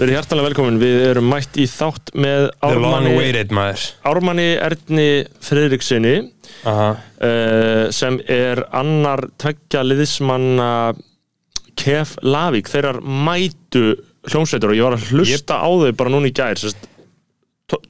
Verið hjartalega velkomin, við erum mætt í þátt með Ármanni, Ármanni Erni Friðriksinni Aha. uh, sem er annar tveggja liðismanna Kef Lavík, þeirrar mætu hljómsveitur og ég var að hlusta á þau bara núna í gær sérst,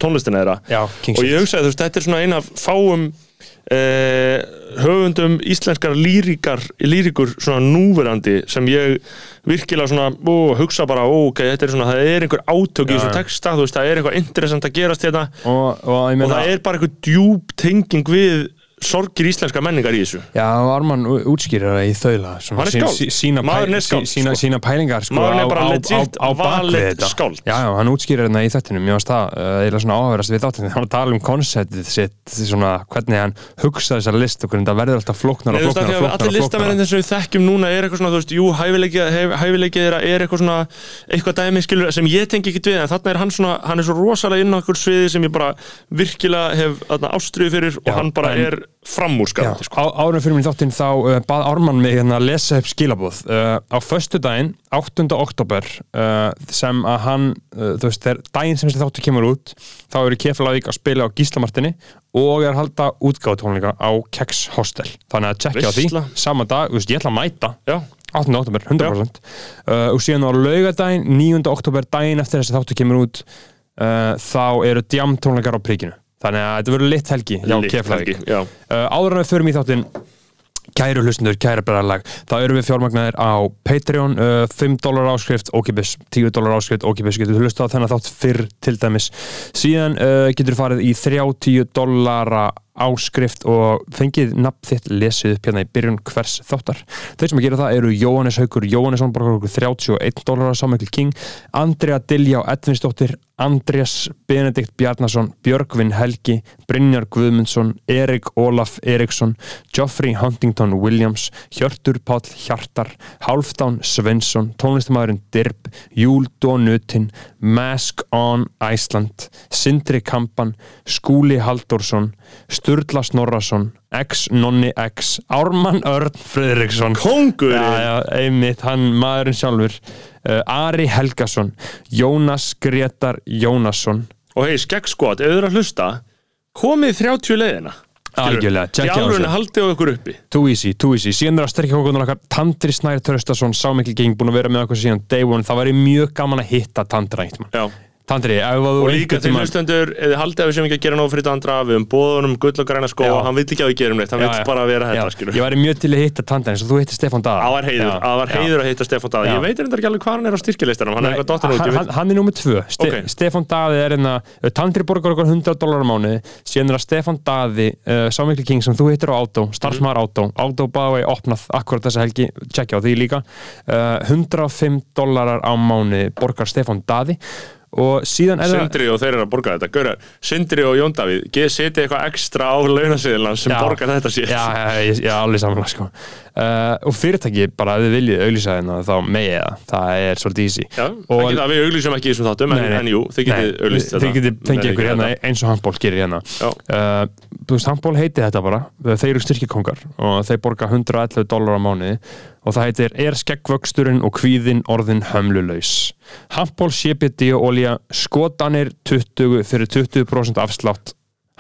tónlistina þeirra. Já, og ég hugsaði þú veist, þetta er svona eina fáum uh, höfundum íslenskar lýríkar, lýríkur svona núverandi sem ég virkilega svona, ó, hugsa bara, ó, ok, þetta er svona, það er einhver átök í Já, þessu já. texta, þú veist, það er eitthvað interessant að gerast hérna og, og og það er bara einhver djúb tenging við sorgir íslenska menningar í þessu Já, Arman útskýrir það í þaula Hann er skáld. sí- sína, Maðurinn er sí- skáld, sína, sko. sína pælingar sko, Maðurinn er bara legit valið skáld. Já, hann útskýrir þetta í þættinum Mér varst það uh, eiginlega svona áhverjast við þáttinu hann tala um konceptið sitt svona, hvernig hann hugsaði þessar list og hvernig það verður alltaf flóknar Nei, og því og að allir þess að við þekkjum núna er eitthvað svona, þú veist, jú, hæfileikið þeirra er eitthvað svona eitthvað dæmi, skilur, framúrskarandi, sko. Árum fyrir minn þáttinn þá uh, bað Ármann mig hérna að lesa upp skilabóð uh, á föstudaginn, 8. oktober uh, sem að hann þú veist, þegar daginn sem þessi þáttu kemur út þá eru Keflavík að spila á Gíslamartinni og er að halda útgáðtónleika á Keks Hostel þannig að tjekkja á því, Veisla. sama dag, veist, ég ætla að mæta Já, 8. oktober, 100% uh, og síðan á laugadaginn, 9. oktober daginn eftir þessi þáttu kemur út þá eru djam tónleikar á príkinu þannig að þetta verður lit helgi. Hjá Keflavík. uh, áður en við förum í þáttinn kæru hlustundur, kæra bræðarlag þá erum við fjármagnaðir á Patreon uh, 5 dólar áskrift, ókipis 10 dólar áskrift, ókipis, getur þú hlustað á þennan þátt fyrr til dæmis. Síðan uh, getur þú farið í 30 dólara áskrift og fengið nafn þitt lesið upp hérna í byrjun hvers þáttar. Þeir sem að gera það eru Jóhannes Haugur Jóhannesson borgar okkur 31 dólar Samuel King, Andrea Diljá Edvinsdóttir, Andreas Benedikt Bjarnason, Björgvin Helgi Brynjar Guðmundsson, Erik Ólaf Eriksson, Geoffrey Huntington Williams, Hjörtur Páll Hjartar, Hálfdán Svensson tónlistamæðurinn Dirb, Júl Donutin, Mask on Iceland, Sindri Kampan Skúli Halldórsson Sturla Snorrason X Nonni X, Ármann Örn Friðriksson Kóngurinn. já, já, einmitt, hann maðurinn sjálfur uh, Ari Helgason Jónas Gretar Jónasson Og hei, skeggskot, ef þið eru að hlusta komið 30 leiðina? Algjörlega, Í tjekkja á þessu. haldið á ykkur uppi. Too easy, too easy, síðan er að styrkja okkur okkar. Tandri Snær Tröstason, Sámikli Ging búin að vera með okkur síðan day one, það væri mjög gaman að hitta Tandra eitt mann Já Tandri, Og líka til hlustendur, þið haldið að við séum ekki að gera nóg fyrir Dandra, við höfum bóðunum gull og græna skó og hann vil ekki að við gerum neitt, hann Já, vil já. bara vera þetta, Ég væri mjög til að hitta Tandra eins og þú hittir Stefán Daða. Það var heiður, var já. heiður að hitta Stefán Daði Já. Ég veit reyndar ekki alveg hvað hann er á styrkjalistanum Hann hann, hann, er nummið tvö. Ste Ok. Stefán Daði er hérna Tandri borgar okkur 100 dólar á mánuði síðan er að Stefán Daði uh, Sámikli King sem þú hittir á Átó starfsmaður Átó Átó báði opnað akkurat þessa helgi tjekkja á því líka. Uh, 105 dólarar á mánuði borgar Stefán Daði og síðan er Sindri og þeir eru að borga þetta. Gaurar, Sindri og Jón Davíð Geð setja eitthvað ekstra á launasíðlan sem Já. borgar þetta sétt Já, já, já, já, alveg samanlega sko. uh, og fyrirtæki bara ef þið viljið auglýsa hérna þá megið það, það er svolítið easy. Já, Og- ekki við auglýsum ekki þessum þáttum en, en jú, þið getið auglýst þetta. Þið getið fengið ykkur hérna eins og handból gerir hérna. Uh, handból heiti þetta bara. Þeir eru styrkikongar og þeir borga 111 dólar á mánuði og það heitir Er skeggvöxturinn og kvíðin orðin hömlulaus? Handból CBD og olja skotanir 20 fyrir 20% afslátt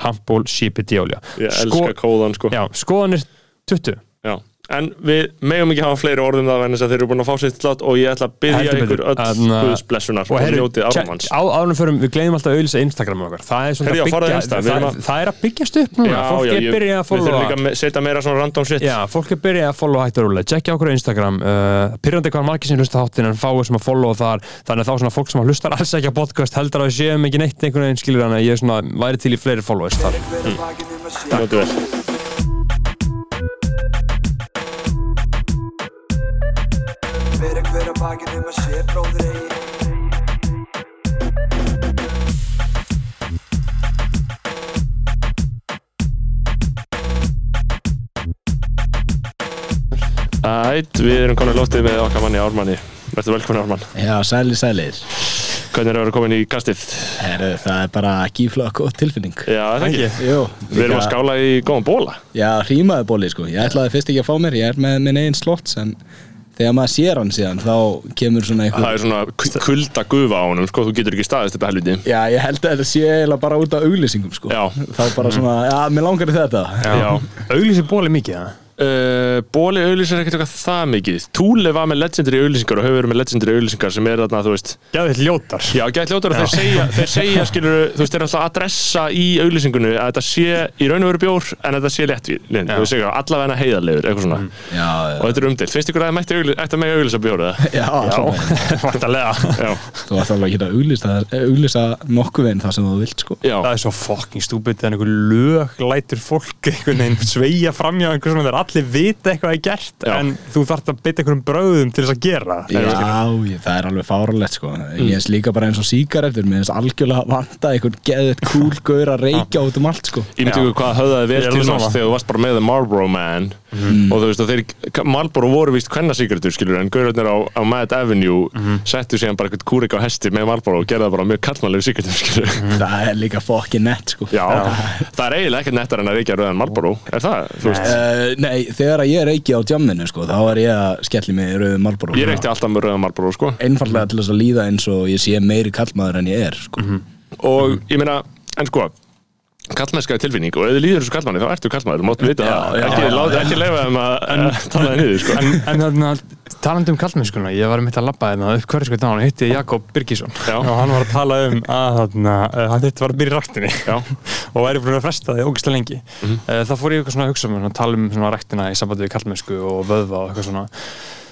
handból CBD olja Ég elska kóðan sko. Já, skoðanir 20 Já. En við megum ekki hafa fleiri orðum það en þess að þeir eru búin að fá sitt slátt og ég ætla að byggja ykkur öll Þarna- Guðs blessunar og, njótið check- áramanns á ánum förum, við gleymum alltaf að auðvisa Instagram okkar, það er Herru, já, byggja það, það, að- er að byggjast upp núna, fólk er ég- byrjað að Við þurfum followa. líka að setja meira svona random shit. Já, fólk er byrjað að followa hægt og rúlega Tjekkja okkur á Instagram. Uh, Pyrrandi hvað margir sem hlusta þáttin en fáið sem að followa þar. Þannig að þá svona fólk sem hlustar alls ekki á podcast heldur að við séum ekki neitt einhvern veginn skilur hann að ég er væri til í fleiri followers þar. Sé Njótið vel Um að sé bróðir eigi Ætt, við erum komin að lótið með okkar manni Ármanni Verður velkomin Ármann Já, sæli, sælir. Hvernig er að vera komin í kastið? Heru, það er bara gíflega góð tilfinning. Já, það ekki Jú. Við erum að skála í góðan bóla Já, hrímaði bóli, sko. Ég ætlaði fyrst ekki að fá mér, ég er með minn einn slott, en þegar maður sér hann síðan, þá kemur svona Það einhver... er svona kulda gufa á honum, sko, þú getur ekki staðist þetta helviti Já, ég held að þetta sé eiginlega bara út af auglýsingum, sko. Þá bara svona, já, mér langar í þetta. Já. Auglýsi bóli mikið, það Uh, Bóli auðlýsir ekkert eitthvað það mikið. Túli var með legendary auðlýsingar og hefur verið með legendary auðlýsingar sem er þarna, þú veist. Gæðið ljótar. Já, gæt ljótar að þeir segja, þeir segja skilur, þú veist, þeir er alltaf adressa í auðlýsingunni að þetta sé í raun og veru bjór en þetta sé léttvið, þú veist, allavega heiðarlegur, eitthvað svona. Já, og þetta er umdilt, finnst ykkur að það mætti auðlýsa, ætti að mega auðlýsa bjór eða? já, já. Vartalega Já, Þú ætti alveg ekki að auglýsa, auglýsa nokkuð allir vita eitthvað er gert Já. en þú þarft að bytta einhverjum bröðum til þess að gera Já, ég, það er alveg fáralegt sko. Ég er líka bara eins og síkaretur Mér finnst algjörlega vanta einhvern geðið cool gaur að reykja út um allt sko. Ég myndi ykkur hvað höfðaði vel Ég er til þess þegar þú varst bara með The Marlboro Man og þú veist, og þeir, Marlboro voru víst kvennasíkratur, skilur, en gaurarnir á, á Mad Avenue settu síðan bara eitthvað kúrik á hesti með Marlboro og gerða bara mjög kallmannlegu síkratur, skilur Það er líka fokkin nett sko. Já, það er eiginlega ekkert nettar en að reykja rauðan Marlboro, er það, þú veist? Uh, nei, þegar ég reykja á jamminu sko, þá er ég að skelli mig í rauðum Marlboro Ég reykti alltaf með rauðan Marlboro, sko. Einfallega til þess að líða eins og ég sé meiri kallmaður en ég er sko. og ég meina, en sko kallmennska er tilfinning og ef þið líður þessu kallmanni þá ertu kallmanni, þú máttu vita það ekki, ekki leifa þeim að eh, tala það niður sko. En, en þarna, talandi um kallmennskuna, ég var mitt að labba þeim að upp hverju sko dánu, hitti Jakob Birgisson Já. og hann var að tala um að þarna, uh, hann þetta var að byrja í. Mhm. og væri búin að fresta því ógislega lengi mm þá fór ég eitthvað svona að hugsa um að tala um svona ræktina í sambandi við kallmennsku og vöðva og eitthvað svona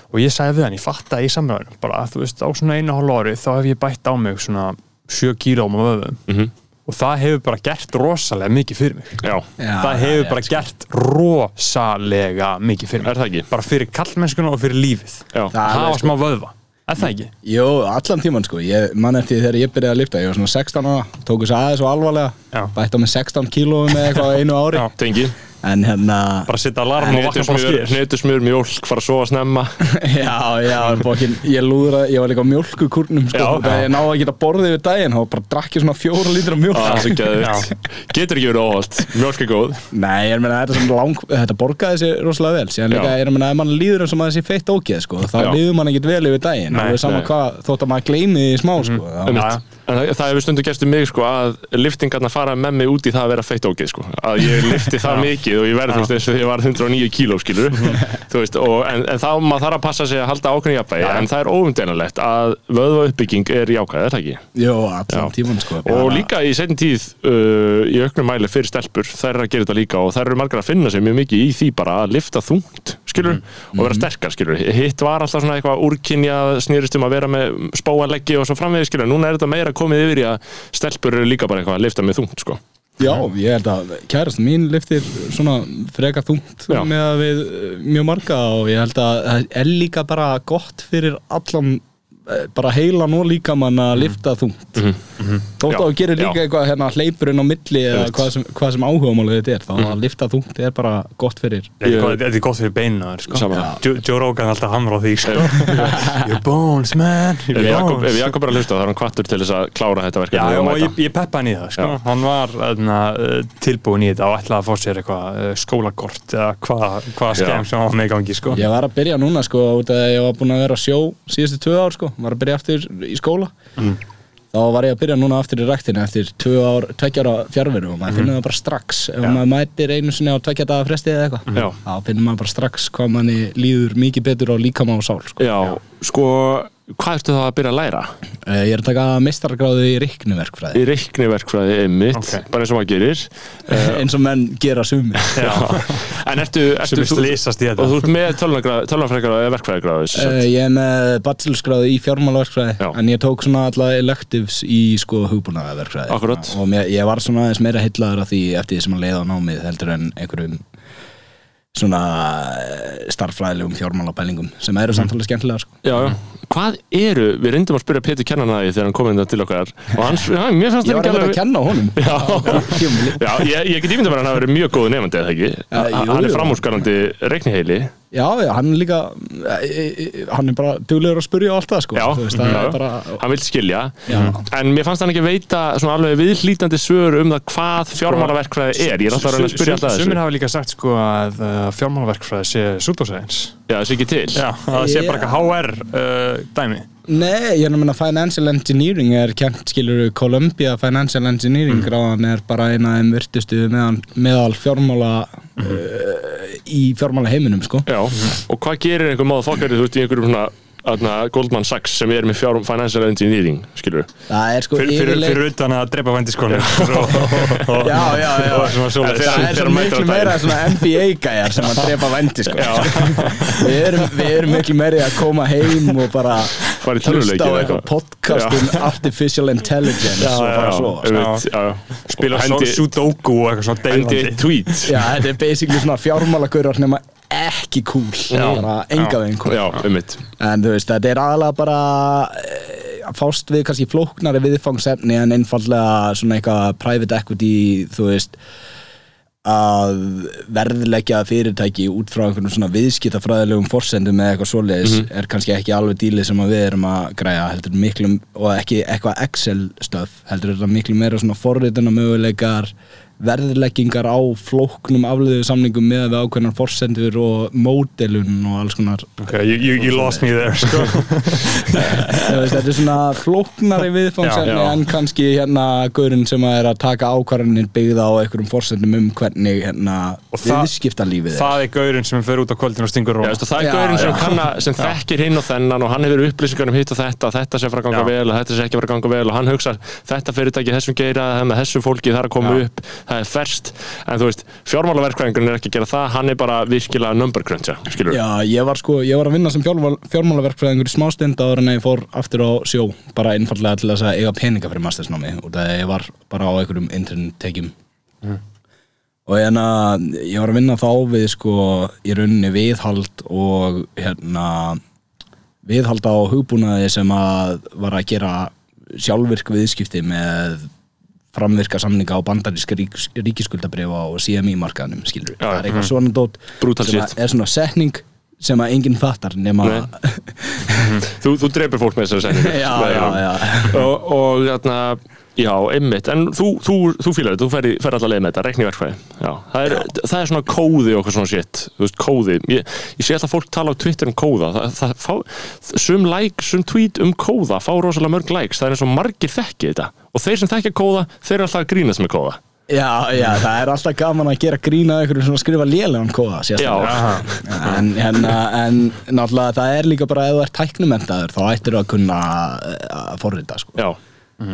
og ég sagði við hann, ég fatta í samræðinu bara að þú veist, á svona einu hálf ári þá hef ég bætt á mig svona 7 kílóm á vöðvum Mhm. Og það hefur bara gert rosalega mikið fyrir mig Já, Já, það hefur bara sko. gert rosalega mikið fyrir mig er það ekki? bara fyrir kallmennskuna og fyrir lífið Já, Það er hafa alveg, sko. smá vöðva, er það ekki? Jó, allan tíman sko Ég man eftir því þegar ég byrjaði að lifta Ég var svona 16 ára, tóku þess aðeins og alvarlega Já. Bætt á mig 16 kílóum með eitthvað á einu ári Já. tengi En hérna bara setja alarm og vakna bara skýr Hnetusmjör, mjólk, fara að sofa snemma. Já, já, bókin, ég lúðra, ég var líka á mjölkukurnum sko, ég náði að geta borðið við daginn þá bara drakk ég svona fjóra lítra mjölk Það er Getur ekki verið óholt, mjólk er góð. Nei, ég er meina, þetta, er lang, þetta borgaði sér rosalega vel. Síðan líka, ég er meina, ef mann líður eins og maður sé feitt ógeð sko, þá líður mann ekkit vel yfir daginn. Nei, alveg sama hvað, þótt að maður gleymi því smá sko, þá- Einmitt. En það, það hefur stundu gerst um mig sko að liftingarna fara með mig út í það að vera feitt ógeð sko. Að ég lifti það mikið og ég verði þú veist eins og ég var 109 kíló skilur. Þú veist og en, en þá maður þarf að passa sig að halda ákveðin jafnvægi en það er óumdeinanlegt að vöðva uppbygging er jákvæð, er það ekki? Jó, allan tíman sko, Og líka í setjum tíð uh, í auknum mæli fyrir stelpur, þær eru að gera þetta líka og þær eru margar að finna sig mjög mikið í því bara að lifta þungt, skilur, og vera sterkar, skilur. Hitt var alltaf svona eitthvað úrkynja snýrist um að vera með spóanleggi og svo framvegið, skilur. Núna er þetta meira komið yfir í að stelpur eru líka bara eitthvað að lifta með þungt, sko. Já, ég held að kærast mín liftir svona frekar þungt Já. með að við mjög marga og ég held að það er líka bara gott fyrir allan bara heilan og líkamann að lifta þungt. Þótt Já, að þú gerir líka já. eitthvað hérna hleypur inn á milli eða hvað sem, hvað sem áhugamálið þetta er þá að lifta þungt er bara gott fyrir Þetta er gott- fyrir beina þér, sko. Joe, Rogan alltaf hamra á því sko. Your bones man. Your Ef Jakob, bones. ef Jakob er að hlusta þá er hann kvattur til þess að klára þetta verkefni já, og ég, ég peppa hann í það sko. Hann var öðna, tilbúin í þetta og ætlaði að fá sér eitthvað uh, skólakort eða hvað hva skemm sem hann var með gangi sko. Ég var að byrja núna sko út af að ég var búin að vera sjó síðustu tvö ár sko, var að byrja aftur í skóla. Þá var ég að byrja núna aftur í ræktinu eftir tvö ár, tveggjára fjárveru og maður finnur það bara strax. Ef maður mætir einu sinni á tveggja daga fresti eða eitthvað þá finnur maður bara strax hvað manni líður mikið betur á líkama og sál sko. Já, sko, hvað ertu þá að byrja að læra? Eh, Ég er að taka mistargráðu í reiknuverkfræði Í reikniverkfræði einmitt, Ok. bara eins og maður gerir. eins og menn gera sumi Já. En ertu, ertu er í Og þú ert með tölvanfrækgráð eða verkfræðigráð Uh, ég er með bachelorskráði í fjármálaverkfræði Já. en ég tók svona alla electives í sko hugbúnaverkfræði og mér, ég var svona aðeins meira heillaður af því eftir því sem að leiða á námið heldur en einhverjum svona eh, starffræðilegum fjármálapælingum sem eru samt alveg skemmtilega sko. Já, já. Hvað eru, við reyndum að spyrja Pétur kennan að því þegar hann kom inn til okkar. Og hann, já, mér fannst ég það var ekki eitthvað að kenna honum. Já, já ég, ég get ímyndað mér að hann hafi verið mjög góð nefandi eða ekki? Já, jú, Hann er jú. framúrskarandi reikniheili Já, já, hann er líka e, e, e, hann er bara duglegur að spurja og allt það sko. Já, Þú veist, það já. bara hann vil skilja. Já. en mér fannst hann ekki veita svona alveg viðhlítandi svör um það hvað fjármálaverkfræði er. Ég er alltaf að reyna að spyrja alltaf Sumir þessu hafa líka sagt sko að uh, fjármálaverkfræði sé súdósæðins já, það sé ekki til. Já, að það sé bara eitthvað HR uh, dæmi Nei, ég minna Financial Engineering er kent, skilur Columbia Financial Engineering gráðan er bara eina af þeim virtustu meðal, meðal fjármála uh, í fjármála heiminum sko. Já, og hvað gerir einhver máða fokkari þú veist í einhverjum svona aðna, Goldman Sachs sem er með fjár, financial engineering skilur Það er sko fyrir, fyrir, yfirleitt- fyrir utan að drepa vændiskonu Já, já, já Það er svo miklu meira svona NBA-gæjar sem að drepa vendi sko. við, erum, við erum miklu meiri að koma heim og bara Fara í hlusta á eða eitthvað podcast um artificial intelligence og bara svo. já, já. spila svo sudoku og eitthvað svona hendi deilandi. eitt tweet. Já, þetta er basically svona fjármálagaurar nema ekki cool. Bara enga Já, einmitt. En þú veist, þetta er aðalega bara eh, fást við kannski flóknari viðfangsefni en einfallega svona eitthvað private equity, þú veist að verðleggja fyrirtæki út frá einhvern svona viðskiptafræðilegum forsendum eða eitthvað svoleiðis er kannski ekki alveg dílið sem við erum að græja heldur miklu, og ekki eitthvað Excel stöf, heldur þetta miklu meira svona forrituna möguleikar verðleggingar á flóknum afliðu samningum með við ákveðnar forsendur og módelun og alls konar okay, you, you, you lost me there sko. Þetta er svona flóknari viðfangsefni Já, já. en kannski hérna gaurinn sem að er að taka ákvarðanir byggða á einhverjum forsendum um hvernig hérna viðskiptalífið er það er gaurinn sem fer út á kvöldin og stingur veistu, það er gaurinn sem, kanna, sem þekkir hinn og þennan og hann hefur upplýsingar um hitt og þetta þetta sé fara að ganga Já. vel og þetta sé ekki fara að ganga vel og hann hugsa þetta fyrirtæki þessum geira þessum fólki það er að koma upp það er ferst en þú veist fjármálaverkvæðingurinn er ekki að gera það hann er bara virkilega number crunch skilur Já, ég var sko, ég var að vinna sem fjármál, fjármálaverkfræðingur í smástund áður en ég fór aftur á sjó bara einfallega til þess að eiga peninga fyrir mastersnámi út af því að ég var bara á einhverjum internettekjum og hérna, ég var að vinna þá við sko í rauninni viðhald og hérna viðhald á hugbúnaði sem að var að gera sjálfvirk viðskipti með framvirka samninga á bandaríska rík, ríkiskuldabrifa og CMI markaðanum skilur Já, það er eitthvað svona dót Brutal sem að er svona setning sem að enginn fattar nema Nei. þú, þú dreipir fólk með þessari setningu. Já, já, já. og, og þarna, já, einmitt. En þú, þú, þú fýlar þetta, þú fer, fer allar leið með þetta reikniverkfræði, já, það er, það er svona kóði og okkur svona shit, þú veist, kóði. Ég, ég sé alltaf fólk tala á Twitter um kóða það, það fá, sum like, sum tweet um kóða fá rosalega mörg likes, það er eins og margir þekki þetta, og þeir sem þekkja kóða þeir eru alltaf að grínast með kóða. Já, já, það er alltaf gaman að gera grína ykkur svona skrifa lélegan kóða sérstaklega. en, hérna, en náttúrulega það er líka bara ef þú ert tæknumentaður þá ættir þú að kunna eh, að forrita sko. já,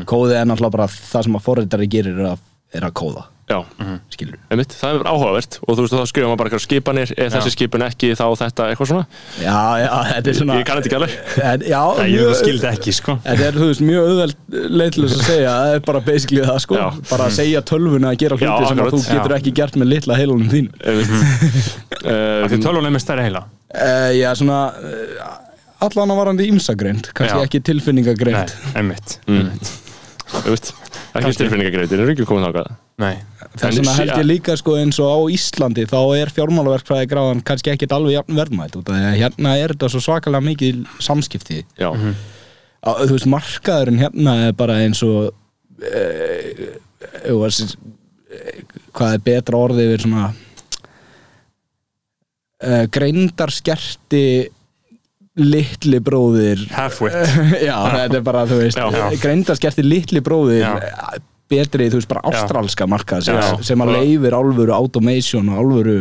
kóði er náttúrulega bara það sem að forritari gerir er að, er að kóða. Já, skilur einmitt, það er áhugavert og þú veist, þá skrifa maður bara eitthvað skipanir ef þessi skipun ekki, þá þetta, eitthvað svona? Já, já, þetta er svona ég kann þetta ekki alveg. En, já, Nei, ég mjög- skildi ekki sko. Þetta er, þú veist, mjög auðveld þess að segja Það er bara basically það, sko. Já. Bara að segja tölvuna að gera hluti Já, sem þú getur Já. ekki gert með litla heilunum þín Því tölvun er með stærri heila. Uh, Já, svona uh, Allan að varandi ímsagreind Kannski ekki tilfinningagreind. Nei, einmitt. Þú veist, ekki tilfinningagreitir, er ekki komið Nei, Þess vegna held ég líka, sko, eins og á Íslandi Þá er fjármálaverkfræði gráðan kannski ekkit alveg jafn verðmætt út af því að Hérna er þetta svo svakalega mikið samskipti. Já, Á, Þú veist, markaðurinn hérna er bara eins og uh, uh, Hvað er betra orðið yfir svona uh, greindarskerti litli bróðir. Halfwit já, þetta er bara, þú veist greindarskerti litli bróðir Já. betri, þú veist, bara ástralska markað sem, að leifir álfuru automation og álfuru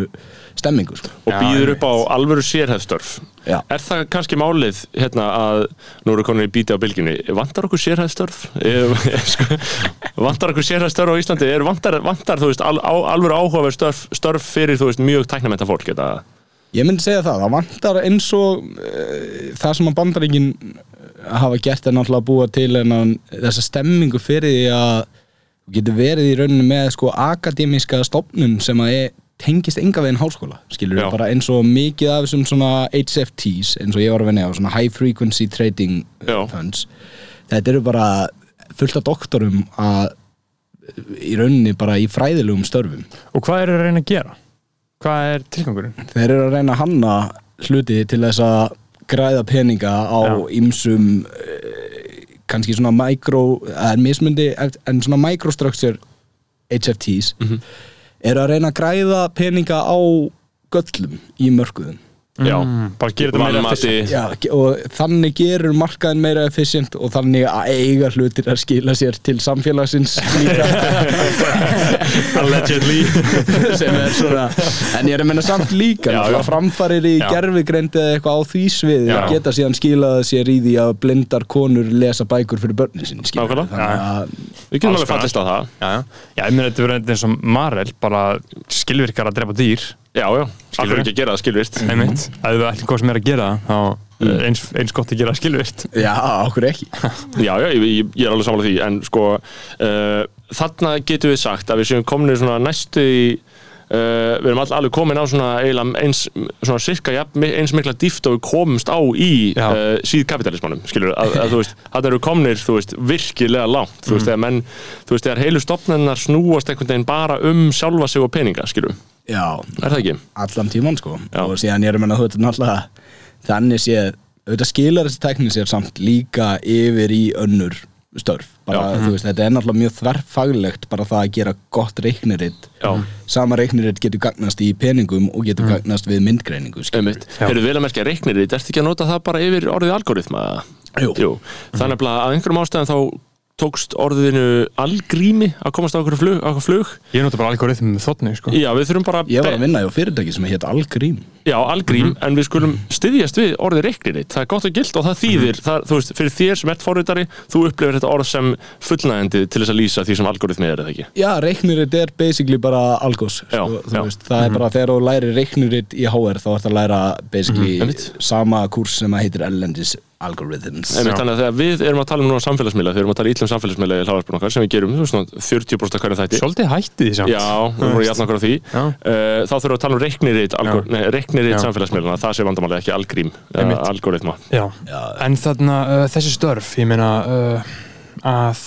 stemmingu sko. og býður upp á alvöru sérhæðstörf Já. er það kannski málið hérna að nú eru konur í bíti á bylginni vantar okkur sérhæðstörf sko, vantar okkur sérhæðstörf á Íslandi? Er vantar, vantar þú veist, al, á, alvöru áhugaverð störf, störf fyrir þú veist, mjög tæknamenta fólk þetta, ég myndi segja það, það vantar eins og uh, það sem að bandaríkin hafa gert er náttúrulega að búa til en þessa stemmingu fyrir því að getur verið í rauninni með sko akademíska stofnun sem að er, tengist enga veginn háskóla skilur Já. við bara eins og mikið af þessum svona HFTs eins og ég var að vinna á svona high frequency trading Já. uh, funds þetta eru bara fullt af doktorum að í rauninni bara í fræðilegum störfum Og hvað er að reyna að gera? Hvað er tilgangurinn? þeir eru að reyna að hanna hluti til þess að græða peninga á ýmsum uh, kannski svona micro eða mismundi, en svona microstructure HFTs Mhm. eru að reyna að græða peninga á göllum í mörkuðum Já, Mm, bara gera þetta meira efficient. Já, og þannig gerur markaðin meira efficient og þannig að eiga hlutir að skila sér til samfélagsins líka Allegedly sem er svona en ég er að menna samt líka Já, já, framfarir í Já. gerfigreind eða eitthvað á því sviði Já. geta síðan skilað sér í því að blindar konur lesa bækur fyrir börnin sín Nákvæmlega. þannig að Við getum alveg fallist á það Já, já. Já, ég meina þetta verður eins og Marel bara skilvirkar að drepa dýr Já, já, alveg. ekki að gera það skilvist einmitt, ef við ætlum hvað sem er að gera það, þá Mm. eins, eins gott að gera það skilvirt já, okkur ekki. Já, já, ég, ég, er alveg samanlega því. En sko, uh, þarna getum við sagt að við séum komin svona næstu í uh, við erum all, alveg komin á svona eins, svona cirka mi- eins mikla dýft og við komumst á í uh, síð kapitalismannum, skilur, að, að þú veist það eru komnir, þú veist, virkilega langt þú veist, þegar menn, þú veist, þegar heilu stopnennar snúast einhvern veginn bara um sjálfa sig og peninga, skilur, já, er það ekki? allan tíman sko. Já. og síðan er þú veit náttúrulega þannig séð, auðvitað skilar þessi tekni sér samt líka yfir í önnur störf bara, þú veist, þetta er náttúrulega mjög þverfaglegt bara það að gera gott reikniritt Já. sama reikniritt getur gagnast í peningum og getur gagnast við myndgreiningu. Hefur vel að merkja reiknir þetta ertu ekki að nota það bara yfir orðið algoritma? Jú. Þannig að að einhverjum ástæðan þá tókst orðinu algrími að komast á okkur flug, flug. Ég nota bara algoritm með þotni sko. Já, við þurfum bara ég var að vinna á fyrirtæki sem heit Algrím Já, algrím, en við skulum styðjast við orðið reikniritt. Það er gott og gilt og það þýðir, það, þú veist, fyrir þér sem ert forritari, þú upplifir þetta orð sem fullnægandi til þess að lýsa því sem algoritmi er, eða ekki? Já, reikniritt er basically bara algos Já, sko, þú já. veist, það er bara þegar þú læri reikniritt í HR þá ert að læra basically einmitt. sama kurs sem að heitir Ellendis Algorithms Einmitt, þannig að þegar við erum að tala um núna samfélagsmiðla, þegar við erum að tala ítlum samfélagsmiðla í hláðarpunum okkar sem við gerum, svona 40% af hverju þætti. Svolítið hætti því samt Já, við vorum jafn okkur á því Já. uh, Þá þurfum við að tala um nei, reikniritt Já. samfélagsmiðluna Það sé vandamálið ekki algrím uh. Algoritma Já. En þarna uh, þessi störf, ég meina uh, að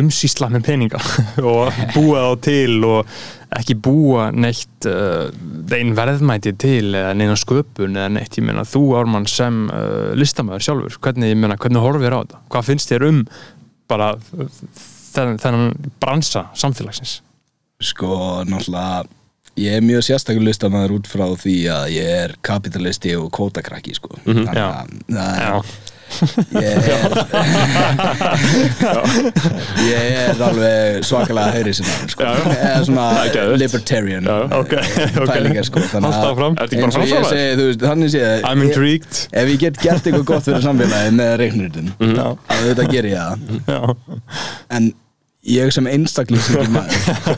umsýsla með peninga og búa þá til og ekki búa neitt uh, einn verðmæti til eða neina sköpun eða neitt, ég meina þú Ármann sem uh, listamæður sjálfur, hvernig, ég meina, hvernig horfir þér á þetta? Hvað finnst þér um bara þennan, þennan bransa samfélagsins? Sko, náttúrulega ég er mjög sérstaklega listamæður út frá því að ég er kapitalisti og kótakrakki sko. Mhm, Þannig já. Já, ég er ég er alveg svakalega hægri sinna sko. Já, já. eða svona Það er libertarian Já, ok, ok. pælingar sko. Þannig að- eins og ég segi, þú veist, þannig sé I'm intrigued ef ég get gert eitthvað gott fyrir samfélagi með reiknuritin Mhm. Já. að þetta ger ég það en ég sem einstaklingsingir maður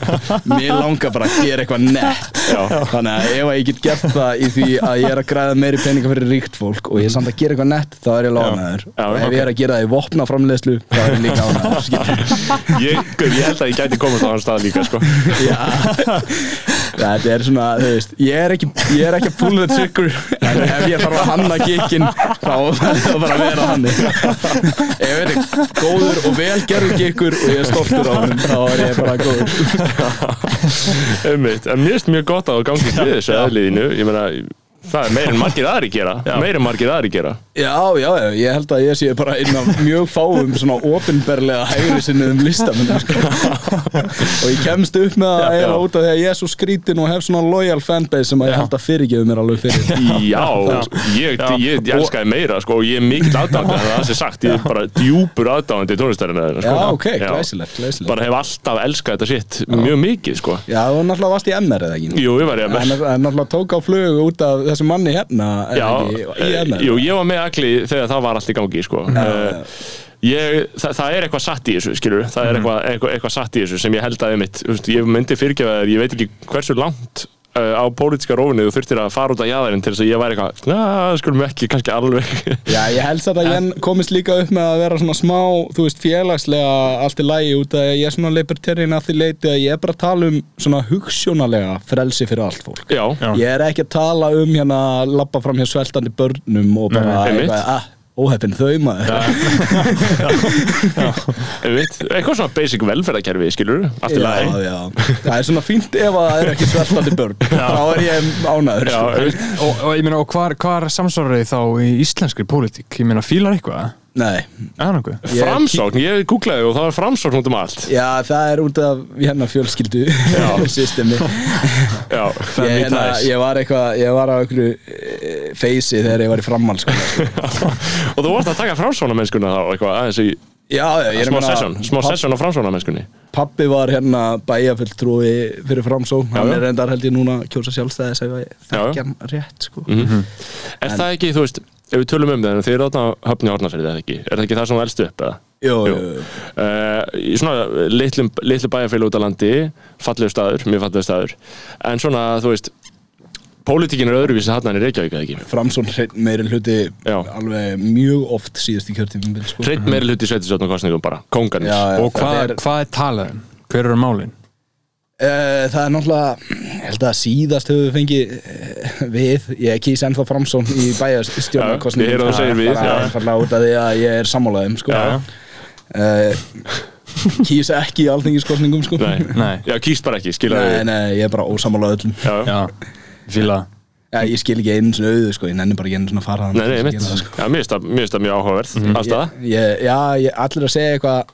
mér langar bara að gera eitthvað nett Já. þannig að ef ég get gert það í því að ég er að græða meiri peninga fyrir ríkt fólk og ég er samt að gera eitthvað nett þá er ég lánaður og ef ok. ég er að gera það í vopnaframleðslu þá er ég líka ánaður ég, ég held að ég gæti komast á hann stað líka sko. Þetta er svona, þú veist, ég er ekki, ég er ekki að pull the trigger. En ef ég þarf að hanna kikkin þá verður það bara að vera hann ég er góður og velgerður kikkur og ég er stoltur á hann þá er ég bara góður. Einmitt, en mér finnst mjög gott að þú gangist við þessu eðliðinu Ég meina, það er meir en margir aðri gera. Meir en margir aðri gera. Já, já, já, ég held að ég sé bara einn af mjög fáum svona opinberlega hægri sinniðum listamenn sko. og ég kemst upp með það Já, eiginlega já. út af því að ég er svo skrítin og hef svona loyal fanbase sem að ég held að fyrirgefu mér alveg fyrir. Já, ég, ég, ég, elskaði meira sko, og ég er mikill aðdáðandi að það sé sagt ég er bara djúpur aðdáðandi tónlistarinn Já, ok, glæsilegt, glæsilegt. Bara hef alltaf elskað þetta sitt mjög mikið sko. Já, þú náttúrulega varst í MR eða ekki? Jú, ég var ég En með en náttúrulega tók á flug út af þessu manni hérna Já, ekki, MR jú, ég var með agli þegar það var allt í gangi sko. uh, ég, það, það er eitthvað satt í þessu skilur, það er eitthvað, eitthvað, eitthvað satt í þessu sem ég held að þú veist, ég myndi fyrirgefa þér ég veit ekki hversu langt á pólitíska rófinu þú þurftir að fara út af jáðarinn til þess að ég væri eitthvað, na, skulum ekki, kannski alveg. Já, ég held satt að ég komist líka upp með að vera svona smá, þú veist, félagslega allt í lægi út af að ég er svona libertarian að því leiti að ég er bara að tala um svona hugssjónalega frelsi fyrir allt fólk. Já, Já. Ég er ekki að tala um hérna að lappa fram hjá sveltandi börnum og bara Nei, eitthvað, ah, óheppin þau maður. Eitthvað svona basic velferðarkerfi skilur, allt í Já, lagi. já, það er svona fínt ef að það er ekki sveltandi börn. Þá er ég ánæður Já, sko. Og, og ég meina, og hvar, hvar samsvarið þá í íslenskri pólitík? Ég meina, fílar eitthvað? Nei, Er Framsókn, ég googlaði og það var framsókn út um allt. Já það er út af hérna fjölskyldu systemi. Já, ég, hérna, ég var eitthvað, ég var á einhverju feysi þegar ég var í framhaldsskóla sko. og þú varst að taka framsóknarmennskuna þá eitthvað aðeins í Já, já, ég er smá meina- session, smá papp- session á framsóknarmennskunni Pappi var hérna bæjafulltrúi fyrir framsókn Já, Hann er reyndar held ég núna að kjósa sjálfstæðis já. þekkja hann rétt sko. Er það ekki, þú veist, ef við tölum um það en þið eru þarna á höfni árnarsverið eða ekki er það ekki það sem þú elst upp eða? Jú, Jú. jú. Uh, í svona litlu, litlu bæjarfélag út á landi fallegu staður, mjög fallegu staður en svona, þú veist pólitíkin er öðruvísi þarna en í Reykjavík eða ekki Framsókn hreinn meiri hluti Já. alveg mjög oft síðast í kjörtímum sko. hreitt meiri hluti sveitisjóttum kostningum bara, kónganir Já, Og hvað er, er, hvað er talað um? Hver eru málin? uh, það er náttúrulega ég held að síðast höfum við fengið uh, við, ég kýs ennþá Framsókn í bæjastjórnarkostningum Já, ég heyri að þú segir við, bara já. einfaldlega út af því að ég er sammálaðum sko. Já, já. uh, kýs ekki í alþingiskostningum sko. Nei. Nei. Já, kýst bara ekki, skilja nei, nei, ég er bara ósamálað öllum Já, ég skil ekki einu svona auðu sko, ég nenni bara ekki einu svona að fara Nei, nei, mitt. Að sko. Já, mér finnst það- mjög áhugaverð afstæða ég, ég, Já, ég, allir að segja eitthvað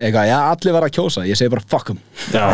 eitthvað, já, allir var að kjósa ég segi bara fuck 'em. Já,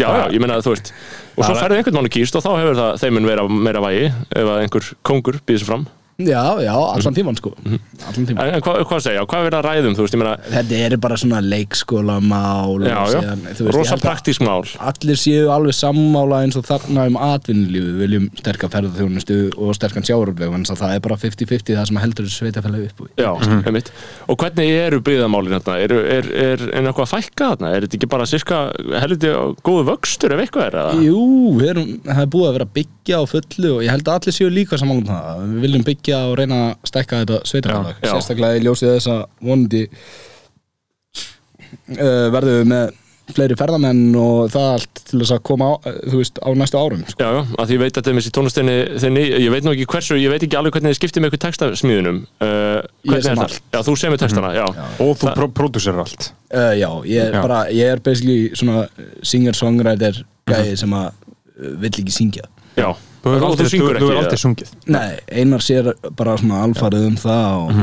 já, já, ég meina að þú veist og svo færðu einhvern mánu kýst og þá hefur það þeim mun vera meira vægi ef að einhver kongur býður sér fram Já, já, allan tíman sko. Allan tíman En, hvað, hvað segja, hvað verður að ræðum, þú veist, ég meina Þetta er bara svona leikskólamál Já, já, síðan, þú veist, ég rosa held að praktísk mál. Allir séu alveg sammála eins og þarna um atvinnulífu Við viljum sterka ferðarþjónustu og sterkan sjáuröfleg en það er bara 50-50 það sem heldur þessu sveitafælega upp Já, einmitt. Og hvernig eru byggðamálin hérna? Er, er, er, er eitthvað að fækka þarna? Er þetta ekki bara sirka helviti góðu vöxtur ef eitthvað er? Eða? Jú, við erum, það er búið að vera byggja á fullu og ég held að allir séu líka saman um það. Við viljum byggja og reyna að stekka þetta sveitafélag, Já, já. sérstaklega í ljósið þess að vonandi uh, verðum við með fleiri ferðamenn og það allt til þess að koma á, þú veist, á næstu árum sko. Já, já, að því ég veit að þetta er með sér tónlistinni þinni, ég veit nú ekki hversu, ég veit ekki alveg hvernig þið skiptið með eitthvað textasmíðunum uh, er það? Já, þú semur textana, já, Og þú pró pródúsir allt uh, Já, ég er Já. bara, ég er basically svona singer-songwriter gæði sem að vill ekki syngja já. Þú hefur aldrei, eða? aldrei sungið Nei, Einar sér bara svona alfarið um það og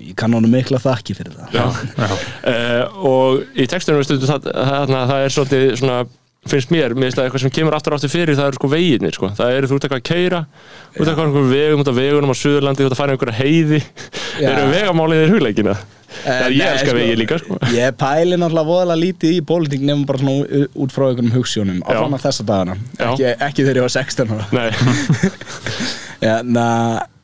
ég kann honum mikla þakki fyrir það Já. Uh, og í textunum veistu, það, það, það er svolítið svona finnst mér, mér finnst það eitthvað sem kemur aftur og aftur fyrir það eru sko veginir, sko. það eru þú ert eitthvað að keira út af einhverjum vegum, út af vegunum á Suðurlandi, þú ert að fara einhverja heiði Já. eru vegamálið þér hugleikina það er ég nei, elska sko, vegi líka sko. Ég pæli náttúrulega voðalega lítið í pólitík nefnum bara svona út frá einhverjum hugssjónum á Já. svona þessa dagana ekki, ekki þegar ég var 16 ára Nei, Já, na, e,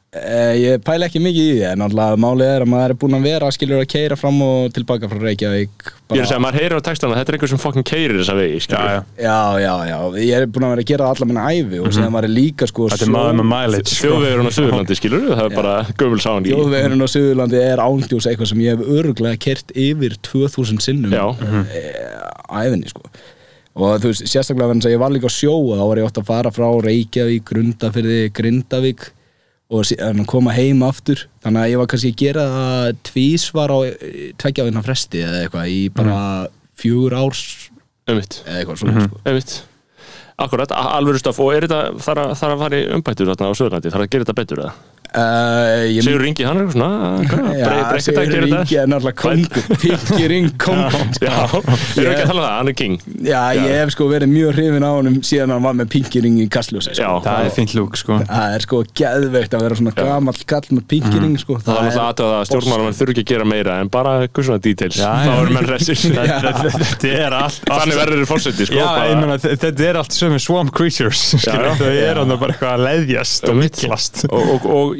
ég pæli ekki mikið í því en náttúrulega málið er að maður er búinn að vera skilur að keira fram og tilbaka frá Reykjavík ég er að segja, maður heyrir á textana þetta er einhver sem fucking keirir þessa vegi skilur. já. Já, já, já, ég er búinn að vera að gera það alla minna æfi og síðan var ég líka sko Þetta er maður með mileage sko. þjóðvegurinn á Suðurlandi, skilur það er bara gömul sáin í Þjóðvegurinn á Suðurlandi er ándjós eitthvað sem ég hef öruglega kert yfir 2000 sinnum Já. á æfinni sko og þú veist, sérstaklega og síðan að koma heim aftur. Þannig að ég var kannski að gera það tvísvar á tveggja vegna fresti eða eitthvað í bara fjögur árs einmitt, eða eitthvað svona sko. einmitt. Akkurat, a- alvöru stöf og er þetta þarf að, fara í umbættur þarna á Suðurlandi? Þarf að gera þetta betur eða? Uh, ég Sigur Ringi, hann er svona Já, Sigur gera þetta Ingi er náttúrulega kongur Pinky Ring kongur Já, erum við ekki að tala um það, hann er king. Já, ég hef sko verið mjög hrifin á honum síðan hann var með Pinky Ring í kastljósi Já, sko. Það er fínt lúk sko. Það er sko geðveikt að vera svona gamall kall með Pinky Ring sko. það er aðtöða að stjórnmálum þurfi ekki að gera meira en bara eitthvað svona details. Já, þá já. eru menn Þetta er allt Þannig verður þér fórseti sko Já, ég þetta er allt sömu swamp creatures skilur, já. Það er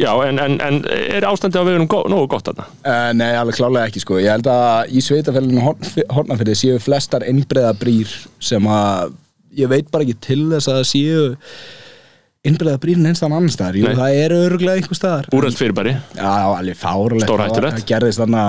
já, en, en, en er ástandi á vegunum nógu gott þarna? uh, Nei, alveg klálega ekki sko Ég held að í sveitafélaginu Hortnafyrði séu flestar innbreiða brýr sem að ég veit bara ekki til þess að séu innbreiða brýr neins þann annan staðar Jú, Nei. það eru öruglega einhver staðar Úrælt fyrirbæri Já, alveg fárlegt Stórhættulegt. Það gerðist þarna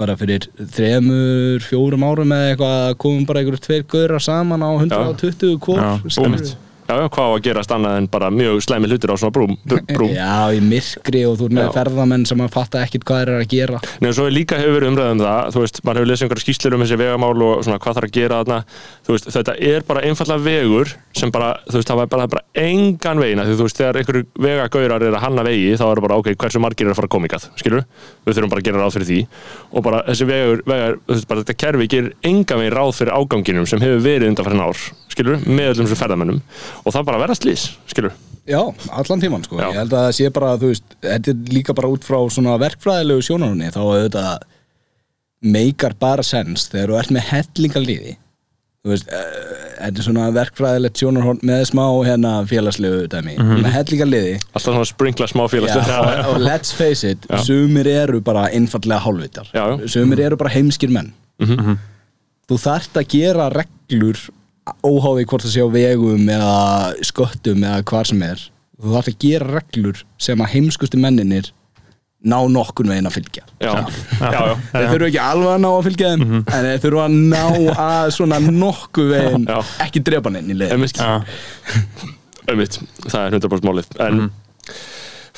bara fyrir þremur, fjórum árum eða eitthvað að komum bara einhverju tveir gaurar saman á 120 hvor Já, skilurðu. einmitt. Já, já, hvað á að gerast annað en bara mjög slæmi hlutir á svona brúm, br- brúm. Já, í myrkri og þú er með ferðamenn sem að fatta ekkit hvað þeir eru að gera. Nei, svo er líka hefur verið umræðum það, þú veist, maður hefur lesið einhverja skýslur um þessi vegamál og svona hvað þarf að gera þarna, þú veist, þetta er bara einfallega vegur sem bara, þú veist, það var bara, bara engan vegina, því þú veist, þegar einhverju vegagaurar er að hanna vegi, þá er bara, ok, hversu margir er að fara að ykkar, skilur, við þurfum bara að gera ráð fyrir því. Og bara þessi vegur, vegar, þú veist, bara þetta kerfi gerir engan veginn ráð fyrir áganginum sem hefur verið undan ár, skilur, með öllum þessu ferðamennum og það bara verða slís, skilur. Já, allan tíman sko Já. Ég held að það sé bara, þú veist, þetta er líka bara út frá svona verkfræðilegu sjónarunni þá auðvitað meikar bara sens þegar þú ert með hellingalíði þú veist, eh, þetta er svona verkfræðilegt sjónarhorn með smá hérna félagslegu dæmi, með hellingalíði Alltaf svona sprinkla smá Já, félagslega. og, og let's face it, Já. sumir eru bara einfallega hálfvitar Já, já. sumir eru bara heimskir menn þú þarft að gera reglur óháði hvort það sé á vegum eða sköttum eða hvar sem er þú þarft að gera reglur sem að heimskustu menninir ná nokkun veginn að fylgja. Þeir þurfu ekki alveg að ná að fylgja þeim en þeir þurfu að ná að svona nokku veginn Já. ekki drepa neinn í Einmitt, einmitt, það er 100% málið. En mm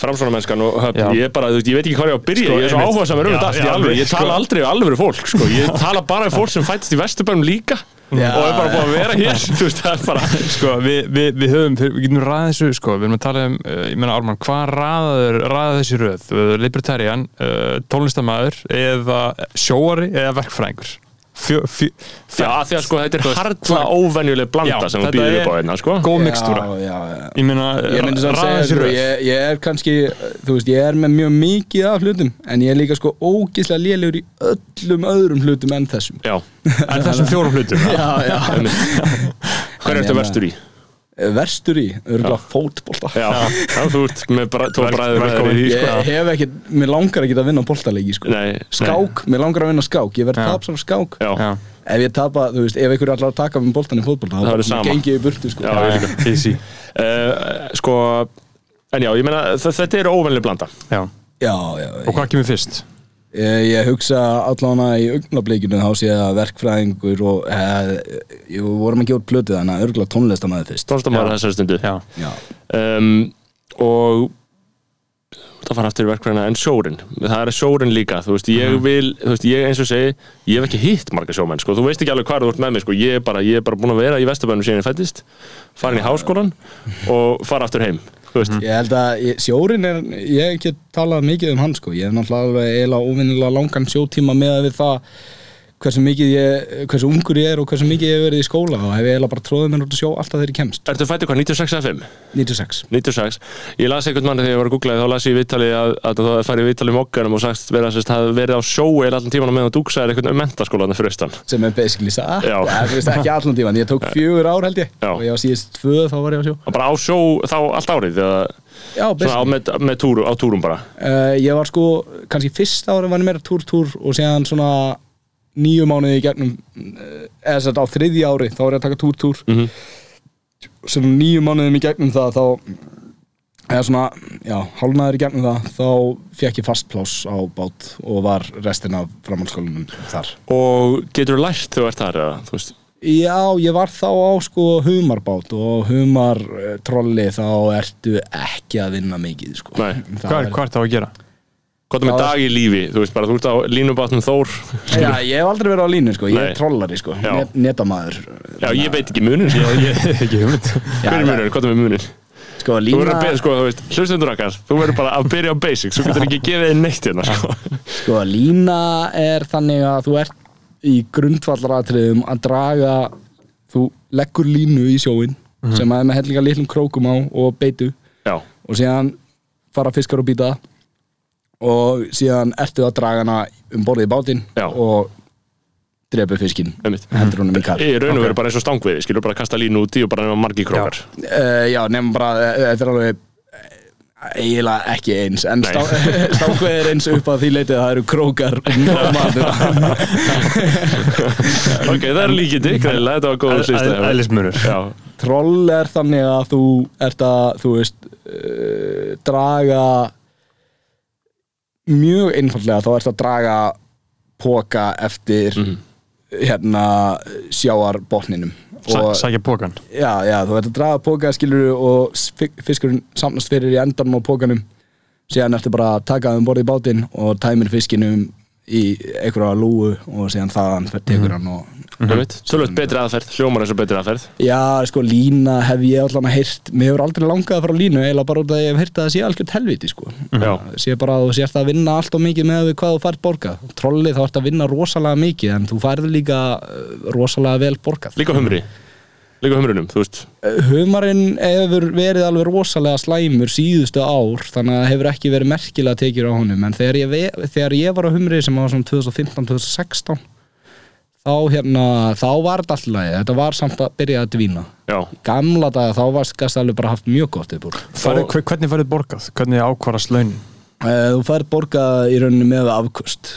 framsvona mennskan og höfn, ég, er bara, þú veist, ég veit ekki hvað ég á að byrja Sko, ég er svo áhuga samar um þetta allt í alveg ég sko. tala aldrei um alvöru fólk sko. ég tala bara um fólk sem fættist í vesturbænum líka Já. og er bara búin að vera hér þú veist, það er bara Sko, við, við, við höfum, við getum ræðið þessu, sko, við erum að tala um, uh, ég meina Ármann, hvað ræðaður, ræða þessi röð? Libertarian, uh, tónlistamæður eða sjóari eða verkfræðingur? Fjö, fjö, já, að því að sko, þetta er harla óvenjuleg blanda Já, sem við býðum er upp á hérna sko. góð mikstúra. já, já, já. Ég meina, þessi sko, ég, ég er kannski, þú veist, ég er með mjög mikið af hlutum En ég er líka sko ógislega lélegur í öllum öðrum hlutum en þessum já, En þessum fjórum hlutum. Já, já hver er þetta verstur í? Verstur í, örgulega fótbolta já, þú ert með Vel- bræður því, Ég sko. hef ekki, mér langar ekki að vinna boltaleiki, sko Nei, Skák, mér langar að vinna skák, ég verð Já. tapsar á skák já, Já, Ef ég tapa, þú veist, ef einhverju allar að taka með boltan í fótbolta Það þá verður sama. gengi ég í burtu, sko Já, ég líka. easy. Uh, sko en já, ég meina, þ- þetta er óvenjuleg blanda Já. Já, já, Og hvað kemur fyrst? Ég, ég hugsa allavega í augnablikinu þá sé að verkfræðingur og eh, ég vorum að gefa út plötu þannig að örgulega tónlistamæður fyrst tónstamæður þessari stundu. Já. Já, um, og það fara aftur í verkfræðina en sjórin, það er sjórin líka þú veist, ég vil, þú veist, ég eins og segi ég hef ekki hitt marga sjómenn, sko, þú veist ekki alveg hvað þú ert með mig, sko, ég er bara, ég er bara búin að vera í Vesturbænum síðan ég fættist, farin í háskólan og fara aftur heim, þú veist. Ég held að ég, sjórin er, ég hef ekki talað mikið um hann sko, ég hef náttúrulega eiginlega óvinnilega langan sjótíma með það hversu mikið ég, hversu ungur ég er og hversu mikið ég hef verið í skóla og hef ég eiginlega bara tróðið mér út að sjó alltaf þegar ég kemst Ertu fættur hvað, 96 eða 5? 96 96. Ég las einhvern mann þegar ég var að googla þá las ég í viðtali að, að það færi í viðtali í mokkanum og sagst vera að það verið á sjói allan tíman á meðan þú dugsaðir einhvern um mentaskólan fyrir austan. sem er basically það er ekki allan tíman ég tók fjögur ár held ég Já. og ég var síðast tvö þá var ég á sjó Og bara á sjó þá allt árið, eða Já, svona á, með, með túru, á túrum bara. Uh, ég var sko, kannski fyrst ári var ég meira túr-túr og síðan svona nýju mánuði í gegnum uh, eða þess að á þriðja ári þá var ég að taka túr-túr Mhm. svona nýju mánuðum í gegnum það þá eða svona, já, hálfnaður í gegnum það þá fekk ég fast pláss á bát og var restin af framhaldsskólanum þar Og getur þú lært þegar þú ert þar, eða, þú veist? Já, ég var þá á sko humarbát og humartrolli þá ertu ekki að vinna mikið sko. Nei. Er, hvað er það að gera? Hvað er með dag í lífi, þú veist bara, þú ert á línubátnum Þór. Já, ég hef aldrei verið á línu sko, ég Nei. er trollari sko, Já. Net, netamaður Já, ég veit ekki munin. Ég hef ekki hugmynd. Hver er munin, hvað er með munin? Sko, Þú lína, verður að byrja, sko, þú veist, hlustendur okkar, þú verður bara að byrja á basics, þú getur ekki gefið þér neitt hérna, sko. sko, lína er þannig að þú ert í grundvallaratriðum að draga þú leggur línu í sjóin sem að er með hellinga litlum krókum á og beitu Já, og síðan fara fiskar og býta það og síðan ertu að draga hana um borðið í bátinn Já. og drepa fiskinn hendur honum í kall Í raun og veru bara eins og stangveiði, skilur bara að kasta línu úti og bara nema margi krókar. Uh, já, nefnum bara, uh, þetta er alveg eh, eiginlega ekki eins en stá, stákveð er eins upp að því leitið að það eru krókar og maður ok, það er líkindi, þetta var góð slýst. Ælismunur. Já, Troll er þannig að þú ert að, þú veist uh, draga mjög einfallega þá ert að draga póka eftir Mhm. hérna sjávarbotninum Sæ, og Sækja bókan já, já, þú ert að draga póka skilur og fi- fiskurinn samnast fyrir í endanum á pókanum síðan ertu bara að taka um borð í bátinn og tæmir fiskinum í einhverja lúu og síðan þaðan tekur hann og Tölvöld betri aðferð, hljómar eins og betri aðferð. Já, sko, lína hef ég allan að heyrt. Mér hefur aldrei langað að fara á línu eiginlega bara út að ég hef heyrt að það sé algjört helviti sko. Já. sé bara að þú sért að vinna allt og mikið með við hvað þú fært borgað. Trolli þá ert að vinna rosalega mikið en þú færð líka uh, rosalega vel borgað. Líka humri Líka humrunum, þú veist. Humarinn hefur verið alveg rosalega slæmur síðustu ár þannig að hefur ekki verið merkilega tekjur á honum. En þegar ég, þegar ég var á humri sem var svona 2015-2016 þá hérna þá var þetta alltaf lagi, þetta var samt að byrja að dvína. Já, gamla daga þá var skast alveg bara haft mjög gott úr. Færi, Hvernig færið borgað? Hvernig ákvarast launin? Eh, Þú fær borgað í rauninni með afkust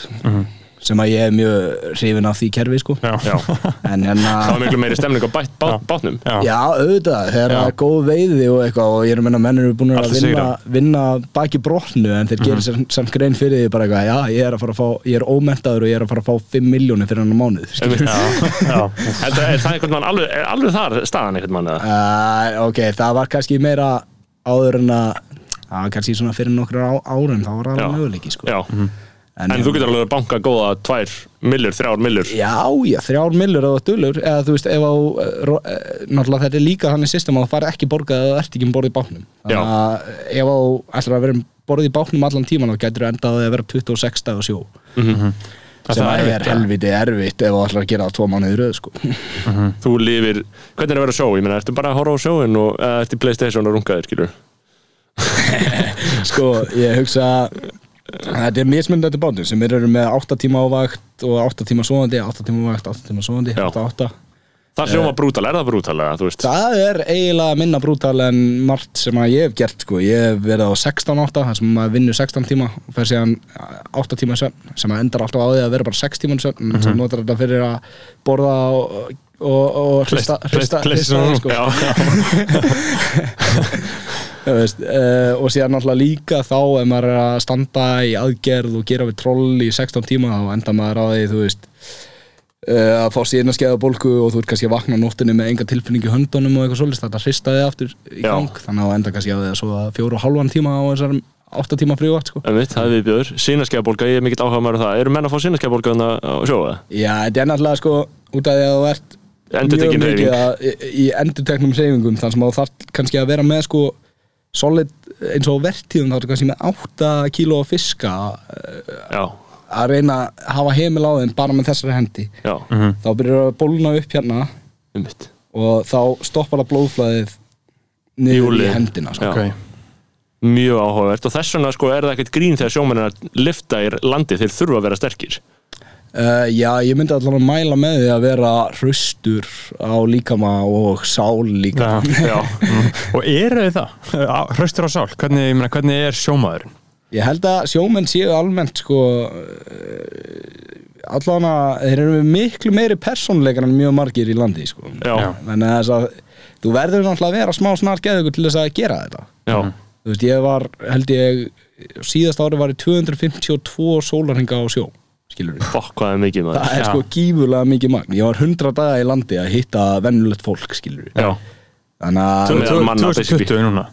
sem að ég er mjög hrifin af því kerfi sko en hérna Það var miklu meiri stemning á bát, bát, bátnum Já. Já, auðvitað, þegar það er góð veiði og eitthvað og ég er að menna menn eru búin að að vinna, vinna baki brotnu en þeir gerir sem, sem grein fyrir því bara eitthvað, já, ég er að fara að fá, ég er ómentaður og ég er að fara að fá 5 miljónir fyrir mánuð. Einmitt. já, já. Er það- er einhvern mann alveg, er alveg þar staðan einhvern mann eða? Uh, ok, það var kannski meira áður en að kannski svona fyrir nokkur á, árum þá var það alveg möguleiki sko. En, en þú getur alveg banka góða tvær millur, þrjár millur Já, já, þrjár millur eða dullur eða þú veist, ef á ro- uh, náttúrulega þetta er líka þannig system að það fari ekki borgað eða ert ekki um borðið í bátnum Já. þannig að ef á ætlar að vera um borðið í bátnum allan tíman þá getur endaði að vera 26 dag á sjó sem það að erfitt, er ja. helviti erfitt ef þú ætlar að gera það tvo mánuði röð sko. Þú lifir, hvernig er að vera sjó? Ég meina, ertu bara að horfa á sjóin og eða ertu í Playstation og rungaðir, skilur? sko, ég hugsa þetta er mismundandi bátum sem eru með 8 tíma á vakt og 8 tíma sofandi 8 tíma á vakt, 8 tíma sofandi Já. 8, 8 Það hljóma brútal, er það brútalega? Það er eiginlega minna brútal en margt sem ég hef gert sko. Ég hef verið á 16-8 þar sem maður vinnur 16 tíma og fer síðan 8 tíma sem að endar alltaf á því að vera bara 6 tíma -hmm. sem notar þetta fyrir að borða og, og, og hrista, hrista sko. Já, uh, og síðan náttúrulega líka þá ef maður er að standa í aðgerð og gera við troll í 16 tíma þá endar maður á því þú veist uh, að fá síðan að skeiða bólgu og þú ert kannski að vakna á nóttinni með enga tilfinningu í höndunum og eitthvað svolítið þetta hristaði aftur í Já. gang þannig að það endar kannski að svo fjóru og halvan tíma á þessar 8 tíma frívægt sko. það er viðbjöður Sýnaskeiðabólga, ég er mikill áhuga maður á það Eru menn að fá sýnaskeiðabólga þannig á sjóa? Já, þetta er náttúrulega sko út af því að þú ert mjög mikið að- í, í endurteknum hreyfingum þannig sem þú þarf kannski að vera með sko solid eins og á vertíðum þá ertu kannski með 8 kíló af fiska eh, Já, að reyna að hafa heimil á þeim bara með þessari hendi. Já, þá byrjar að bólna upp hérna einmitt. og þá stoppar það blóðflæðið niður Júli. í hendina sko. Ok. Mjög áhugavert. Og þess vegna sko er það ekkert grín þegar sjómenn er að lifta í landi þeir þurfa að vera sterkir uh, Já, ég myndi allan að mæla með því að vera hraustur á líkama og sál líka Já. Já, Og eru þið það? Á- Hraustur á sál, hvernig, ég meina, hvernig er sjómaðurinn? Ég held að sjómenn séu almennt sko allan að þeir eru miklu meiri persónleikar en mjög margir í landi sko. já, Já. já, Þannig að þess að þú verður náttúrulega að vera smá snar geðugur til þess að gera þetta Þú veist, ég var, held ég síðast ári var ég 252 sólarhinga á sjó Fokk hvað er mikið maður Það er sko gífurlega mikið magn Ég var 100 daga í landi að hitta vennulegt fólk skilur við Já, Þannig að Sem er- manna, basically. 2020 núna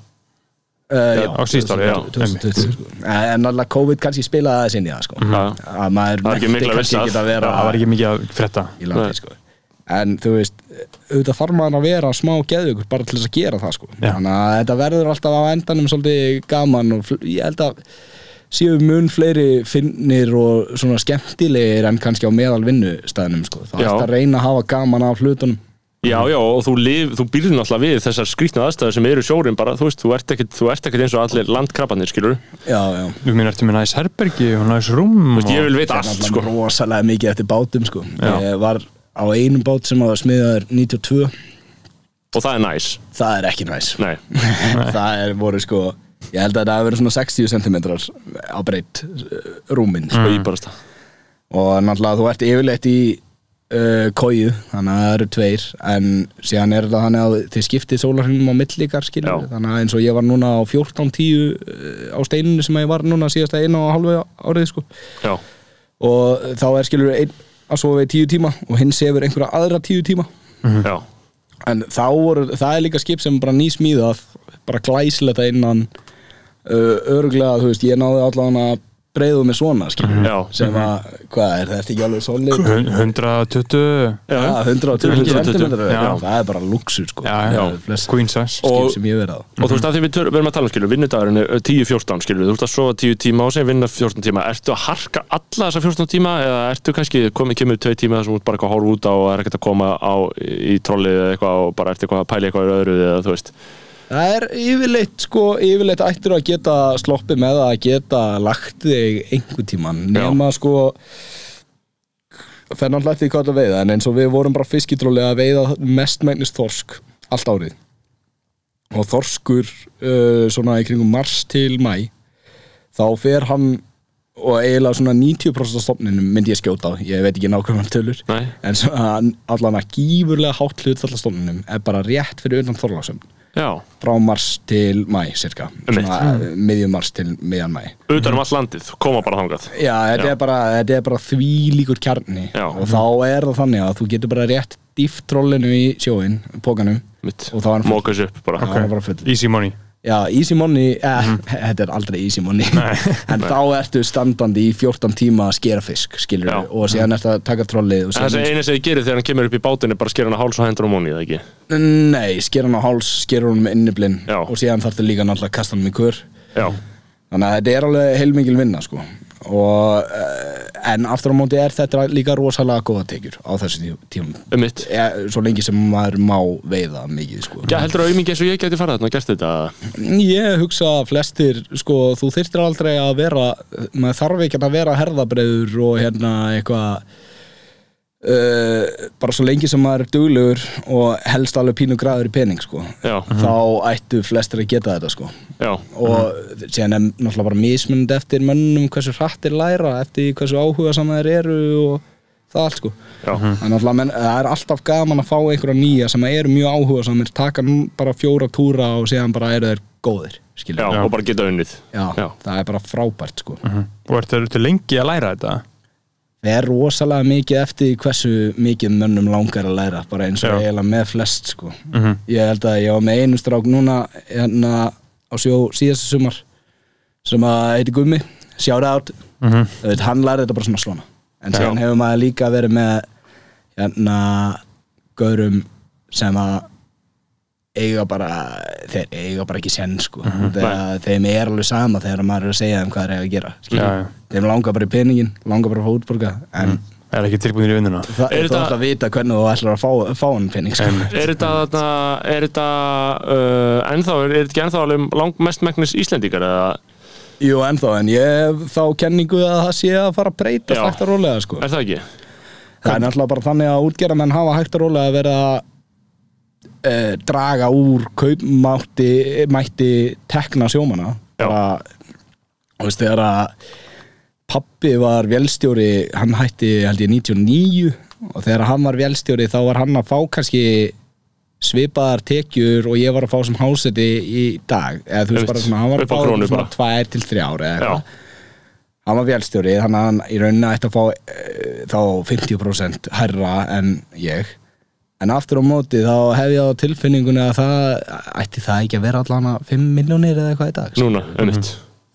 uh, já, á síðasta ári, já, 2020 sko. En allavega COVID kannski spilaði aðeins inn í það sko. Já. að maður Það var ekki mætti mikla kannski ekki að vera Það var ekki mikið að frétta í landi Nei. sko. en þú veist auðvitað þarf maður að vera smá geðugur bara til þess að gera það sko. Já. þannig að þetta verður alltaf á endanum svolítið gaman og ég held að séu mun fleiri finnir og svona skemmtilegir en kannski á meðal vinnustæðinum sko. Já. ert að reyna að hafa gaman af hlutunum. Já, já og þú, þú býrð náttúrulega við þessar skrýtna aðstæður sem eru sjórin bara, þú veist, þú ert ekkert, þú ert ekkert eins og allir landkrabbanir, skilur já, já. Þú meina, ertu með næs herbergi og næs rúm veist, ég vil vita Það er allt, náttúrulega sko. rosalega mikið eftir bátum sko. Já. ég var á einum bát sem var smiðaður 92 og það er næs, það er ekki næs. Nei, það er voru sko ég held að það hafi verið svona 60 cm á breytt rúmin sko. og íbarast og náttúrulega þú ert yfirleitt í uh, kóju, þannig að það eru tveir en síðan er þetta þannig að þið skiptið sólarhringnum á millikar skilur þannig að eins og ég var núna á 14.10 uh, á steininu sem ég var núna síðasta einu og halvu árið sko. Já, og þá er skilur ein, að sofa í tíu tíma og hinn sefur einhverja aðra tíu tíma. Já, en þá voru, það er líka skip sem bara nýsmíðað bara glæsilegt innan uh, örglega, þú veist, ég náði allavega að breiðu með svona, skilur Já. sem að, hvað er þetta ekki alveg solid? Hun- 120 já. Já, 120 120, cm það er bara luxur sko. Queen size. skip Og- sem ég verið á. Og þú veist að því við erum að tala um skilur, vinnudagurinn er 10-14 skilur, þú ert að sofa 10 tíma og sem vinna 14 tíma, ertu að harka alla þessa 14 tíma eða ertu kannski komið kemur 2 tíma þar sem þú bara eitthvað að horfa út á og er ekkert að koma á í trollið eða eitthvað og bara ertu eitthvað að pæla í eitthvað Það er yfirleitt sko, yfirleitt ættir að geta sloppið með að geta lagt þig einhvern tíman nema sko það er náttúrulega eftir því hvað það veiða en eins og við vorum bara fiskitróli að veiða mestmægnist þorsk allt árið. Og þorskur uh, svona í kringum mars til mæ þá fer hann og eiginlega svona 90% af stofninum myndi ég skjóta á, ég veit ekki nákvæmlega tölur. Nei, en svona allan að gífurlega hátt hlutfall af stofninum er bara rétt fyrir utan þorlásöfn já, frá mars til mæ cirka, miðjum mars til miðjan mæ utan um allt landið, koma bara þangað. Já, þetta Já. er bara, þetta er bara því líkur kjarni. Já. og þá er það þannig að þú getur bara rétt dýft trollinu í sjóin, pókanum mitt, og þá er hann full, móka þessu upp bara. Er hann bara full. Easy money Já, easy money, eh, þetta er aldrei easy money en þá ertu standandi í 14 tíma að skera fisk, skilur Já. og síðan ertu að taka trollið En það er eina sem þið gerir þegar hann kemur upp í bátinn er bara skera hann að háls og hendur á móni, eða ekki? nei, skera hann á háls skera hann með inniblinn og síðan þarftu líka náttúrulega að kasta hann í kur Já, Þannig að þetta er alveg heilmikil vinna sko. Og, uh, en aftur á móti er þetta líka rosalega góða tekjur á þessu tí- tímum um mitt ja, svo lengi sem maður má veiða mikið sko. Já, heldur að auðmingi eins og ég geti farað þarna og gert þetta? Ég hugsa að flestir sko, þú þyrftir aldrei að vera maður þarf ekki að vera herðabreiður og hérna eitthvað uh, bara svo lengi sem maður er duglegur og helst alveg pínu græður í pening sko. Já, þá ættu flestir að geta þetta sko. já, og síðan er náttúrulega bara mismunandi eftir mönnum hversu hrattir læra eftir því hversu áhuga saman þeir eru og það allt sko. Já, Það er náttúrulega menn, það er alltaf gaman að fá einhverja nýja sem eru mjög áhuga samir taka nú bara fjóra túra og síðan bara eru þeir góðir já, og bara geta unnið. Já, Já. það er bara frábært sko. Og ertu ertu lengi að læra þetta? Það er rosalega mikið eftir hversu mikið mönnum langar að læra bara eins og eiginlega með flest sko. Mhm. Ég held að ég var með einu strák núna hérna á sjó síðasta sumar sem að heiti Gummi. Shout out, Mhm. þú veit, hann lærði þetta bara svona svona. En síðan hefur maður líka verið með hérna gaurum sem að eiga bara þeir eiga bara ekki senn sko þegar þeim er alveg sama þegar maður er að segja þeim hvað þeir eiga að gera skilur. Já, já. þeim langar bara í peningin langar bara að fá útborga en Er ekki tilbúinir í vinnuna? Er er þetta- það að vita hvernig þú ætlar að fá, fá hann penning sko. Er þetta, þarna, er þetta uh, ennþá, er, er þetta ekki ennþá alveg langmestmæknis Íslendingar eða, Jú, ennþá, en ég hef þá kenningu að það sé að fara að breyta hægt að rólega sko. er það ekki? það er náttúrulega bara þannig að útgerðamenn hafa hægt að rólega að vera e, draga úr kaupmátti mætti tekna sjómana bara, þú veist, þegar að pappi var vélstjóri hann hætti held ég 99 og þegar hann var vélstjóri þá var hann að fá kannski svipaðar tekjur og ég var að fá sem háseti í dag. Eða þú veist bara svona, hann var að fá svona bara. tvær til þrjár eða eitthvað. Hann var vélstjóri þannig að hann í rauninni ætti að fá e, þá 50% herra en ég en aftur á móti þá hef ég á tilfinningunni að það ætti það ekki að vera allan að 5 miljónir eða eitthvað í dag sko. núna, einmitt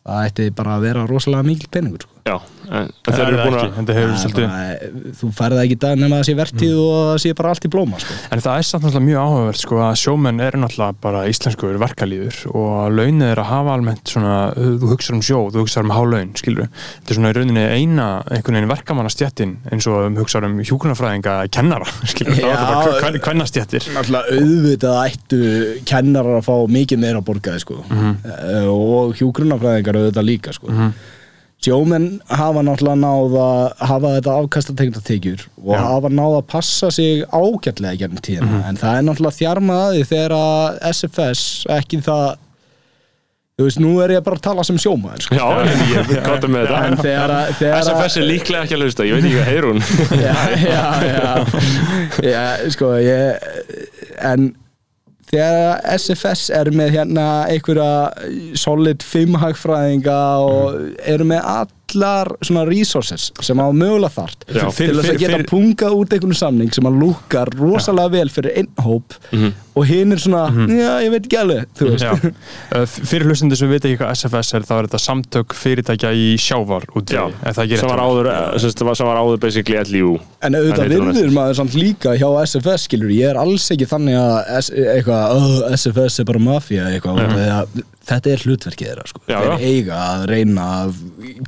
það ætti bara að vera rosalega mikil peningur sko. Já, en, Það er eru það búin að en það hefur Það er svolítið bara, þú færði það ekki dag nema að það sé vertíð og það sé bara allt í blóma sko. En það er samt náttúrulega mjög áhugavert sko að sjómenn eru náttúrulega bara íslenskur verkalýður og launið er að hafa almennt svona, þú hugsar um sjó, þú hugsar um hálaun, skilur Þetta er svona í rauninni eina einhvern veginn verkamannastjættin eins og um hugsar um hjúkunarfræðinga kennara, skilur, það er Já. bara hvern- hvernastjættir Náttúrulega auðvitað ættu sjómenn hafa náttúrulega náð að hafa þetta afkastategna tekjur og Já. hafa náð að passa sig ágætlega gennum tíðina. En það er náttúrulega þjarmað að því þegar að SFS ekki það þú veist, nú er ég bara að tala sem sjómaður sko. Já, ég gott með þetta. Þegar að þegar að- SFS er líklega ekki að hlusta, ég veit ekki hvað heyr hún? Já, já, já, já, sko, ég, en þegar SFS er með hérna einhverja solid 5 hagfræðinga og eru með allar svona resources sem á mögulega þart Já. til þess að geta punga út einhvern samning sem að lúkar rosalega vel fyrir einn hóp og hinn er svona, já, ég veit ekki alveg þú veist, Já. F- Fyrir hlustendur sem veit ekki hvað SFS er þá er þetta samtök fyrirtækja í sjávar út er ekki sem var áður, eh, sem var áður basically LIU En auðvitað virður maður samt líka hjá SFS skilur, ég er alls ekki þannig að eitthvað, oh, SFS er bara mafía eitthvað, mm -hmm. Þetta er hlutverkið þeirra sko. Já, þeir eiga að reyna að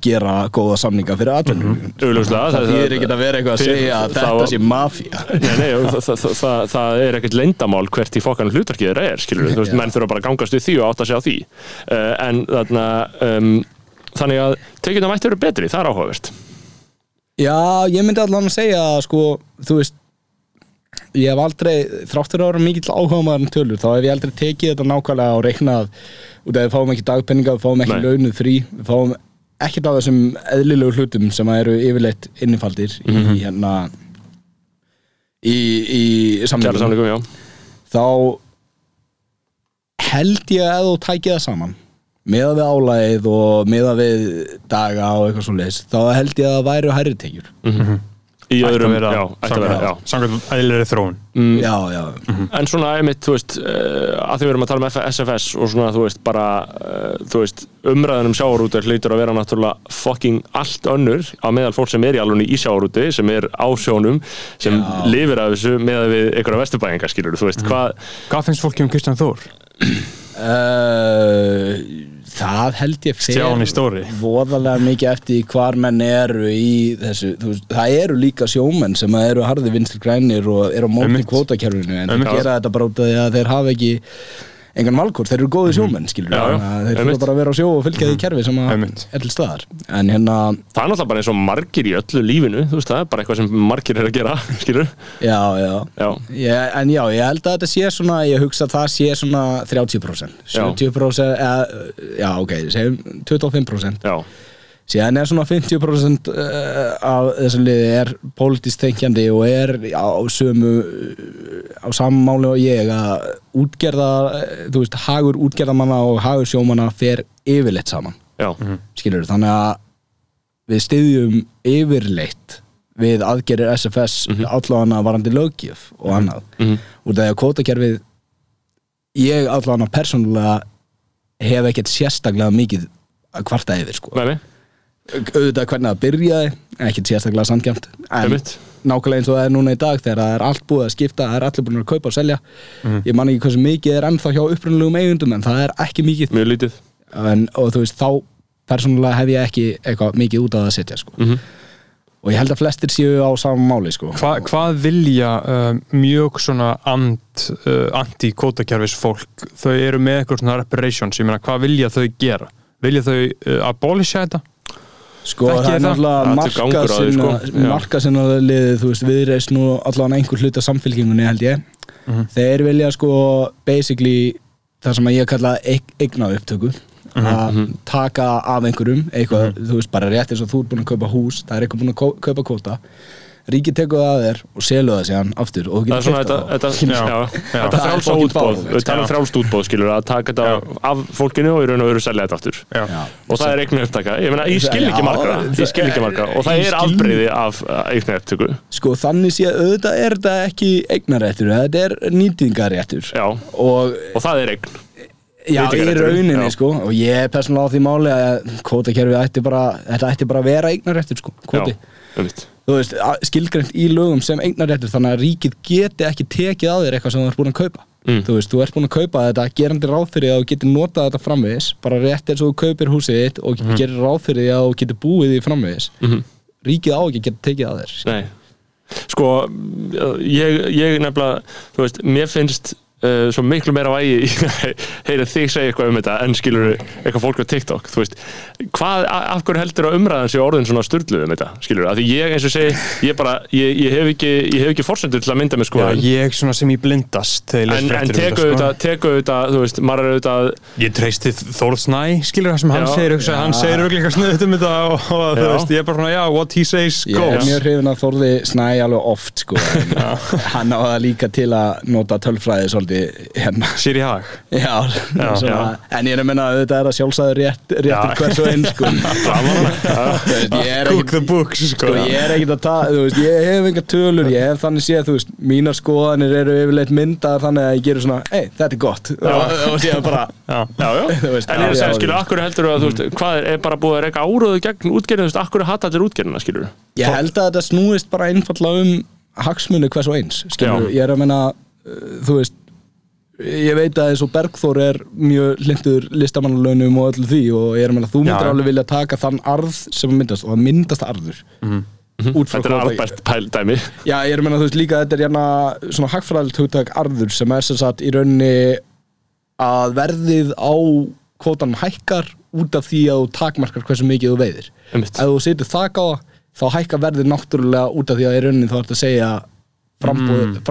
gera góða samninga fyrir atvinnum Augljóslega, það það- þýðir ekki að vera eitthvað að segja að það þetta var- sé og það, það, það, það er ekkert leyndamál hvert í fokkanum hlutverkið þeirra er, skilur þú veist, menn þurfa bara að gangast við því og átt að segja á því. Uh, en þarna um, þannig að tekjuna mætti verið betri, það er áhugavert. Já, ég myndi allan að segja að sko, þú veist ég hef aldrei, þráttur að vera mikill áhuga maður en tölur, þá hef ég aldrei tekið þetta nákvæmlega og reiknað út af við fáum ekki dagpenninga, við fáum ekki launuð frí við fáum ekkert af þessum eðlilegu hlutum sem eru yfirleitt innifaldir í hérna í, í samlingum þá held ég að þú tækið það saman. Meða við álægið og meða við daga og eitthvað svo leis þá held ég að það væru hærri tekjur. Í Ætti að öðrum, já, ætti að vera, já. þróun. Já, já, En svona, einmitt, þú veist, uh, að því við erum að tala um SFS og svona, þú veist, bara, uh, þú veist, umræðan um sjávarúti hlýtur að vera náttúrulega fucking allt önnur á meðal fólk sem er í alveg í sjávarúti, sem er á sjónum, sem Já. lifir af þessu með við einhverja vesturbæðinga, skilur, þú veist, hvað, Hvað finnst fólki um Kristján Þór? Uh, það held ég stóri. voðalega mikið eftir hvar menn eru í þessu, veist, það eru líka sjómenn sem eru harði vinstri grænir og eru á móti kvótakerfinu en Einmitt. gera þetta bara út af því að þeir hafa ekki engan valkort, þeir eru góði sjómenn skilur Já, já. þeir Einmitt. fyrir bara að vera á sjó og fylgja því kerfi sem að Einmitt. er til staðar. En hérna, það er náttúrulega bara eins og margir í öllu lífinu, þú veist, það er bara eitthvað sem margir er að gera, skilur, já, já. Já, Ég, en já, ég held að þetta sé svona, ég hugsa að það sé svona 30%, 70% eða, já ok, segjum 25% já, síðan er svona 50% uh, af þessu liði er pólitískt þenkjandi og er á sömu uh, á sammáli og ég að útgerða, uh, þú veist, hagur útgerðamanna og hagur sjómanna fer yfirleitt saman, já, skilur þannig að við styðjum yfirleitt við aðgerir SFS mm -hmm. allavega varandi löggjöf og annað. Mhm. út af því að kvótakerfið ég allavega persónulega hef ekkert sérstaklega mikið að kvarta yfir sko. Mig, auðvitað hvernig það byrjaði ekkert sérstaklega sandgjönd en nákvæmlega eins og það er núna í dag þegar það er allt búið að skipta, það er allir búin að kaupa og selja Mhm. ég man ekki hversu mikið er ennþá hjá upprunalegum eigundum en það er ekki mikið mjög lítið, en, og þú veist þá persónulega hef ég ekki eitthvað mikið út af það að setja sko. Mhm. og ég held að flestir séu á sama máli sko. Hva, hvað vilja uh, mjög svona and, uh, anti-kótakerfis fólk þau eru með eitthvað svona reparations ég meina hvað vilja þau gera vilja þau uh, abolisha þetta Sko það er náttúrulega er marka sinna, sko. Já. marka sinna liðið, þú veist, viðreist nú allavega einhver hluta samfélkingunni held ég. Mhm. þeir vilja sko basically það sem að ég kalla eigna upptöku Mhm, að taka af einhverjum eitthvað, þú veist, bara rétt eins og þú ert búin að kaupa hús það er eitthvað búin að kaupa kvóta ríkið tekur það að þér og selur það síðan aftur og þú það getur keypt þetta, það. þetta, er fucking útbóð, báðum, við talum já. frjálst útbóð, skilur, að taka þetta af fólkinu og í raun og veru selja þetta aftur. Og það er eignu upptaka, ég meina, ég skil ekki Já, margra ég skil ekki margra. Og það er afbreyði af eignu upptöku. Sko þannig sé auðvitað er þetta ekki eignaréttur, þetta er nýtingaréttur og og það er eign. Já, í rauninni já. sko. Og ég er persónulega á því máli að kvótakerfið ætti bara, þetta ætti bara að vera eignaréttur sko, kvóti. já, að- skilgreint í lögum sem eignaréttur þannig að ríkið geti ekki tekið á þér eitthvað sem þú ert búin að kaupa. Mm. Þú veist, þú ert búin að kaupa þetta gerandi ráð fyrir að þú getur notað þetta framvegis, bara rétt eins og þú kaupir húsið þitt og Mhm. gerir ráð fyrir því að þú getur búið því framvegis. Mhm. Ríkið á ekki að geta tekið á þér. Nei Sko, ég, ég nefnilega, þú veist, mér finnst uh, svo miklu meira vægi heyra þig segja eitthvað um þetta en skilur eitthvað fólk á TikTok, þú veist. Hvað, af hverju heldur að umræðan sé orðin svona styrluð um þetta, skilur, að því ég eins og segi ég bara, ég, ég hef ekki ég hef ekki forsendur til að mynda með sko Já, ég svona sem ég blindast en, en um teku þetta, auðvitað, teku auðvitað, þú veist, maður er auðvitað Ég treysti Þórð Snæ, skilur það sem hann Já. segir hugsa, hann segir auðvitað sniðut um þetta og, og þú veist, ég er bara svona, já, what he says Ég er goes. mjög hrifin að Þórði snæ alveg oft sko hann á það líka til að nota tölfræði svolítið svolítið hérna. Sýri Hag Já, svona, en ég er að menna að þetta er að sjálfsæður rétt, réttur Já. hvers og einn sko. Er Cook the books sko, ég er ekkit að ta, þú veist, ég hef enga tölur, ég hef þannig séð, þú veist, mínar skoðanir eru yfirleitt myndaðar þannig að ég gerur svona, ei, þetta er gott. Og, síðan bara, Já, Já, já, veist, en ég er að já, segja, já. skilur, akkur heldur að, þú veist, hvað er, er bara búið að reyka áröðu gegn útgerðinu, akkur hata allir útgerðina, skilur ég held að þetta snúist bara einfallega um hagsmunu hvers og eins, skilur, Já. ég er að menna, uh, þú veist, ég veit að eins og Bergþór er mjög lindur listamannalaunum og öllu því og ég er að menna, þú myndir Já. alveg vilja taka þann arð sem myndast og það myndast arður. Út frá Þetta er albært pældæmi Já, ég er að menna, þú veist líka þetta er hérna svona hagfræðilegt hugtak arður sem er sem sagt í rauninni að verðið á kvótanum hækkar út af því að þú takmarkar hversu mikið þú veiðir. Ef þú setur þak á þá hækkar verðið náttúrulega út af því að í rauninni þá ertu að segja frambúð, Mm.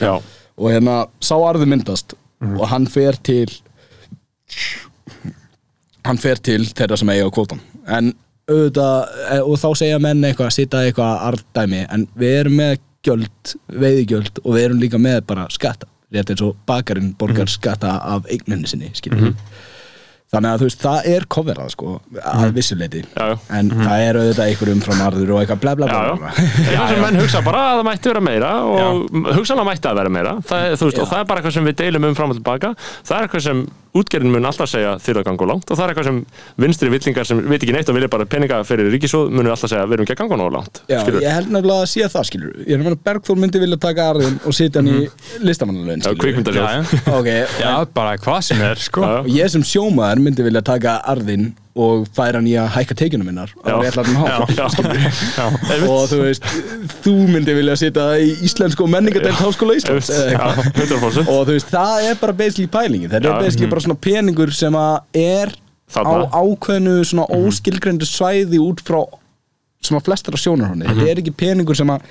Já, og hérna sá arður myndast og hann fer til hann fer til þeirra sem eiga á kvótan en auðvitað, eh, og þá segja menn eitthvað, sita eitthvað arðdæmi en við erum með gjöld, veiðigjöld og við erum líka með bara skatta. Rétt eins og bakarinn borgar skatta af eigninni sinni, skiljum þannig að þú veist, það er coverað sko, að vissuleiti Já, já. en það er auðvitað einhver umfram arður og eitthvað bla bla já, bla, bla. Einu sem menn hugsa bara að það mætti vera meira og hugsanlega mætti að vera meira. Það, er, veist, og það er bara eitthvað sem við deilum um fram og tilbaka það er eitthvað sem útgerðin mun alltaf segja þyrra ganga of langt og það er eitthvað sem vinstri villingar sem veit ekki neitt og vilja bara peninga fyrir ríkisóð munur alltaf segja við erum ekki að ganga of langt. Já, skilurðu. ég held nefnilega að sé það, skilur Ég er að meina Bergþór myndi vilja taka arðin og setja hann í listamannalaun, Mhm. Já, kvikmyndasjóð. Já, já. Ok, Já, bara hvað sem er, sko. Já, og ég sem sjómaður myndi vilja taka arðin og færa hann í að hækka tekjunum minnar Já. Já, já. Og þú veist, þú myndi vilja setja það í íslensku og menningadelt háskóla Íslands eða Já, eitthvað. 100% og þú veist, það er bara basically pælingin. Þetta er basically bara svona peningur sem að er Þarna. á ákveðnu svona óskilgreindu svæði út frá svona flestar af sjónarhóni þetta er ekki peningur sem að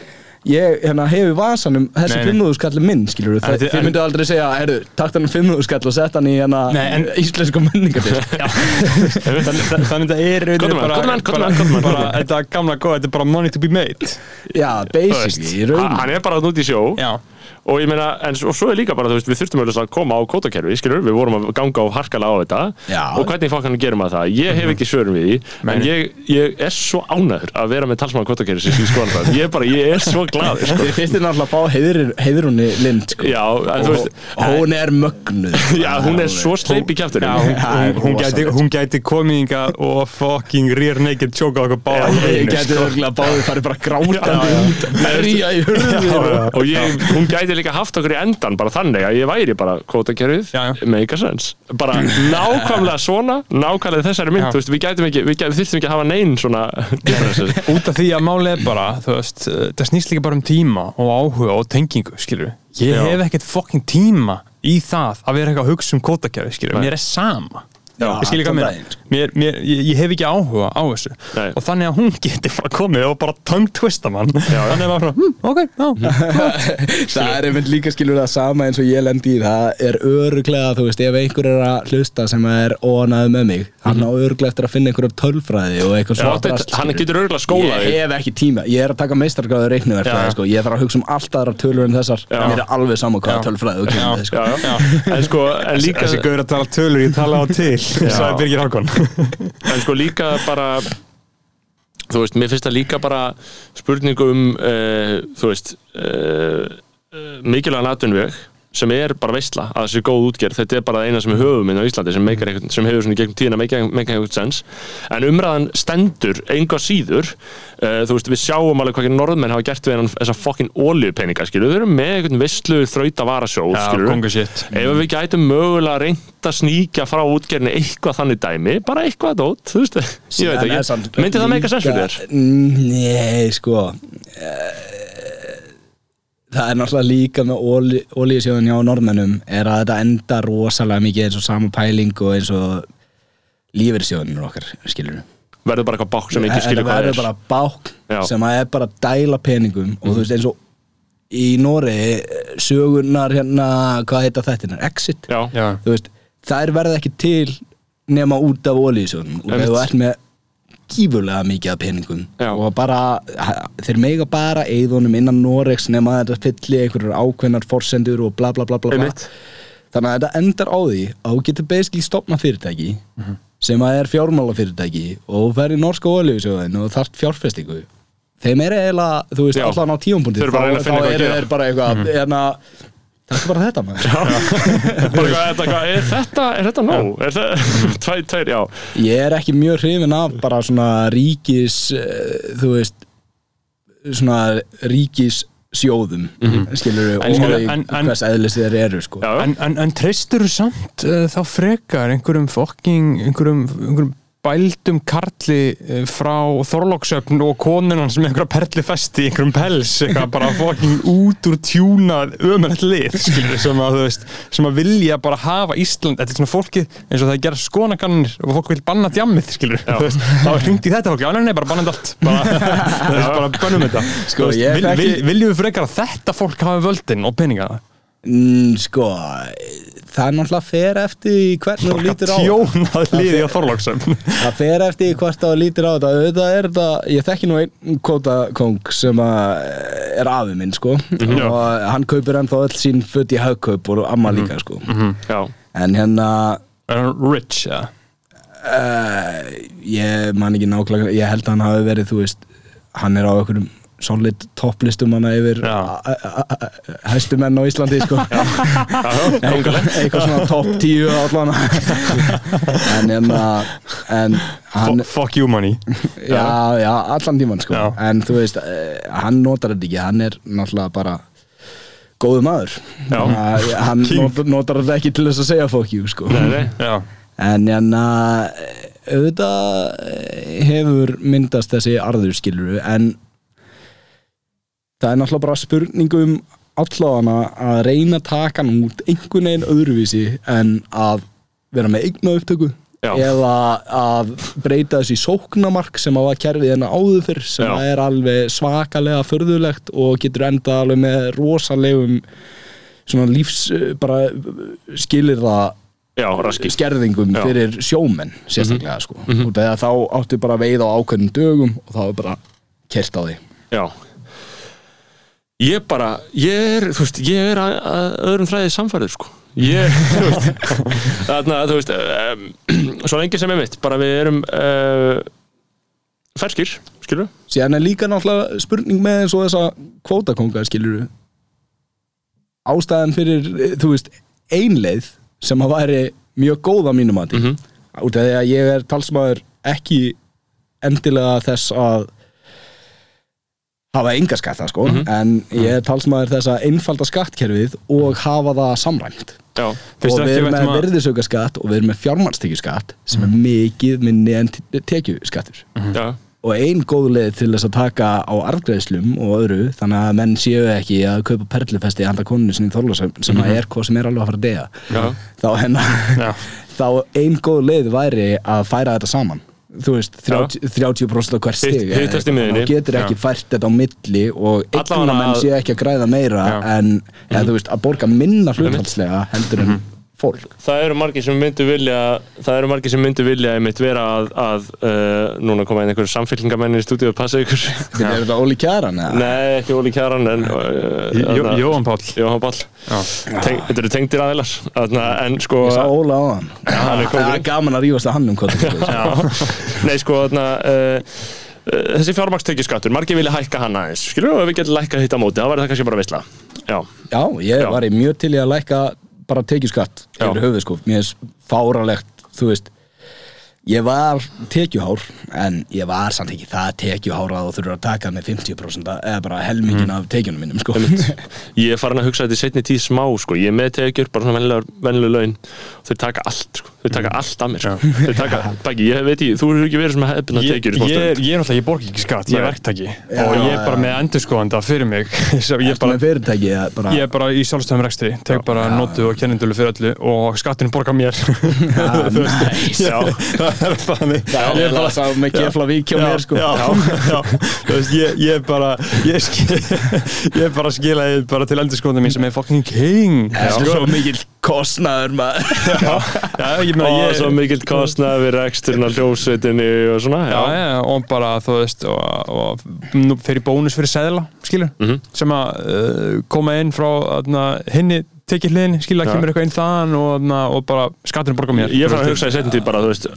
ég hérna, hef í vasanum þessi Nei, nei. 500 skall er minn skilur En þið myndið aldrei segja heyrðu, takt hann 500 skall og sett hann í hérna, Nei, en- íslensku menningadelt Þannig þetta er þetta gamla góð, þetta er bara money to be made. Já, basically, í raun. Hann er bara út í sjó. Já, og ég meina, en svo, svo er líka bara, þú veist, við þurftum auðvitað að koma á kótakerfi, skilur, við vorum að ganga á harkalega á þetta Já. og hvernig fokkan gerum að það, ég hef ekki svörum við því en ég, ég er svo ánæður að vera með talsmann kótakerfi sem ég skoðan það, ég er bara, ég er svo glaður, sko. þið þið náttúrulega að fá heiður, heiðrunni lind sko. Já, en og, veist, og hún er mögnuð já, hún er svo sleip í já kjæfturinn. hún, hún, hún, gæti, hún gæti komið hingað og fucking rear naked choka okkur sko. og ég, hún gæti líka haft okkur í endan bara þannig að ég væri bara já. make a sense. Bara nákvæmlega svona, nákvæmlega þessari mynd veist, við gætum ekki, við, þyrftum ekki að hafa neinn svona út af því að málið er bara þú veist, uh, það snýst líka bara um tíma og áhuga og tengingu, skilur ég Já. hef ekkert fucking tíma í það að vera eitthvað að hugsa um kótakerfi, skilur mér er sama Mér, mér, ég, ég hef ekki áhuga á þessu. Nei. og þannig að hún geti bara komið og bara tongue twista mann. Já. þannig að maður svona, hm, ok, já það er einmitt líka skilur það sama eins og ég lendi í. Það er öruglega, þú veist, ef einhver er að hlusta sem er óanaði með mig hann á öruglega eftir að finna einhverjum tölfræði og eitthvað drast, hann getur örugglega skólað ég hef ekki tíma, ég er að taka meistargráður reiknuverkfræði, Já. sko, ég þarf að hugsa um allt aðra tölur en þessar, Já. mér er alveg sama hvaða tölfræði sagði Birgir Hákon. En sko líka bara þú veist, mér finnst það líka bara spurningu um uh, þú veist uh, uh, mikilvægan atvinnveg sem er bara veistla að þessi góð útgerð þetta er bara eina sem við höfum inn á Íslandi sem, meikar einhvern, sem hefur gegnum tíðina meika einhvern sens. En umræðan stendur enga síður. Uh, þú veist við sjáum alveg hvað ekki norðmenn hafa gert við hennan þessa fokkin oljupeninga skilur við erum með einhvern veistlu þraut að vara sjóð já, skilur konga shit. Ef við gætum mögulega reynd að sníkja frá útgerðinni eitthvað þannig dæmi bara eitthvað dót, þú veist. Ég veit En er ekki, samt myndi það meika sens fyrir þér? Nei, sko. Eh, Það er náttúrulega líka með ólíðsjóðun hjá norðmennum er að þetta enda rosalega mikið eins og sama pæling og eins og lífyrsjóðunir okkar, skilur verður bara eitthvað bák sem ekki skilur hvað það verður er. bara bák Já. sem að er bara að dæla peningum og þú veist eins og í Nóri sögunar hérna, hvað heita þetta, Exit? Já, já, þú veist, þær verða ekki til nema út af ólíðsjóðunum og þú ert með gífurlega mikið af peningum Já. og bara, þeir mega bara eigðunum innan Noregs nema þetta fylli einhverjar ákveðnar forsendur og bla bla bla bla, bla. Þannig að þetta endar á því að þú getur basically stopna fyrirtæki sem að er fjármála fyrirtæki og þú ferð í norska olífisjóðin og þarft fjárfestingu þeim er eiginlega, þú veist, Já. allan á tíumpunkti að eru gera. þeir bara eitthvað, hérna þetta er bara þetta maður. Bara þetta, hvað, er þetta, er þetta nóg? Er þetta, tvær, tvær, já. Ég er ekki mjög hrifin af bara svona ríkis uh, þú veist svona ríkis sjóðum En og skilur, en- en- hvers eðlis þeir eru sko. En, en, en treystur þú samt uh, þá frekar einhverjum fokking einhverjum, einhverjum bældum karli uh, frá Þorlóksöfn og konun hans með einhverja perli festi í einhverjum pels, eitthvað bara fokking út úr tjúnað ömurlegt lið skilur, sem að veist, sem að vilja bara hafa Ísland, þetta er svona fólkið eins og það er gera skonakannir og fólk vil banna djammið skilur, veist, þá er hringt í þetta fólk já, nei, bara bannandi allt bara, bara bannum þetta. Sko, veist, vil, þekki- vil, viljum við frekar að þetta fólk hafi völdin og peninga? mm, Sko það er náttúrulega fer eftir hvernig þú lítur á Þorlóksöfn Það fer eftir í hvort þú lítur á þetta. Auðvitað er þetta, ég þekki nú einn kótakong sem að er afi minn sko. Og hann kaupir ennþá öll sín föt í hagkaup og amma líka sko. Já, en hérna Er hann rich, ja? Uh, ég man ekki nákvæmlega ég held að hann hafi verið, þú veist hann er á einhverjum solid topplistum hana yfir Já. hæstu menn á Íslandi sko. eitthvað, eitthvað svona topp tíu allan en hérna en hann, fuck you money já, já, allan tíman sko. Já. en þú veist, uh, hann notar þetta ekki hann er náttúrulega bara góðu maður hann notar, notar þetta ekki til þess að segja fuck you sko. nei, nei En hérna, auðvitað hefur myndast þessi arður skiluru en það er náttúrulega bara spurningum allavega að reyna að taka hann út einhvern veginn öðruvísi en að vera með eigna upptöku Já. eða að breyta þessi sóknamark sem að var kerfið hérna áður fyrr sem er alveg svakalega förðulegt og getur enda alveg með rosalegum svona lífs eh, bara skilir það Já, skerðingum Já. fyrir sjómenn sérstaklega sko. Og þegar þá áttu bara að veiða á ákveðnum dögum og þá er bara kert á því. Já Ég bara, ég er, þú veist, ég er að, að öðrum þræði samfærið, sko. Ég, þú veist Þarna, þú veist um, Svo lengi sem ég mitt, bara við erum uh, ferskir, skilur síðan er líka náttúrulega spurning með eins og þessa kvótakonga skilur ástæðan fyrir þú veist, einleið sem að væri mjög góð á mínum mati Mhm. út af því að ég er talsmaður ekki endilega þess að hafa enga skatta sko en ég er talsmaður þess að einfalda skattkerfið og hafa það samræmt. Já, og við erum með ættum að- verðisaukaskatt og við erum með fjármannstekjuskatt sem er mikið minni en te- tekjuskattur. Já, og ein góð leið til þess að taka á arðgreiðslum og öðru þannig að menn séu ekki að kaupa perlufesti handa koninu sinni í Þorlásöfn sem að er hvað sem er alveg að fara að já, þá, já. þá ein góð leið væri að færa þetta saman þú veist, 30%, 30 á hver stig Hitt- hittast í miðjunni. þá getur ekki Já. fært þetta á milli og eignamenn að- séu ekki að græða meira Já. en eða, þú veist, að borga minna hlutfallslega heldur en fólk. Það eru margir sem myndu vilja það eru margir sem myndu vilja einmitt vera að, að uh, núna koma inn einhverjum samfélkingamennir í stúdíu og passa ykkur. Þetta er þetta Óli Kjaran eða? Nei, ekki Óli Kjaran en uh, Jóhann Páll. Jóhann Páll. Já. Teng, Þetta eru tengdir aðilar þarna, en sko Ég sá Óla á hann hann er Það er gaman að rífast að hann um hvað Nei, sko, þarna uh, uh, þessi fjármakstekjuskattur, margir vilja hækka hann aðeins. Skilur við, ef við getum lækka hitt á móti þá var það kannski bara veistla Já, Já, ég Já. var í mjög til í að lækka bara tekjuskatt Já. yfir höfuð sko. Mér er fáralegt, þú veist Ég var tekjuhár en ég var samt ekki það tekjuhár að þú þurfur að taka með 50% eða bara helmingin af tekjunum mínum sko. Ég er farin að hugsa þetta í setni tíð smá, sko, ég er með tekjur bara svona vennilega laun. Og þeir taka allt, sko, þeir taka allt af mér. Sko. þeir taka, bæki, ég veit ekki, þú eru ekki verið sem að hefna Ég, tekjur í ég, smá er- stund. ég er náttúrulega, ég borg ekki skatt, ég er Já, og ég er bara með endurskoðanda fyrir mig. Ég er bara, með fyrirtæki eða bara ég er bara í sjálfstöðum rekstri tek bara notu og kennindölu fyrir öllu og skattin borgar mér. Það er þannig. Það er Ég bara með Keflavík hjá mér sko. já, já, þú veist, ég, ég er bara ég, ég er bara skilaði bara til endurskóðum mín sem er fucking king. Það er svo mikill kostnaður maður. Já, já, og ég svo mikill kostnað við reksturinn á hljósveitinni og svona Já, og bara, þú veist, og, og í bónus fyrir seðla, skilur, Mhm. sem að uh, koma inn frá hinni tekið hliðin, skilur, að kemur eitthvað inn þaðan og, og bara skatturinn borga mér. ég fann að hugsa í setjum tíð bara, þú veist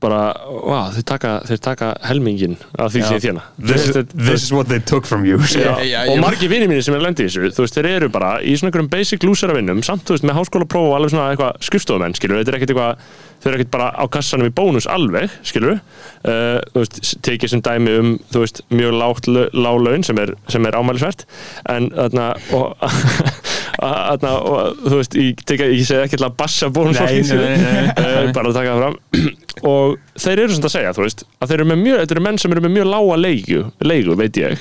bara, wow, þeir taka, þeir taka helmingin af því sem þjána This, is- this is what they took from you. Já, Já. Og margir vinir mínir sem er lendi í þessu þú veist, þeir eru bara í svona einhverjum basic lúsera vinnum samt, þú veist, með háskóla próf og alveg svona eitthvað skrifstofumenn, skilur, þetta er ekkert eitthvað þeir eru ekkert bara á kassanum í bónus alveg skilur, uh, þú veist tekið sem dæmi um, þú veist, mjög lágt lö- lág laun sem er, sem er ámælisvert. En þarna og, þarna, og þú veist, ég, teka, ég segi ekki til að bassa bónus uh, bara að taka það fram. Og þeir eru svona að segja, þú veist að þeir eru með mjög, þetta eru menn sem eru með mjög lága leigu, leigu veit ég.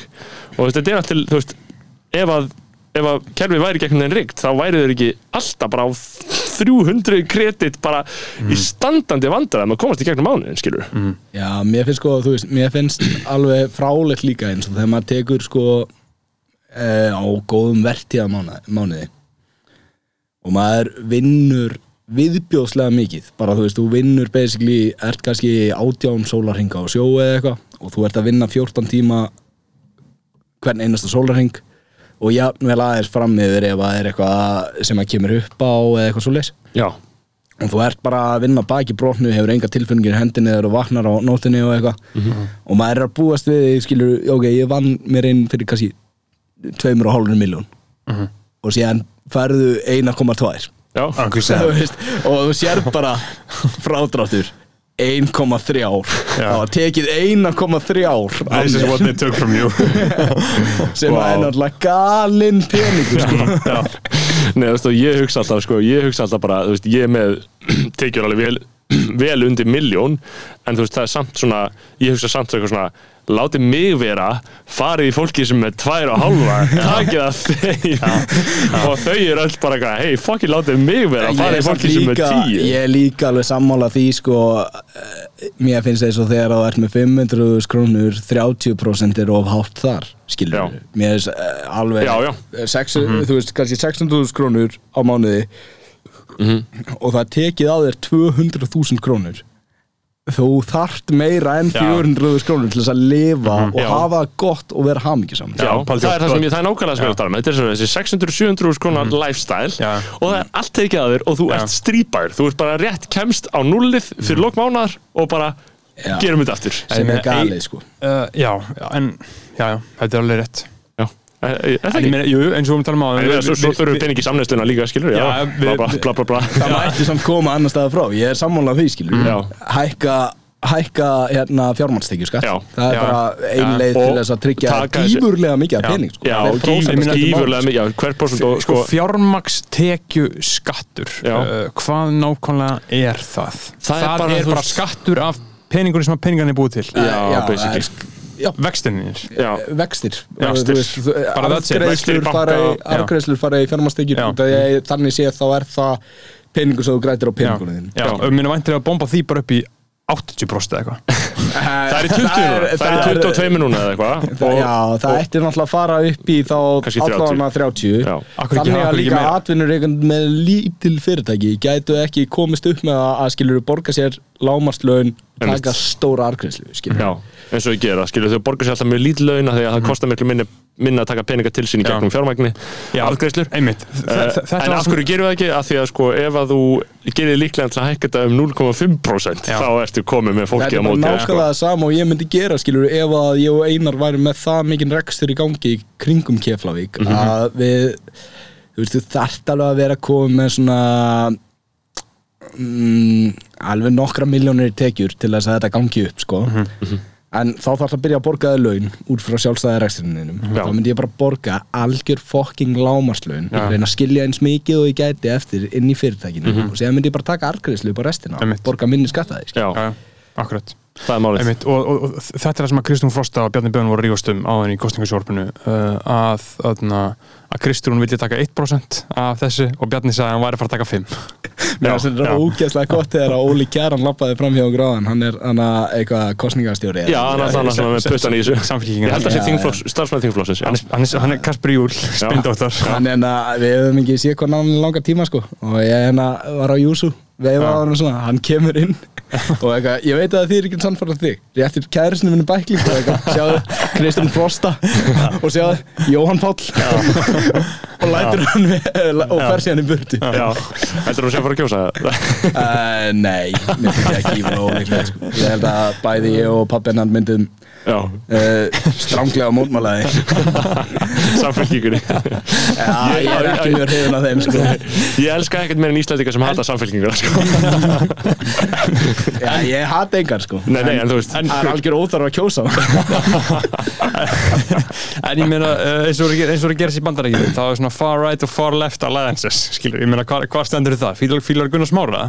Og þú veist, þetta er allt til, þú veist ef að, ef að kerfið væri gegnum þeim ríkt þá væri þeir ekki alltaf bara á 300 kredit bara í standandi vandræðum að komast í gegnum mánuðin, skilur Já, mér finnst sko, þú veist, mér finnst alveg frálegt líka eins og þegar maður tekur sko e, á góðum vertíða mánuði og maður vinnur viðbjóðslega mikið. Bara þú veist, þú vinnur basically ert kannski átján sólarhinga á sjó eða eitthvað og þú ert að vinna 14 tíma hvern einasta sólarhing og jafnvel aðeins fram yfir ef það er eitthvað sem að kemur upp á eða eitthvað svo leys Já, og þú ert bara að vinna baki brotnu hefur enga tilfinningir í hendinni þegar þú vaknar á nótinni og eitthvað. Og maður er að búast við því, skilur, ok, ég vann mér inn fyrir kannski tveimur og hálfur miljón og síðan færðu 1,2 já, Þú veist, og þú sér bara frádráttur 1,3 ár það var tekið 1,3 ár This is what they took from you. sem Vá. er náttúrulega galinn peningur sko. Nei, veist, ég hugsa alltaf, sko, ég hugsa alltaf bara, veist, ég með tekjur alveg vel, vel undir miljón, en veist, það er samt svona, ég hugsa samt eitthvað svona, látið mig vera, farið í fólki sem er tvær og halva, takið það þeim, og þau eru öll bara hei, fucking látið mig vera, farið er í fólki sem er líka- tíu. Ég er líka alveg sammála því sko eh, Mér finnst þess að þegar þú ert með 500 krónur 30% er of hátt þar skilur Já. Mér finnst uh, alveg Já, já. eh, sex, Þú veist, kannski 600.000 krónur á mánuði og það er tekið á þér 200.000 krónur þú þart meira en Já. 400.000 krónur til þess að lifa og Já. hafa það gott og vera Já, Palli, það er það sem ég, það er nákvæmlega sem ég er að tala um Þetta er þessi 600-700 konar lifestyle Já. og það er allt tekið að þér og þú Já. ert strípaður þú ert bara rétt kemst á nullið fyrir lok mánar og bara Já. gerum þetta aftur sem er meina, galið sko Uh, já, já, en, já, já, þetta er alveg rétt. Jú, eins og við um talum á. Svo, svo þurfum við pening í samnæsluna líka, skilur Já, Já, bla bla bla bla, bla. það mætti samt koma annar staða frá ég er sammálað því skilur Já. hækka, hækka hérna fjármannstekju skatt Já. það er Já. bara ein Já. leið til þess að tryggja gífurlega mikið af Já. pening sko. Já, Það gífurlega mikið já, Hver prosent og Sko, sko fjármakstekju skattur, Já. uh, hvað nákvæmlega er það? Það er bara, er bara skattur af peningunum sem að peningarnir er búið til. sko. Já, það basically. Vextinir. Já, vextir í arðgreiðslur banka, fara í- Já. þannig séð þá er það peningur sem þú grætir á og mér væntilega að bomba því bara upp í 80% eða eitthvað. það er í 20 núna Það er í 22 núna eða eitthvað og- Já, það ætti náttúrulega að fara upp í þá Kannski 30. allavega 30 Já. Akkur ekki- Þannig að líka meira? atvinnur með lítil fyrirtæki gætu ekki komist upp með að, skilur borga sér lámarslaun Einmitt. taka stóra argræslu skilur eins og ég gera, skilur þau borgar sér alltaf mjög lítið launa því að það kostar miklu minni, minna að taka peninga til sín í Já. gegnum fjármagni arðgreislur Einmitt. Uh, Þetta en af hverju gerum við það ekki? Af því að sko ef að þú gerir líklega til að hækka þetta um 0,5% Já. þá ertu komið með fólki Þetta á er móti þér, nákvæmlega það sama og ég myndi gera skilur ef að ég og Einar væri með það mikinn rekstur í gangi í kringum Keflavík Mhm. að við þú veist, þú þarft alveg að vera komið með svona mm, alveg nokkra miljónir í tekjur til þess að þetta gangi upp sko Mhm, en þá þarf að byrja að borga þér laun út frá sjálfstæði reksturininum þá myndi ég bara borga algjör fucking lámarslaun reyna að skilja eins mikið og ég gæti eftir inn í fyrirtækinu. Og séðan myndi ég bara taka argreðslu upp á restina Einmitt. borga minni skattaði Já, Já, já, akkurat. það er málið. Einmitt, og, og, og þetta er það sem að Kristún Frosta og Bjarni Björn voru að rífast um á þenni í kostningasjórfinu uh, að, að, að Kristún vilja taka 1% af þessu og Bjarni sagði að hann væri að fara að taka 5 Mér finnst þetta ógeðslega gott þegar að Óli Kjaran lappaði fram hjá gráðan Hann er hann að eitthvað kostningastjóri Já, hann er þannig að með puttan í þessu. Samfylkingin. Ég held að sé Já, þingflokks, starfsmæð þingflokksins já. hann, er- hann, er- hann er Kasper Júl, spindóttar. Hann er að við höfum ekki séð hvað náðan langar tíma sko. Og ég hérna var á Júsú Veifa á hann og svona, hann kemur inn Og eitthvað, ég veit að þið er ekki sannfærað þig. Réttir kæristinu minni bækling og eitthvað. Sjáðu, Kristján Frosta Og sjáðu, Jóhann Páll Og lætur hann Og fer síðan í burti heldur þú að fara að kjósa það? Uh, nei, mér finnst ekki verið ólíklega sko. Ég held að bæði ég og pappi hennar myndum uh, stránglega mótmálaði samfélkingunni Já, ég er ekki mjög hrifin af þeim sko. Ég elska ekkert meira en Íslandika sem hata samfélkinguna sko. Já, ég hata engar sko. Nei, nei, en þú veist Það er algjör óþarf að kjósa en ég meina, uh, eins og er eins og er að gera sér í bandarækjum þá er svona far right og far left alliances skilur, ég meina, hvað hva stendur það? Fílar Gunnar Smára?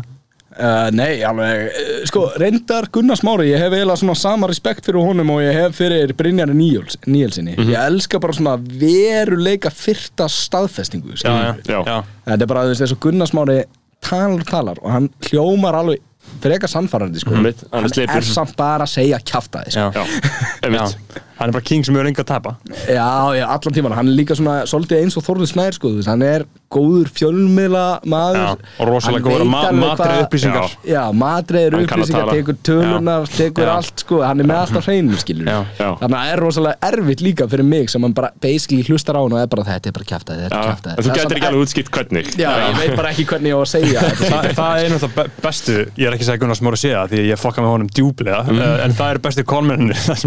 Uh, Nei, alveg uh, Sko, reyndar Gunnar Smári Ég hef eiginlega svona sama respekt fyrir honum og ég hef fyrir Brynjari Níels, Níelsinni Ég elska bara svona veruleika fyrta staðfestingu já. já. Þetta er bara, þú veist, þessu Gunnar Smári talar talar og hann hljómar alveg frekar sannfærandi sko. Einmitt, hann er hann er samt bara að segja sko. Já. Já, Já. einmitt hann er bara king sem hefur enga að tapa. Já, já, allan tíman, hann er líka svona svolítið eins og Þorður Snær, sko, þú veist, hann er góður fjölmiðla maður. Já, og rosalega góður. Ma hvað- upplýsingar. Já. Já, að upplýsingar, tekur tölunar, tekur Já. allt, sko, hann er með allt á hreinu, skilur Já. Þannig að það er rosalega erfitt líka fyrir mig sem hann bara basically hlustar á hann og er bara þetta er bara kjaftaði, þetta er en þú getur ekki alveg útskipt hvernig. Já, ég veit bara ekki hvernig ég á að segja þetta. Þa, það er náttúrulega be- bestu, ég er ekki að segja Gunnar Smára sé það því ég fokka með honum djúblega uh, en það er bestu konmenninni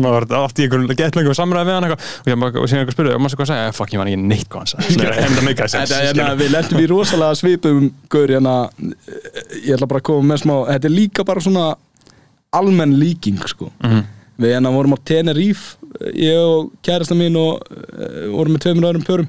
að getlengum samræði við hann eitthvað. Og, ég, bara- og síðan einhver spurði og maður svo hvað að segja, fokk ég var ekki neitt hvað en Þetta, þess hérna, við lendum í rosalega svipum gaur hérna, ég ætla bara að koma með smá þetta er líka bara svona almenn líking sko. við hérna vorum á Tenerife ég og kærasta mín og uh, vorum með tveimur öðrum pörum.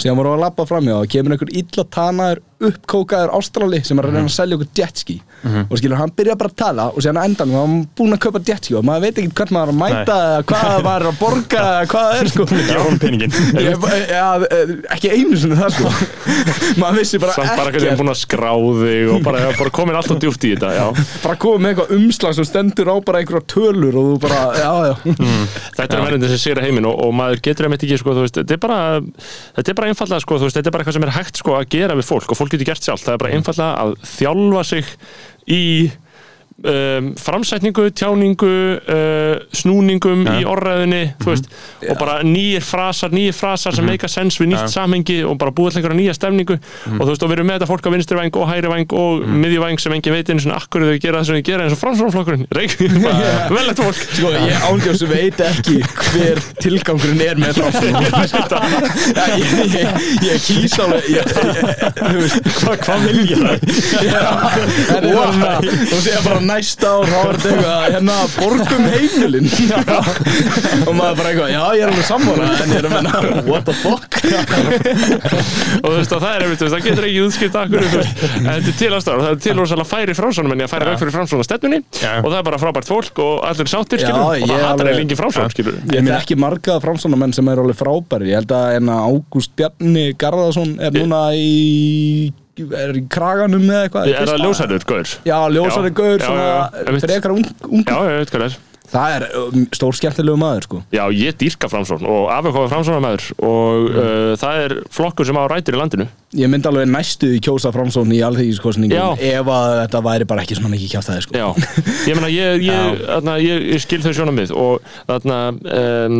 Síðan vorum við að labba framjá og kemur einhver illa tanaður uppkókaður ástrali sem er að reyna að selja okkur jetski og skilur hann byrja bara að tala og síðan endan var hann búinn að kaupa jetski og maður veit ekki hvern maður er að mæta eða hvað það var að borga eða hvað það er sko. Gefa honum peningin Ég, ja, ekki einu sinni það sko. Maður vissi bara Samt bara ekkert. hvernig búin að skrá þig og bara, bara komin alltaf djúft í þetta Já, bara komið með eitthvað umslag sem stendur á bara einhverja tölur og þú bara, já, já. Þetta er verðandi sem sigra heiminn og, og maður getur einmitt ekki, sko, veist, þetta er bara er bara einfallega, sko, þetta er bara eitthvað sem er hægt, sko, að gera við fólk og fólk getur gert sjálf það er bara einfallega að þjálfa sig í um, framsætningu, tjáningu uh, snúningum í orðræðinni þú veist, og bara nýjir frasar nýjir frasar sem meika sens við nýtt samhengi og bara búið til einhverja nýja stemningu. Og þú veist, og við erum með þetta fólk á vinstri væng og hægri væng og mm. miðjuvæng sem engin veit einu svona akkur þau gera það sem þau gera eins og framsvonflokkurinn reik, velegt fólk. Sko, ég ángjóðs veit ekki hver tilgangurinn er með Já, ég, ég, ég kýs alveg Hvað hva vil ég það? Það er næsta ár þá er þetta eitthvað, hérna, borgum heimilin. Og maður bara eitthvað, já, ég er alveg sammála en ég er að menna, what the fuck? Og þú veist, og það er einmitt, það getur ekki útskipt akkur, en þetta er til aðstæður og það er til rosalega færi framsónum en ég að færa veg fyrir framsóna stefnunni og það er bara frábært fólk og allir sáttir, og það alveg- er lengi framsón, skilur Ég þekki marga framsónamenn sem eru alveg frábæri Ég held að enna Ágúst Bjarni Garðarsson er núna í er í kraganum eða eitthvað Er það ljósarður, gaur? Já, ljósari Já, gaur, svona frekar ung, ung. Já, ég veit hvað það er Það er um, stór skemmtilegu maður sko. Já, ég dýrka framsón og afhverfa framsónamæður og Mm. uh, það er flokkur sem á rætur í landinu. Ég myndi alveg næstu í kjósa framsón í alþýgiskostningum Já. ef að þetta væri bara ekki svona mikið kjátt það sko. Já, ég meina, ég, ég, þarna, ég, ég skil þau sjónum við og þarna um,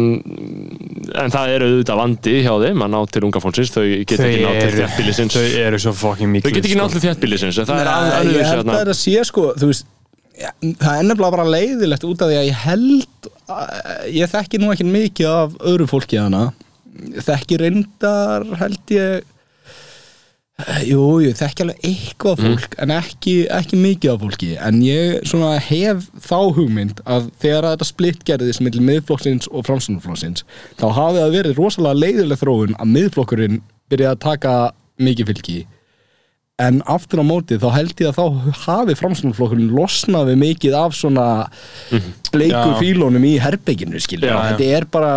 en það er auðvitað vandi hjá þeim að ná til unga fólksins, þau get ekki ná til þjættbílisins þau eru svo fucking Þau mikið get ekki ná til þjættbílisins en það er Það er nefnilega bara leiðilegt út af því að ég held að, ég þekki nú ekki mikið af öðru fólki hana. Þekki reyndar held ég Eh, Jú, ég þekki alveg eitthvað Mm. fólk en ekki, ekki mikið af fólki. En ég svona hef þá hugmynd að þegar að þetta splitt gerðist millir miðflokksins og framsunarflokksins þá hafi það verið rosalega leiðileg þróun að miðflokkurinn byrjaði að taka mikið fylgi en aftur á móti þá held ég að þá hafi framsunarflokkurinn losnað við mikið af svona bleiku Já. fílónum í herbygginu já. þetta er bara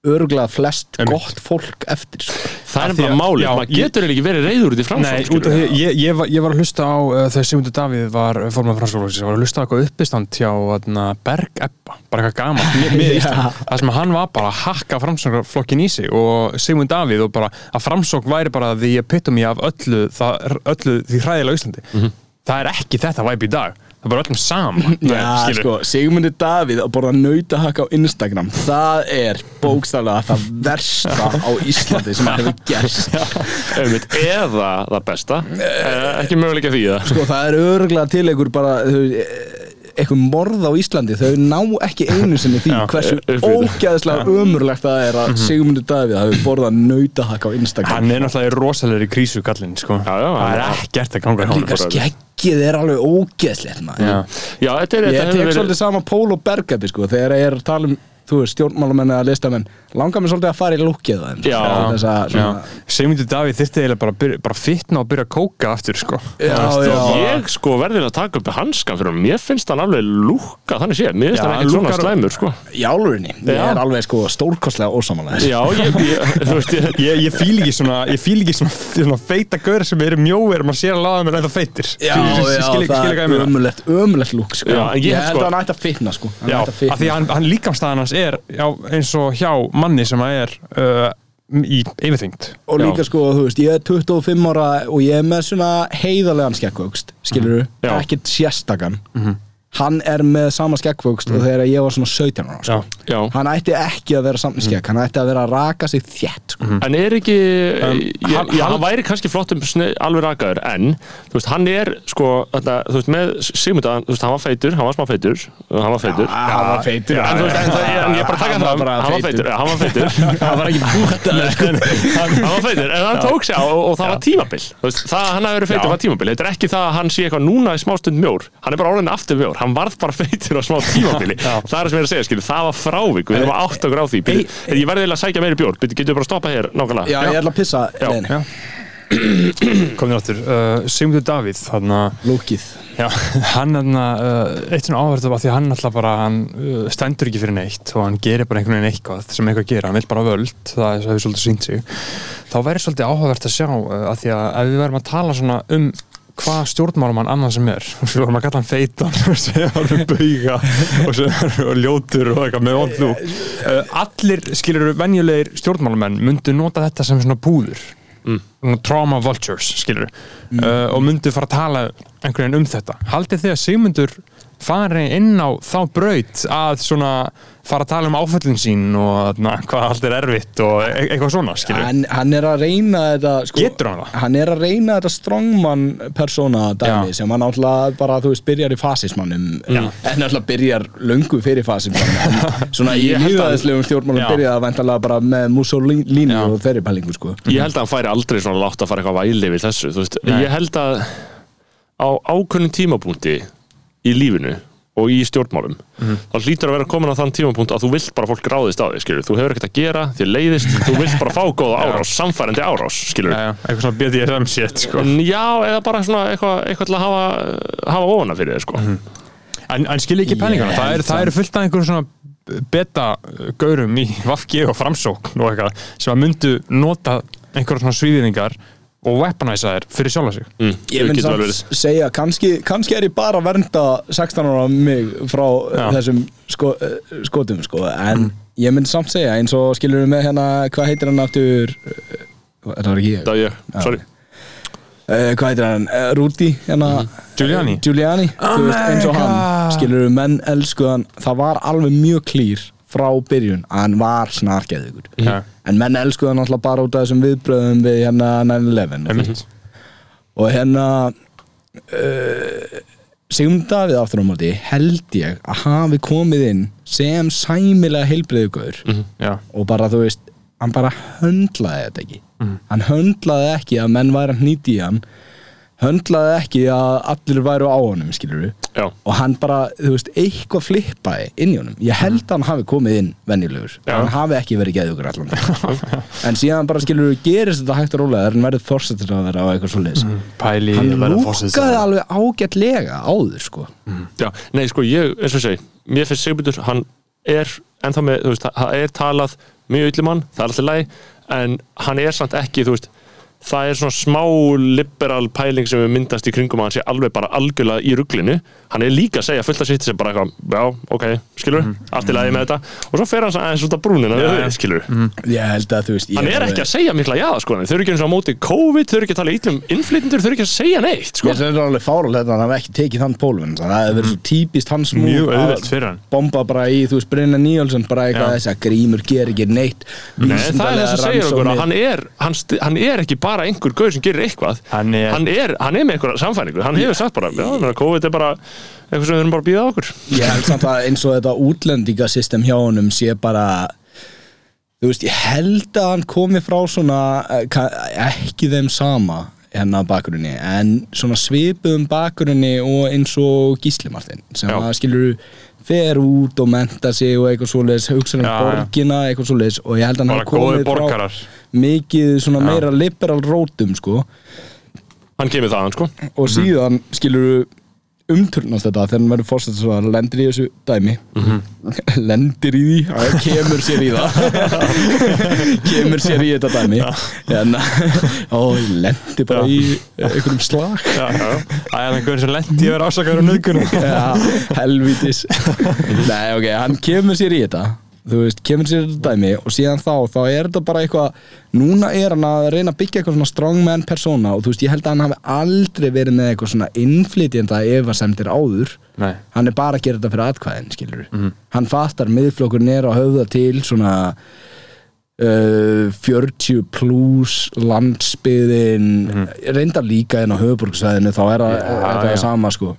örgulega flest Einmitt. gott fólk eftir sko. Það er bara að- málið, maður ég- getur ekki verið reyður út í framsókn út af því, ég, ég, var, ég var að hlusta á uh, þegar Sigmundur Davíð var formað franskólagsins, ég var að hlusta á eitthvað uppistand hjá þarna, Berg Ebba, bara eitthvað gaman Ísland, það sem hann var bara að hakka framsóknarflokkin í sig og Sigmund Davíð og bara að framsókn væri bara því epitome af öllu, það, öllu því hræðilega Íslandi. Það er ekki þetta væp í dag það bara öllum saman Já, sko, Sigmundur Davíð að borða nautahakk á Instagram. Það er bókstaflega það versta á Íslandi sem hefur gerst. Eða það besta. Eh, ekki möguleika því það sko, það er örgulega til einhver bara þau, eitthvað morð á Íslandi þau ná ekki einu sinni því Já, hversu ógæðslega ömurlegt það er að Sigmundur Davíð hafi borðað nautahakk á Instagram. Hann er náttúrulega í rosalegri krísu kallinn sko. Já, já, það hann er er- ekkert að ganga líka skeggið er alveg er Ég tek svolítið sama Pól og Bergabi sko þegar ég er að tala um þú veist, stjórnmálamenn eða listamenn langar mér svolítið að fara í lúkið að Sigmundur Davíð þyrfti eiginlega bara, að byrja- bara fitna og byrja að kóka aftur sko. Já, Það já. Ég sko verðin að taka upp hanskan fyrir hann Mér finnst hann alveg lúka, þannig sé Mér finnst hann ekkert svona slæmur sko. í álfurinni, ég er alveg sko stórkostlega ósamanlega Já, ég, ég, ég, Ég, ég fíl ekki svona, ég svona, svona feita gaur sem eru mjóir maður sér að laða mér feitir. Já, skil- skil- það er ömulegt, ömulegt lúk sko. Ég ég held sko- að hann ætti að fitna sko. Að því að hann, hann líkamstæðan hans er já, eins og hjá manni sem að er uh, í yfirþyngd og Já. líka sko, þú veist, ég er 25 ára og ég er með svona heiðarlegan skeggvöxt skilur Já. Mhm. ekkert sérstakann hann er með sama skeggvöxt og þegar ég var svona 17 ára sko. Já, hann ætti ekki að vera samt með skegg. Hann ætti að vera að raka sig þétt sko. En er ekki Um, ég, hann- já, hann- væri kannski flott um alveg rakaður en þú veist, hann er sko þetta, þú veist, með veist, hann var feitur hann var smá feitur, hann var feitur. Hann var feitur en þú veist, en það, en ég er bara að taka Hann var það hann var feitur. já, hann var feitur. Hann var ekki sko. hann, var feitur, en hann tók sig á og, það var tímabil. Þú veist, það að hann hafi verið feitur Já. var tímabil. Þetta er ekki það að hann sé eitthvað núna í smástund mjór. Hann er bara orðin aftur mjór, hann varð bara feitur á smá tímabili, það er það sem ég er að segja skilur, það var frávik, við erum að átt okkur á því Bíddu, ég verði eiginlega að sækja meiri bjór, Bíddu, getur við bara að stoppa hér nákvæmlega? Já, ég ætla að pissa komin áttur, uh, Sigmundur Davíð að Já, hann er uh, eitt svona áverð af því að hann alltaf bara hann uh, stendur ekki fyrir neitt og hann gerir bara einhvern veginn eitthvað sem eitthvað gera, hann vil bara völd það er- hefur svolítið sínt sig. Þá væri svolítið áhugavert að sjá uh, að því að ef við verðum að tala svona um hvað stjórnmálumann annan sem er. Við vorum að kalla hann feitan og segja hann um bauga og, og ljótur og eitthvað með vond lúk uh, allir skilur venjulegir stjórnmálumenn myndu nota þetta sem svona búður mm. trauma vultures skilur uh, og myndu fara að tala einhvern veginn um þetta. Haldið þið að Sigmundur fari inn á þá braut að svona fara að tala um áföllin sín og na, hvað allt er erfitt og e eitthvað svona skilur hann, hann er að reyna þetta sko, Getur hann það? hann er að reyna þetta strongman persóna dæmi Já. sem hann náttúrulega bara þú veist byrjar í fasismannum en náttúrulega byrjar löngu fyrir fasismannum svona í Ég held að- líðaðislegum stjórnmálum Já. byrjaði að væntalega bara með Mussolini Já. og þeirri pælingu sko ég held að hann færi aldrei svona látt að fara eitthvað væli við þessu þú veist, Nei. ég held að á ákveðnum tímapunkti í lífinu og í stjórnmálum þá hlýtur að vera komin á þann tímapunkt að þú vilt bara fólk ráðist á þig, skilur, þú hefur ekkert að gera þér leiðist, þú vilt bara fá góða árás samfærandi árás, skilur Já, já, eitthvað svona BDSM shit sko. en já, eða bara svona eitthvað, eitthvað til að hafa, hafa óna fyrir þér, sko. En, en skilja ekki Ég pælinguna, það held er, það að- er fullt af einhverjum svona beta gaurum í Vafgi og Framsókn og eitthvað sem að myndu nota einhverjum svona svíðingar og weaponæsa þær fyrir sjálfa sig. Mm, Ég myndi samt segja, kannski, kannski er ég bara að vernda 16 ára mig frá Já. Já. þessum sko, eh, skotum sko. en ég myndi samt segja eins og skilur við með hérna, hvað heitir hann aftur eh, það var ekki ég. Það er ég, sorry. Uh, hvað heitir hann, uh, Rúti hérna, Giuliani? eh, Giuliani þú veist, eins og hann, skilur við menn elskuðan, það var alveg mjög klýr frá byrjun að hann var snarkeðugur Já. en menn elskuðan náttúrulega bara út af þessum viðbröðum við hérna 9-11 Einmitt. og hérna uh, Sigmund Davíð aftur á móti held ég að hafi komið inn sem sæmilega heilbreyðugur Já. og bara þú veist hann bara höndlaði þetta ekki. Hann höndlaði ekki að menn væri að hnýti í hann höndlaði ekki að allir væru á honum skilur Já, og hann bara, þú veist, eitthvað flippaði inn í honum, ég held að hann hafi komið inn venjulegur, Já. hann hafi ekki verið geðugur allan en síðan bara skilur gerist þetta hægt og rólega, þegar hann verið þorsatur að vera á eitthvað svo leis Pæli hann lúkaði alveg ágætlega áður sko. Já, nei sko ég, eins og segi mér finnst Sigmundur, hann er ennþá með, þú veist, það er talað mjög yllumann, það er alltaf læg en hann er samt ekki, þú veist það er svona smá liberal pæling sem við myndast í kringum að hann sé alveg bara algjörlega í rugglinu, hann er líka að segja fullt af sitt sem bara eitthvað, já, ok, skilur allt í lagi með þetta, og svo fer hann aðeins út af brúnina, Já, við, já. skilur ég held að þú veist hann er ekki að segja mikla jáða sko, þau eru ekki eins og á móti COVID, þau eru ekki að tala ítlum innflytjendur, þau eru ekki að segja neitt sko. Ég er alveg fáralegt að hann ekki tekið þann pólun það hefði verið svo típist hans múl Mjög að auðvelt fyrir hann. bomba bara í, þú veist, Brynja Níolsson bara eitthvað Já. þess að grímur ger ekki neitt Bara einhver gauð sem gerir eitthvað. Hann er- hann er, hann er með einhverja samfæringu hann hefur sagt bara, já, ég meina, COVID er bara eitthvað sem við erum bara að býða okkur. Ég held samt að eins og þetta útlendingasystem hjá honum sé bara þú veist, ég held að hann komi frá svona eh, ekki þeim sama hérna bakgrunni, en svona svipuðum bakgrunni og eins og Gísli Martin, sem Já. að skilur fer út og menta sig og eitthvað svoleiðis, hugsa um já. borgina eitthvað svoleiðis. Og ég held að hann hafi komið frá mikið svona meira liberal rótum sko. Hann kemur þaðan, sko. Og síðan skilur umturnast þetta þegar hann verður fórstætt svo að lendir í þessu dæmi. Lendir í því. Að kemur sér í það. Kemur sér í þetta dæmi. En ó, ég lendi bara í einhverjum slag. Já, já. Það er einhvern sem lendi að vera ásakaður á nöðgunum Já, helvítis. Nei, ok, hann kemur sér í þetta þú veist, kemur sér þetta dæmi og síðan þá, þá er þetta bara eitthvað núna er hann að reyna að byggja eitthvað svona strongman persóna og þú veist, ég held að hann hafi aldrei verið með eitthvað svona innflytjenda efasemdir áður. Nei. hann er bara að gera þetta fyrir atkvæðin, skilur hann fattar miðflokkurinn er að höfða til svona uh, 40 plus landsbyðin reyndar líka en á höfuborgsvæðinu þá er það er það já. sama sko.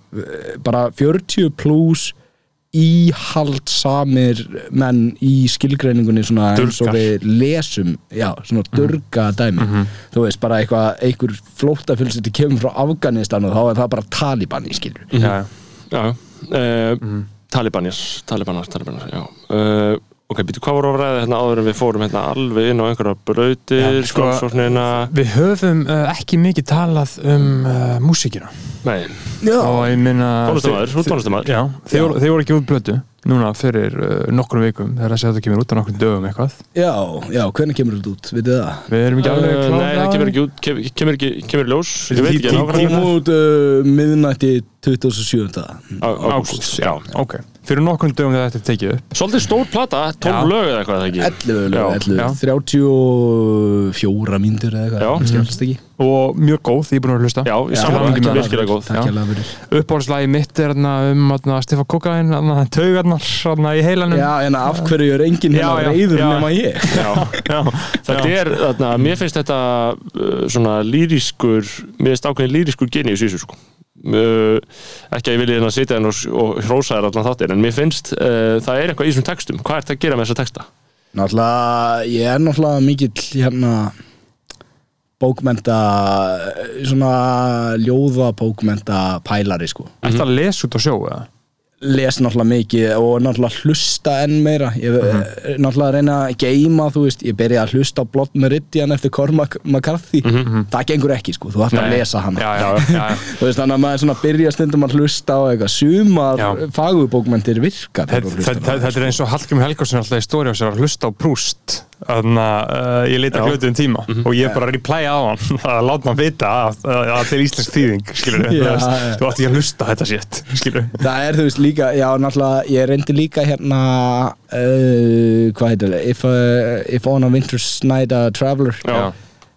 Bara 40 plus íhaldsamir menn í skilgreiningunni svona eins og Durgar. við lesum já, svona durga dæmi. Þú veist, bara eitthvað, einhver flóttafylgst kemur frá Afganistan og þá er það bara Taliban í skilur Já, já, uh, Talibanis Talibanas, Talibanas, já. Uh, ok, býtu, hvað voru að ræða hérna áður en við fórum hérna alveg inn á einhverja brautir Já, sko- skálsóknina Við höfum uh, ekki mikið talað um uh, músíkina. Nei, Já, og ég minna Tónlistarmaður, þú ert tónlistarmaður. Já, þeir voru, þeir voru ekki út blötu núna fyrir uh, nokkrum vikum þegar að segja þetta kemur út á nokkrum dögum eitthvað. Já, já, hvernig kemur þetta út, þið það? Við erum ekki alveg Uh, klára nei, það kemur ekki út, kemur, kemur ekki kemur í ljós, ég veit ekki nákvæmlega. Kom út uh, miðnætti 2007 Á- ágúst, já. Ok, fyrir nokkrum dögum þegar þetta er tekið upp. Svolítið stór plata, 12 Já. lög eða eitthvað eða ekki? 11 lög, Já, 11, já. 34 mínútur eða eitthvað, og mjög góð, ég er búin að hlusta. Já, samanlega takk ekki virkilega góð Uppáhaldslægi mitt er þarna um Stefán Kokain, þarna, taugarnar í heilanum. Já, en af hverju er enginn hérna reyður nema ég? Já, Já, þetta er, þarna, mér finnst þetta uh, svona lýriskur mér finnst ákveðin lýriskur genius í þessu sko ekki að ég vilja hérna sitja hérna og, og hrósa þér allan þáttir en mér finnst uh, það er eitthvað í þessum textum hvað er þetta að gera með þessa texta? Náttúrulega, ég er náttúrulega mikill hérna bókmenta svona ljóða bókmenta pælari sko Ertu að lesa út á sjó eða? Les náttúrulega mikið og náttúrulega hlusta enn meira. Ég Mhm. er náttúrulega að reyna að geima þú veist, ég byrja að hlusta á Blood Meridian eftir Cormac McCarthy. Það gengur ekki sko, þú ætti að Mhm. Lesa hana. Já, já, já, þú veist, þannig að maður svona byrja stundum að hlusta á eitthvað. Sumar Já. fagubókmentir virka Þetta, er eins og Hallgrim Helgason er alltaf í stóri á sér að hlusta á Proust þannig að uh, ég leita glötu um tíma og ég bara reply á hann. Að láta hann vita að, að, að þetta er íslensk þýðing skilur Já, þú, átti ekki að hlusta þetta sétt skilur Það er þú veist líka, já náttúrulega ég reyndi líka hérna uh, hvað heitir það? If, uh, if on a winter's night a traveler Já.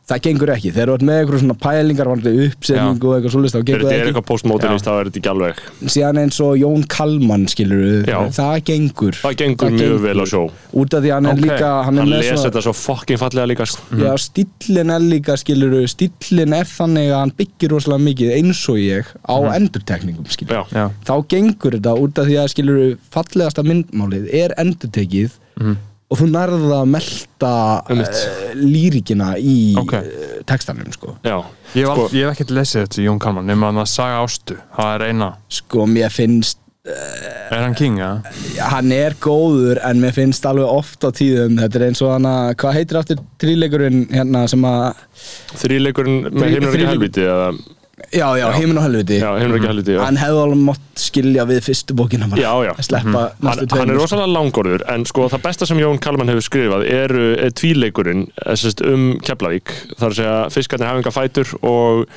Það gengur ekki, þegar þú ert með eitthvað svona pælingar Já. og eitthvað svolítið Þegar gengur þetta það er eitthvað postmodernist þá er þetta ekki alveg síðan eins og Jón Kalman skilur það gengur. Það gengur mjög vel á sjó. Út af því hann er Ok. líka hann er hann með les svona, þetta svo fucking fallega líka sko. já stíllin er líka skilur stíllin er þannig að hann byggir rosalega mikið eins og ég á endurtekningum skilur já, þá gengur þetta út af því að skilur fallegasta myndmálið er endurtekið og þú nærða að melta Einmitt. uh, lírikina í Ok. okay. textanum sko. Já, Ég hef, Sko- ég hef ekkert lesið þetta Jón Kalman nema að saga ástu, það er eina sko mér finnst Er hann king, eða? hann er góður en mér finnst alveg oft á tíðum þetta er eins og hann að, hvað heitir aftur tríleikurinn hérna sem að þrýleikurinn með þríleikur- helviti eða, já, já, heiminn og helviti. Já, heimur ekki helviti já. hann hefði alveg mátt skilja við fyrstu bókina bara. Já, já. sleppa hann, næstu hann er sko. rosalega langorður en sko það besta sem Jón Kalman hefur skrifað eru er tvíleikurinn eh, sem sagt, um Keflavík. Þar að segja fiskarnir hafinga fætur og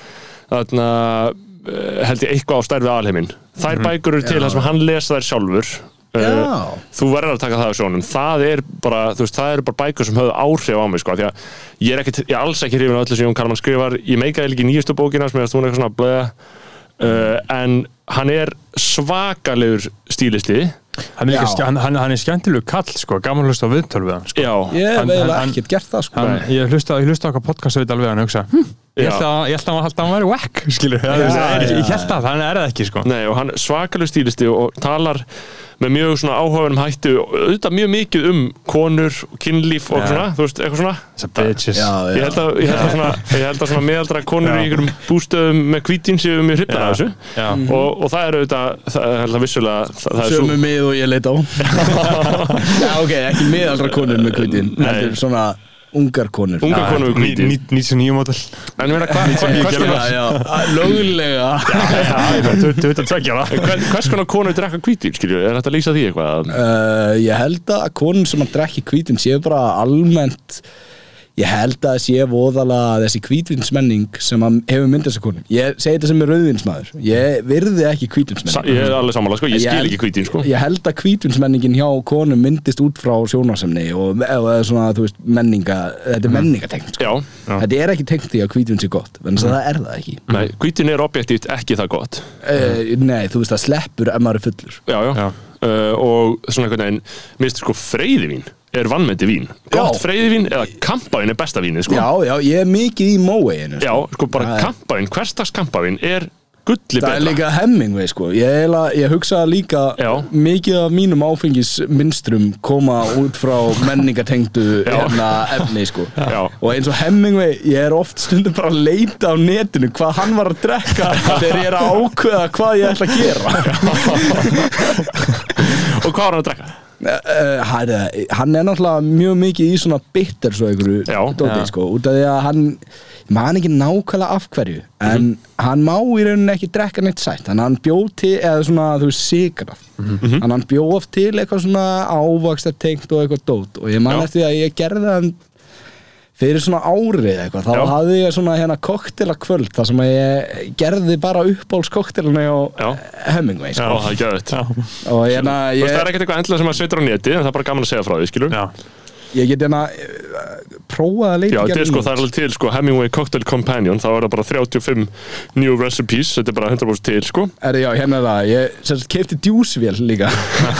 þarna eh, held ég eitthvað á stærfi alheimin þær bækur eru til þar sem hann les þær sjálfur Eh, Já. þú verður að taka það á sjónum. Það er bara, þú veist, það eru bara bækur sem höfðu áhrif á mig, sko, því að ég er, ekkit, ég er alls ekki hrifin á öllu sem Jón Kalman skrifar. Ég meikaði líka í nýjustu bókina sem er að hún eitthvað svona bleða uh, en hann er svakalegur stílisti. Hann er, ekki, hann, hann, hann er skemmtilegu kall, sko, gaman að hlusta á viðtöl við hann, sko. já, ég hef Hann- eiginlega hann- ekkert gert það sko. Hann, ég hlusta, ég á okkar podcast við alveg hann hugsa, hm, ég Já. held að, ég held að hann held að hann væri whack, skilur, já, Já, ég, ég held að hann er það ekki, sko. Nei, og hann er svakaleg stílisti og talar með mjög svona áhugaverðum hættu auðvitað mjög mikið um konur og kynlíf og Já. svona, þú veist, eitthvað svona Þessar bitches. já, ég held að, ég held að svona, ég held að svona meðaldra konur Já. í einhverjum bústöðum með hvítin séu mjög hrifnar af þessu Já. og, og það er auðvitað, það held að vissulega það, það er sömu svo, mið og ég leit á já, ok, ekki miðaldra konur með kvítin Nei. heldur svona ungar konur unga konur hvítin ní- 99 mótel. en já, konar já, löglega Þú veit að tvekja það. hvers- konar konur drekka hvítin, skilju, er þetta að lýsa því eitthvað? Uh, ég held að konur sem að drekki hvítin séu bara almennt ég held að sé voðalega þessi hvítvinsmenning sem að hefur myndað þessar konum ég segi þetta sem er rauðvinsmaður ég virði ekki Sa, hvítvinsmenning ég er alveg sammála, sko, ég skil ekki hvítin, sko. ég held að hvítvinsmenningin hjá konum myndist út frá sjónarsemni og, eða svona, þú veist, menninga þetta er menningatengt, sko. já, þetta er ekki tengt því að hvítvins er gott, en það er það ekki. Nei, hvítin er objektíft ekki það gott. Uh, nei, þú veist, það sleppur ef maður er fullur. Já, já, Já. Uh, og svona einhvern veginn sko er vannmeti vín gott Já. freyðivín eða kampavín er besta vínið sko. já, já, ég er mikið í móeinu Já, sko bara kampavín, hverstags kampavín er gulli Það er betra líka Hemingway sko Ég, ég hugsa líka Já. mikið af mínum áfengisminstrum koma út frá menningatengdu Já. hérna, efni sko Já. og eins og Hemingway ég er oft stundum bara að leita á netinu hvað hann var að drekka þegar ég er að ákveða hvað ég ætla að gera og hvað var hann að drekka? Uh, hann, hann er náttúrulega mjög mikið í svona bitter svo einhverju dóti, sko, út af því að hann man ekki nákvæmlega af hverju en hann má í rauninni ekki drekka neitt sætt þannig að hann bjóð til eða svona þú veist sigrað þannig að hann bjóð oft til eitthvað svona ávakstar tengt og eitthvað dót og ég man eftir því að ég gerði hann fyrir svona árið eitthvað þá Já. hafði ég svona hérna koktela kvöld þar sem ég gerði bara uppbóls koktelina Já. á Hemingway Já, sko. það er gæðut og hérna Þú veist, ég, það er ekkert eitthvað endilega sem að setur á neti en það er bara gaman að segja frá því, skilur Já. ég get hérna uh, prófað að leita Já, þetta er sko, það er alveg til sko Hemingway Cocktail Companion, þá er það bara 35 new recipes, þetta er bara 100% til sko Er, já, hérna það, ég keipti djúsvél líka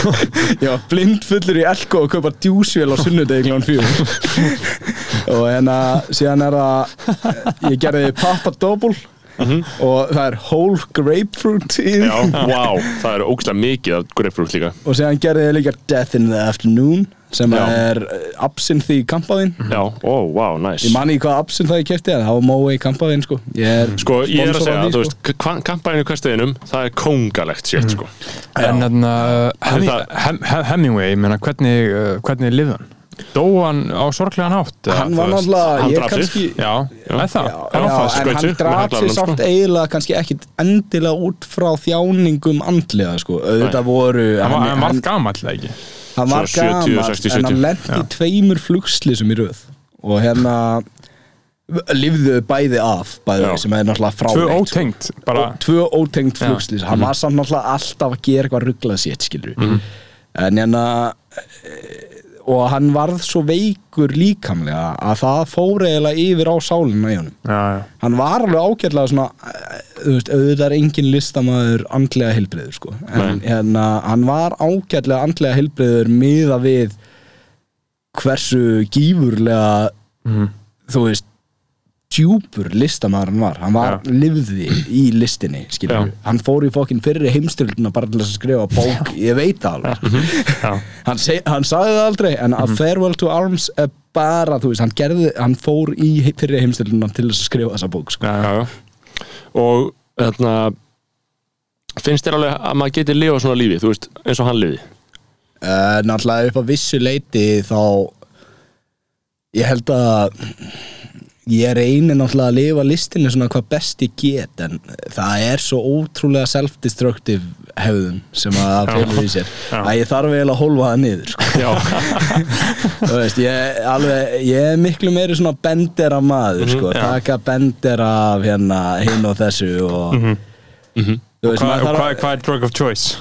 Ég var blind fullur í Elko og kaupa djúsvél á sunnudegi klán fjögur Og hérna, síðan er það Ég gerði Papa Double. Og það er whole grapefruit í því. Mhm. Já, wow, það er ógæslega mikið af grapefruit líka. Og síðan gerði ég líka Death in the Afternoon Sem Já. er uh, absinthe í kampaðinn Já, ó, wow, nice. Ég man ekki hvað absinthe það ég keipti en það var Moe í kampaðinn sko. Ég er Sko, ég er að segja, því, þú sko. veist, ka- kampavínu hversteginum, það er kóngalegt shit, sko. En Hem, Hem, Hemingway, ég meina, hvernig, uh, hvernig lifði hann? Dó hann á sorglegan hátt? Hann var náttúrulega, hann sig. kannski Já, er það? En hann með draf samt sko. eiginlega kannski ekkit endilega út frá þjáningum andlega sko, auðvitað Nei. voru Hann var- eða ekki? hann var Svona 70, gamall 60, en hann 70. lendi tveimur flugslýsum í röð og hérna lifðu bæði af bæði, sem er náttúrulega fráleitt Tvö sko. ótengt, bara Og tvö ótengt Já. flugslýs hann var samt náttúrulega alltaf að gera eitthvað rugglað sétt skilur en hérna og hann varð svo veikur líkamlega að það fór eiginlega yfir á sálina í honum. Já, já, hann var alveg ágætlega svona veist, auðvitað er engin listamaður andlega heilbreyður sko. En hérna, hann var ágætlega andlega heilbreyður miða við hversu gífurlega Mhm. þú veist djúpur listamaður hann var hann var, Já. lifði í listinni Já. hann fór í fokkin fyrri heimstyrluna bara til að skrifa bók ég veit það alveg já. hann, seg, hann sagði það aldrei en A Farewell to Arms er bara, þú veist, hann gerði hann fór í fyrir heimstöldunum til að skrifa þessa bók sko. og þarna finnst þér alveg að maður geti lifa svona lífi, þú veist, eins og hann lifi uh, náttúrulega upp á vissu leiti þá ég held að ég reynir náttúrulega að lifa listinu svona hvað best ég get en það er svo ótrúlega self-destructive hefðun sem að það felur í sér Já. að ég þarf eiginlega að hólfa það niður sko. já, þú veist, ég, alveg, ég er miklu meiri svona bendera maður sko, já. taka bendera af hérna hinn og þessu og þú veist, Hvað maður þarf hva, að hva er drug of choice?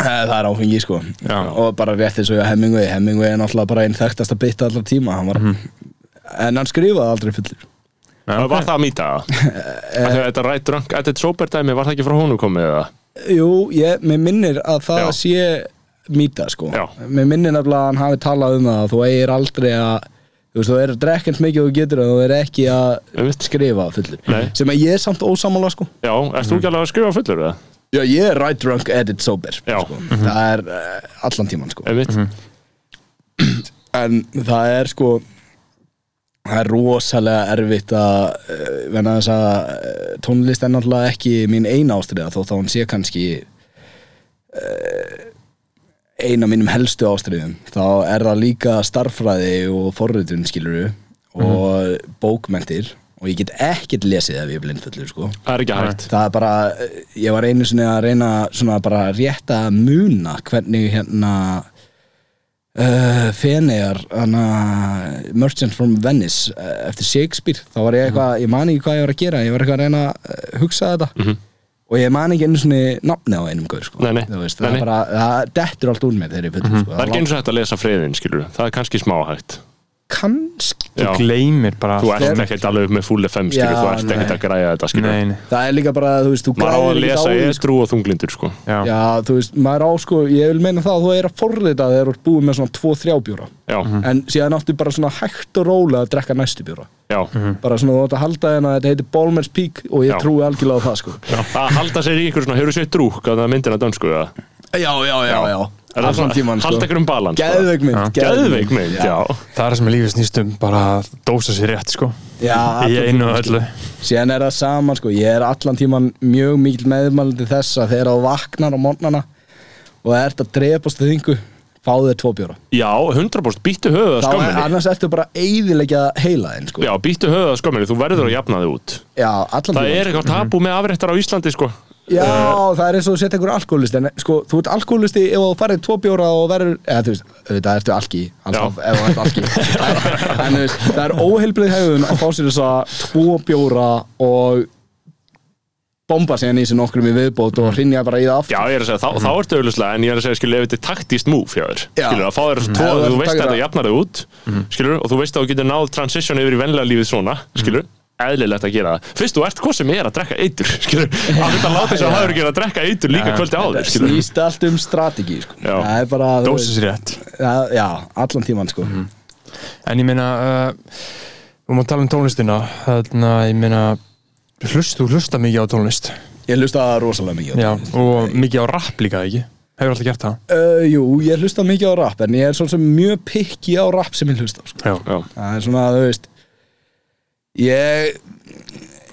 Eh, Það er áfengi sko Já. og bara rétt eins og ég Hemingway Hemingway er náttúrulega bara einn þekktasta bytta allar tíma hann var, en hann skrifaði aldrei fullir Já, var það að mýta það þetta rætt drunk at it sober dæmi var það ekki frá honum komið eða? Jú, ég, mér minnir að það Já. sé mýta sko Já. mér minnir nefnilega að hann hafi talað um það að þú eigir aldrei að þú veist, þú er að drekka eins mikið og þú getur og þú er ekki að skrifa fullur Nei. sem að ég er samt ósamála sko já, erst þú ekki alveg að skrifa fullur eða? Já, ég er right drunk, edit sober sko. það er uh, allan tíman sko Einmitt. en það er sko það er rosalega erfitt að uh, venna þess að uh, tónlist er náttúrulega ekki mín eina ástriða þó þá hún sé kannski uh, eina mínum helstu ástriðum þá er það líka starffræði og forritun skiluru og bókmentir og ég get ekkert lesið ef ég er blindfullur sko. Það er ekki hægt. Það er bara, eh, ég var einu sinni að reyna svona bara rétt að muna hvernig hérna uh, Fenegar hana, Merchant from Venice uh, eftir Shakespeare, þá var ég eitthvað ég man ekki hvað ég var að gera, ég var eitthvað að reyna að uh, hugsa þetta. Og ég man ekki einu svona nafni á einum gaur sko. Það, það dettur allt úr mér þegar ég fyrir sko. það er ekki eins og hægt að lesa friðin, skilur það er kannski smá hægt kannski. Þú gleymir bara þú ert ekkert alveg upp með full FM, þú ert ekkert að græja þetta, skilur. Nei, nei. það er líka bara, þú veist, þú maður á að lesa því, sko. og þunglindur, sko. Já. Já, þú veist, maður á sko, ég vil meina það að þú er að forrita þegar þú ert búið með svona 2-3 bjóra. Já, en síðan áttu bara svona hægt og rólega að drekka næstu bjóra. Já, bara svona þú átt að halda hérna, þetta heitir Ballman's Peak og ég Já. trúi algjörlega á það sko. Að halda sér í ykkur svona, hefur þú sér drúk að það er myndina dönsku, eða? Já, já, já, já, Er allan tíman sko halda ykkur um balans bara? Geðveik mynd, Já. Geðveik mynd, já, Það er það sem er lífið snýstum bara að dósa sér rétt sko. Já, Í allan einu og tímann, öllu. sko. Síðan er það saman sko, ég er allan tíman mjög mikil meðmælandi þess að þegar þú vaknar á morgnana og ert að drepast þið þingu fá þér tvo bjóra. Já, 100% býttu höfuð að Þá er, skömminni. annars ertu bara eiðilegja heila þinn sko. Já, býttu höfuð að skömminni, þú verður að jafna þig út. Já, allan Það tímann, er eitthvað tabu með afréttar á Íslandi, sko Já, það er eins og þú setja einhver alkoholisti en sko, þú ert alkoholisti ef þú farið tvo bjóra og verður, eða þú veist, auðvitað ertu alki alltaf, ef þú ert alki. En, þú veist, það er óheilbrið hegðun að fá sér þess að tvo bjóra og bomba í sig nokkrum í viðbót og hrinja bara í það aftur. Já, ég er að segja, þá, þá ertu auðvitað en ég er að segja, skilur, ef þetta er taktíst move hjá þér skilur, að fá þér Mhm. tvo, þú að veist að þetta það- jafnar þig út skilur, og þú veist að þú getur náð transition yfir í venlega lífið svona, skilur eðlilegt að gera það, fyrst þú ert hvað sem er að drekka eitur, skilur, að þetta láta þess að hafa ekki að drekka eitur líka kvöldi á þér, skilur snýst allt um strategi sko. Já. það er bara, þú Dósa veist, sér rétt. Já, já, allan tíman sko. En ég meina uh, Við má tala um tónlistina. Þannig að ég meina hlust, Þú hlusta mikið á tónlist. Ég hlusta rosalega mikið á Já, og mikið á rap líka ekki? Hefur alltaf gert það? Uh, jú, ég hlusta mikið á rap en ég er svona sem mjög pikki á rap sem ég hlusta á sko. Já, Já, það er svona, þú veist ég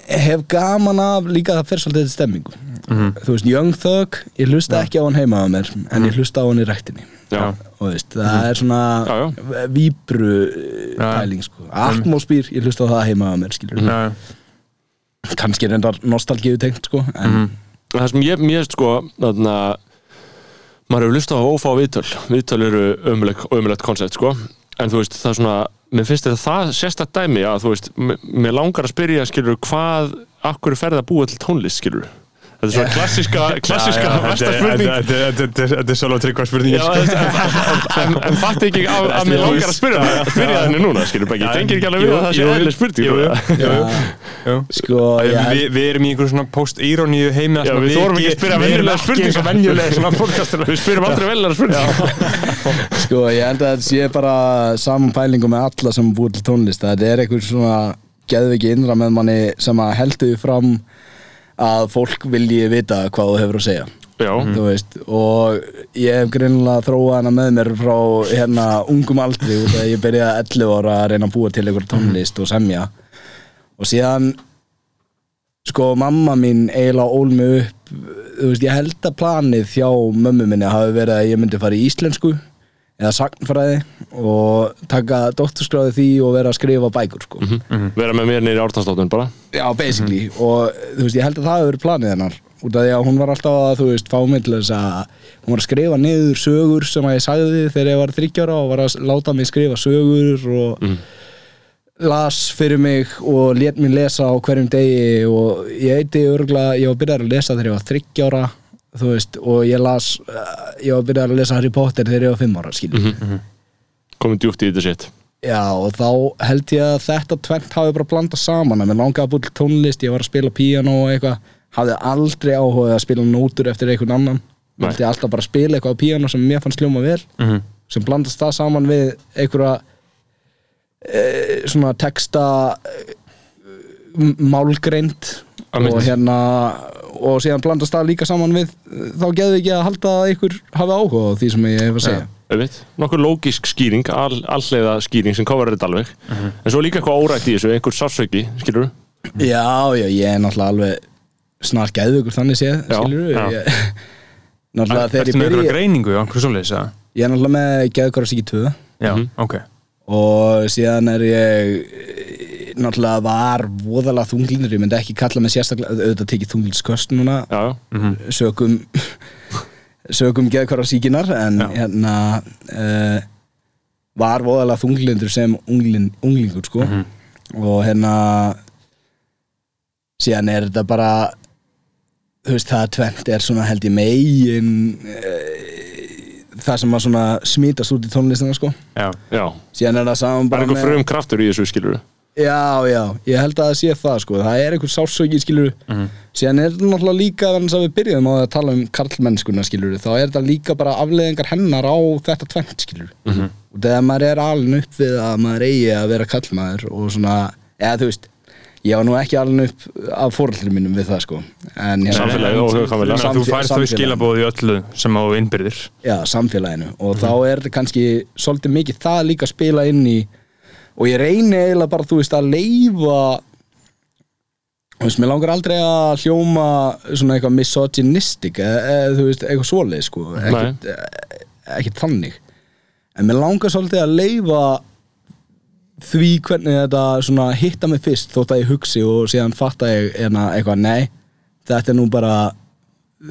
hef gaman af líka það fyrir svolítið stemmingu. Þú veist, Young Thug ég hlusta ekki á hann heima á mér en ég hlusta á hann í rektinni já, og veist, það er svona Já, já. víbru Já. pæling sko. atmosfýr, ég hlusta á það heima á mér skilur já, kannski reyndar nostalgíu tengt sko, en það sem ég, mér, sko þarna, maður hefur lustað á ófá viðtöl. Viðtöl eru ömulegt koncept, sko en þú veist, það er svona, mér finnst þetta það sérstætt dæmi að, þú veist, mér langar að spyrja, skilur, hvað akkur ferð að búa til tónlist, skilur þetta er svona klassiska, klassiska versta spurning Þetta er svolítið tryggva spurning. En, fatt ekki að, að mér langar að spyrja henni núna, skilur bara, ég tengir ekki alveg við að það sé eðlileg spurning? jú, jú. bara. já, Jú. sko Við, erum í einhverjum svona post-ironíu heimi sem við þorum ekki að spyrja venjulega venjulega podcastur Við spyrum aldrei að spurning Sko, ég held að þetta sé bara saman pælingu með alla sem búið til tónlist. Að þetta er einhver svona geðviki innra með manni sem að heldur því fram að fólk vilji vita hvað þú hefur að segja. Veist, og ég hef greinilega þróað hana með mér frá hérna ungum aldri út að ég byrjaði 11 ára að reyna að búa til einhver tónlist og semja. Og síðan sko mamma mín eiginlega ól mig upp þú veist, ég held að planið hjá mömmu minni hafi verið að ég myndi fara í íslensku eða sagnfræði og taka doktorskráði því og vera að skrifa bækur sko. vera með mér nýri ártansdóttun bara. Já, basically. Og þú veist, ég held að það hefur verið planið hennar út af því að hún var alltaf að, þú veist, fá mig til þess að hún var að skrifa niður sögur sem að ég sagði þegar ég var þryggjára og var að láta mig skrifa sögur og las fyrir mig og lét mig lesa á hverjum degi og ég heiti örgulega, ég var byrjað að lesa þegar ég var þryggjára þú veist, og ég las ég var byrjað að lesa Harry Potter þegar ég var fimm ára, skiljum komið djúpt í þetta sitt Já, og þá held ég að þetta tvent hafi bara blandað saman að mér langaði að búið tónlist, ég var að spila píano og eitthvað, hafði aldrei áhuga að spila nótur eftir einhvern annan. Held ég alltaf bara að spila eitthvað á píano sem mér fannst hljóma vel. Mhm. sem blandast það saman við einhverja e, svona texta e, málgreind Einmitt. Og hérna og síðan blandast það líka saman við þá geðu ekki að halda að einhver hafi áhuga á því sem ég hef að segja Einmitt. nokkur lógisk skýring all, alleiða skýring sem kofar þetta alveg en svo líka eitthvað órætt í þessu, einhver sársauki skilur Já, já, ég er náttúrulega alveg snar geðvökur þannig séð, Já, skilur já. ég, Náttúrulega þegar ég með einhverja byrja greiningu á einhverju svoleiðis eða? Ég er náttúrulega með geðvökur síki 2 Já, Mhm. ok og síðan er ég náttúrulega var voðalega þunglindur, ég myndi ekki kalla mig sérstaklega auðvitað tekið þunglindsköst núna já, já, Mhm. sögum sögum geðvökur síkinar en Já. hérna uh, var voðalega þunglindur sem unglin, unglingur sko Mhm. og hérna síðan er þetta bara þú veist það tvent er svona held ég megin e, það sem að svona smítast út í tónlistina sko Já, já síðan er það saman það er bara einhver frum kraftur í þessu skilur já já, ég held að það sé það sko. Það er einhver sásöki skilur Mhm. síðan er þetta náttúrulega líka þannig að við byrjuðum á að tala um karlmennskuna skilur þá er þetta líka bara afleðingar hennar á þetta tvent skilur Mhm. og þegar maður er alin upp við að maður eigi að vera kallmaður og svona, eða þú veist ég var nú ekki alin upp af fórhaldur mínum við það sko. En Samfélagið og að þú færst þau skilabóð í öllu sem á innbyrðir. Já, samfélaginu. Og þá er kannski svolítið mikið það líka að spila inn í og ég reyni eiginlega bara þú veist að leifa þú veist, mér langar aldrei að hljóma svona eitthvað misogynistic eða, eða þú veist, eitthvað svoleið sko ekkert, eh, ekkert þannig. En mér langar svolítið að leifa því hvernig þetta svona hitta mig fyrst þótt að ég hugsi og síðan fatta ég hérna, eitthvað, nei þetta er nú bara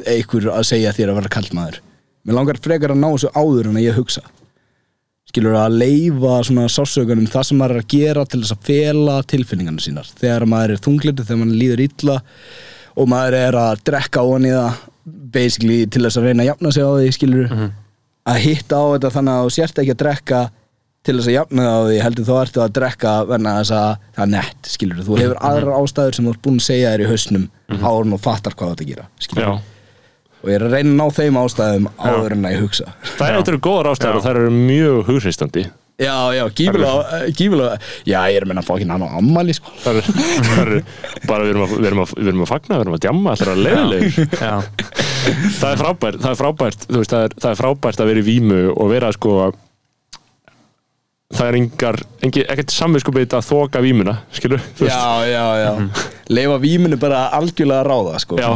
einhver að segja þér að vera kallmaður mér langar frekar að ná þessu áður en að ég hugsa skilur að leifa svona sásökunum það sem maður er að gera til þess að fela tilfinningarna sínar. Þegar maður er þunglindur, þegar maður líður illa og maður er að drekka ofan í það basically til þess að reyna að jafna sig á því skilur að hitta á þetta þannig að þú sért ekki að drekka til þess að jafna þig á því heldur þú ertu að drekka venna þess að það er nett skilur þú hefur aðrar ástæður sem þú ert búin að segja þér í hausnum áður en þú fattar hvað þetta gera skilur já og ég er að reyna að ná þeim ástæðum áður en að ég hugsa. Það er eitthvað góðar ástæður Já. og það eru mjög hugreistandi Já, já, gífilega, gífilega Já, ég er að menna að fá ekki á ammali sko. það eru, eru bara við erum, að, við, erum að, við erum að fagna, við erum að djamma það er leiðilegur Já, það er frábært, það er frábært veist, það er, það er frábært að vera í vímu og vera sko það er engar, engi, ekkert samvinskupið að þoka vímuna, skilur? Já, já, já. Leifa víminu bara algjörlega að ráða sko. Já.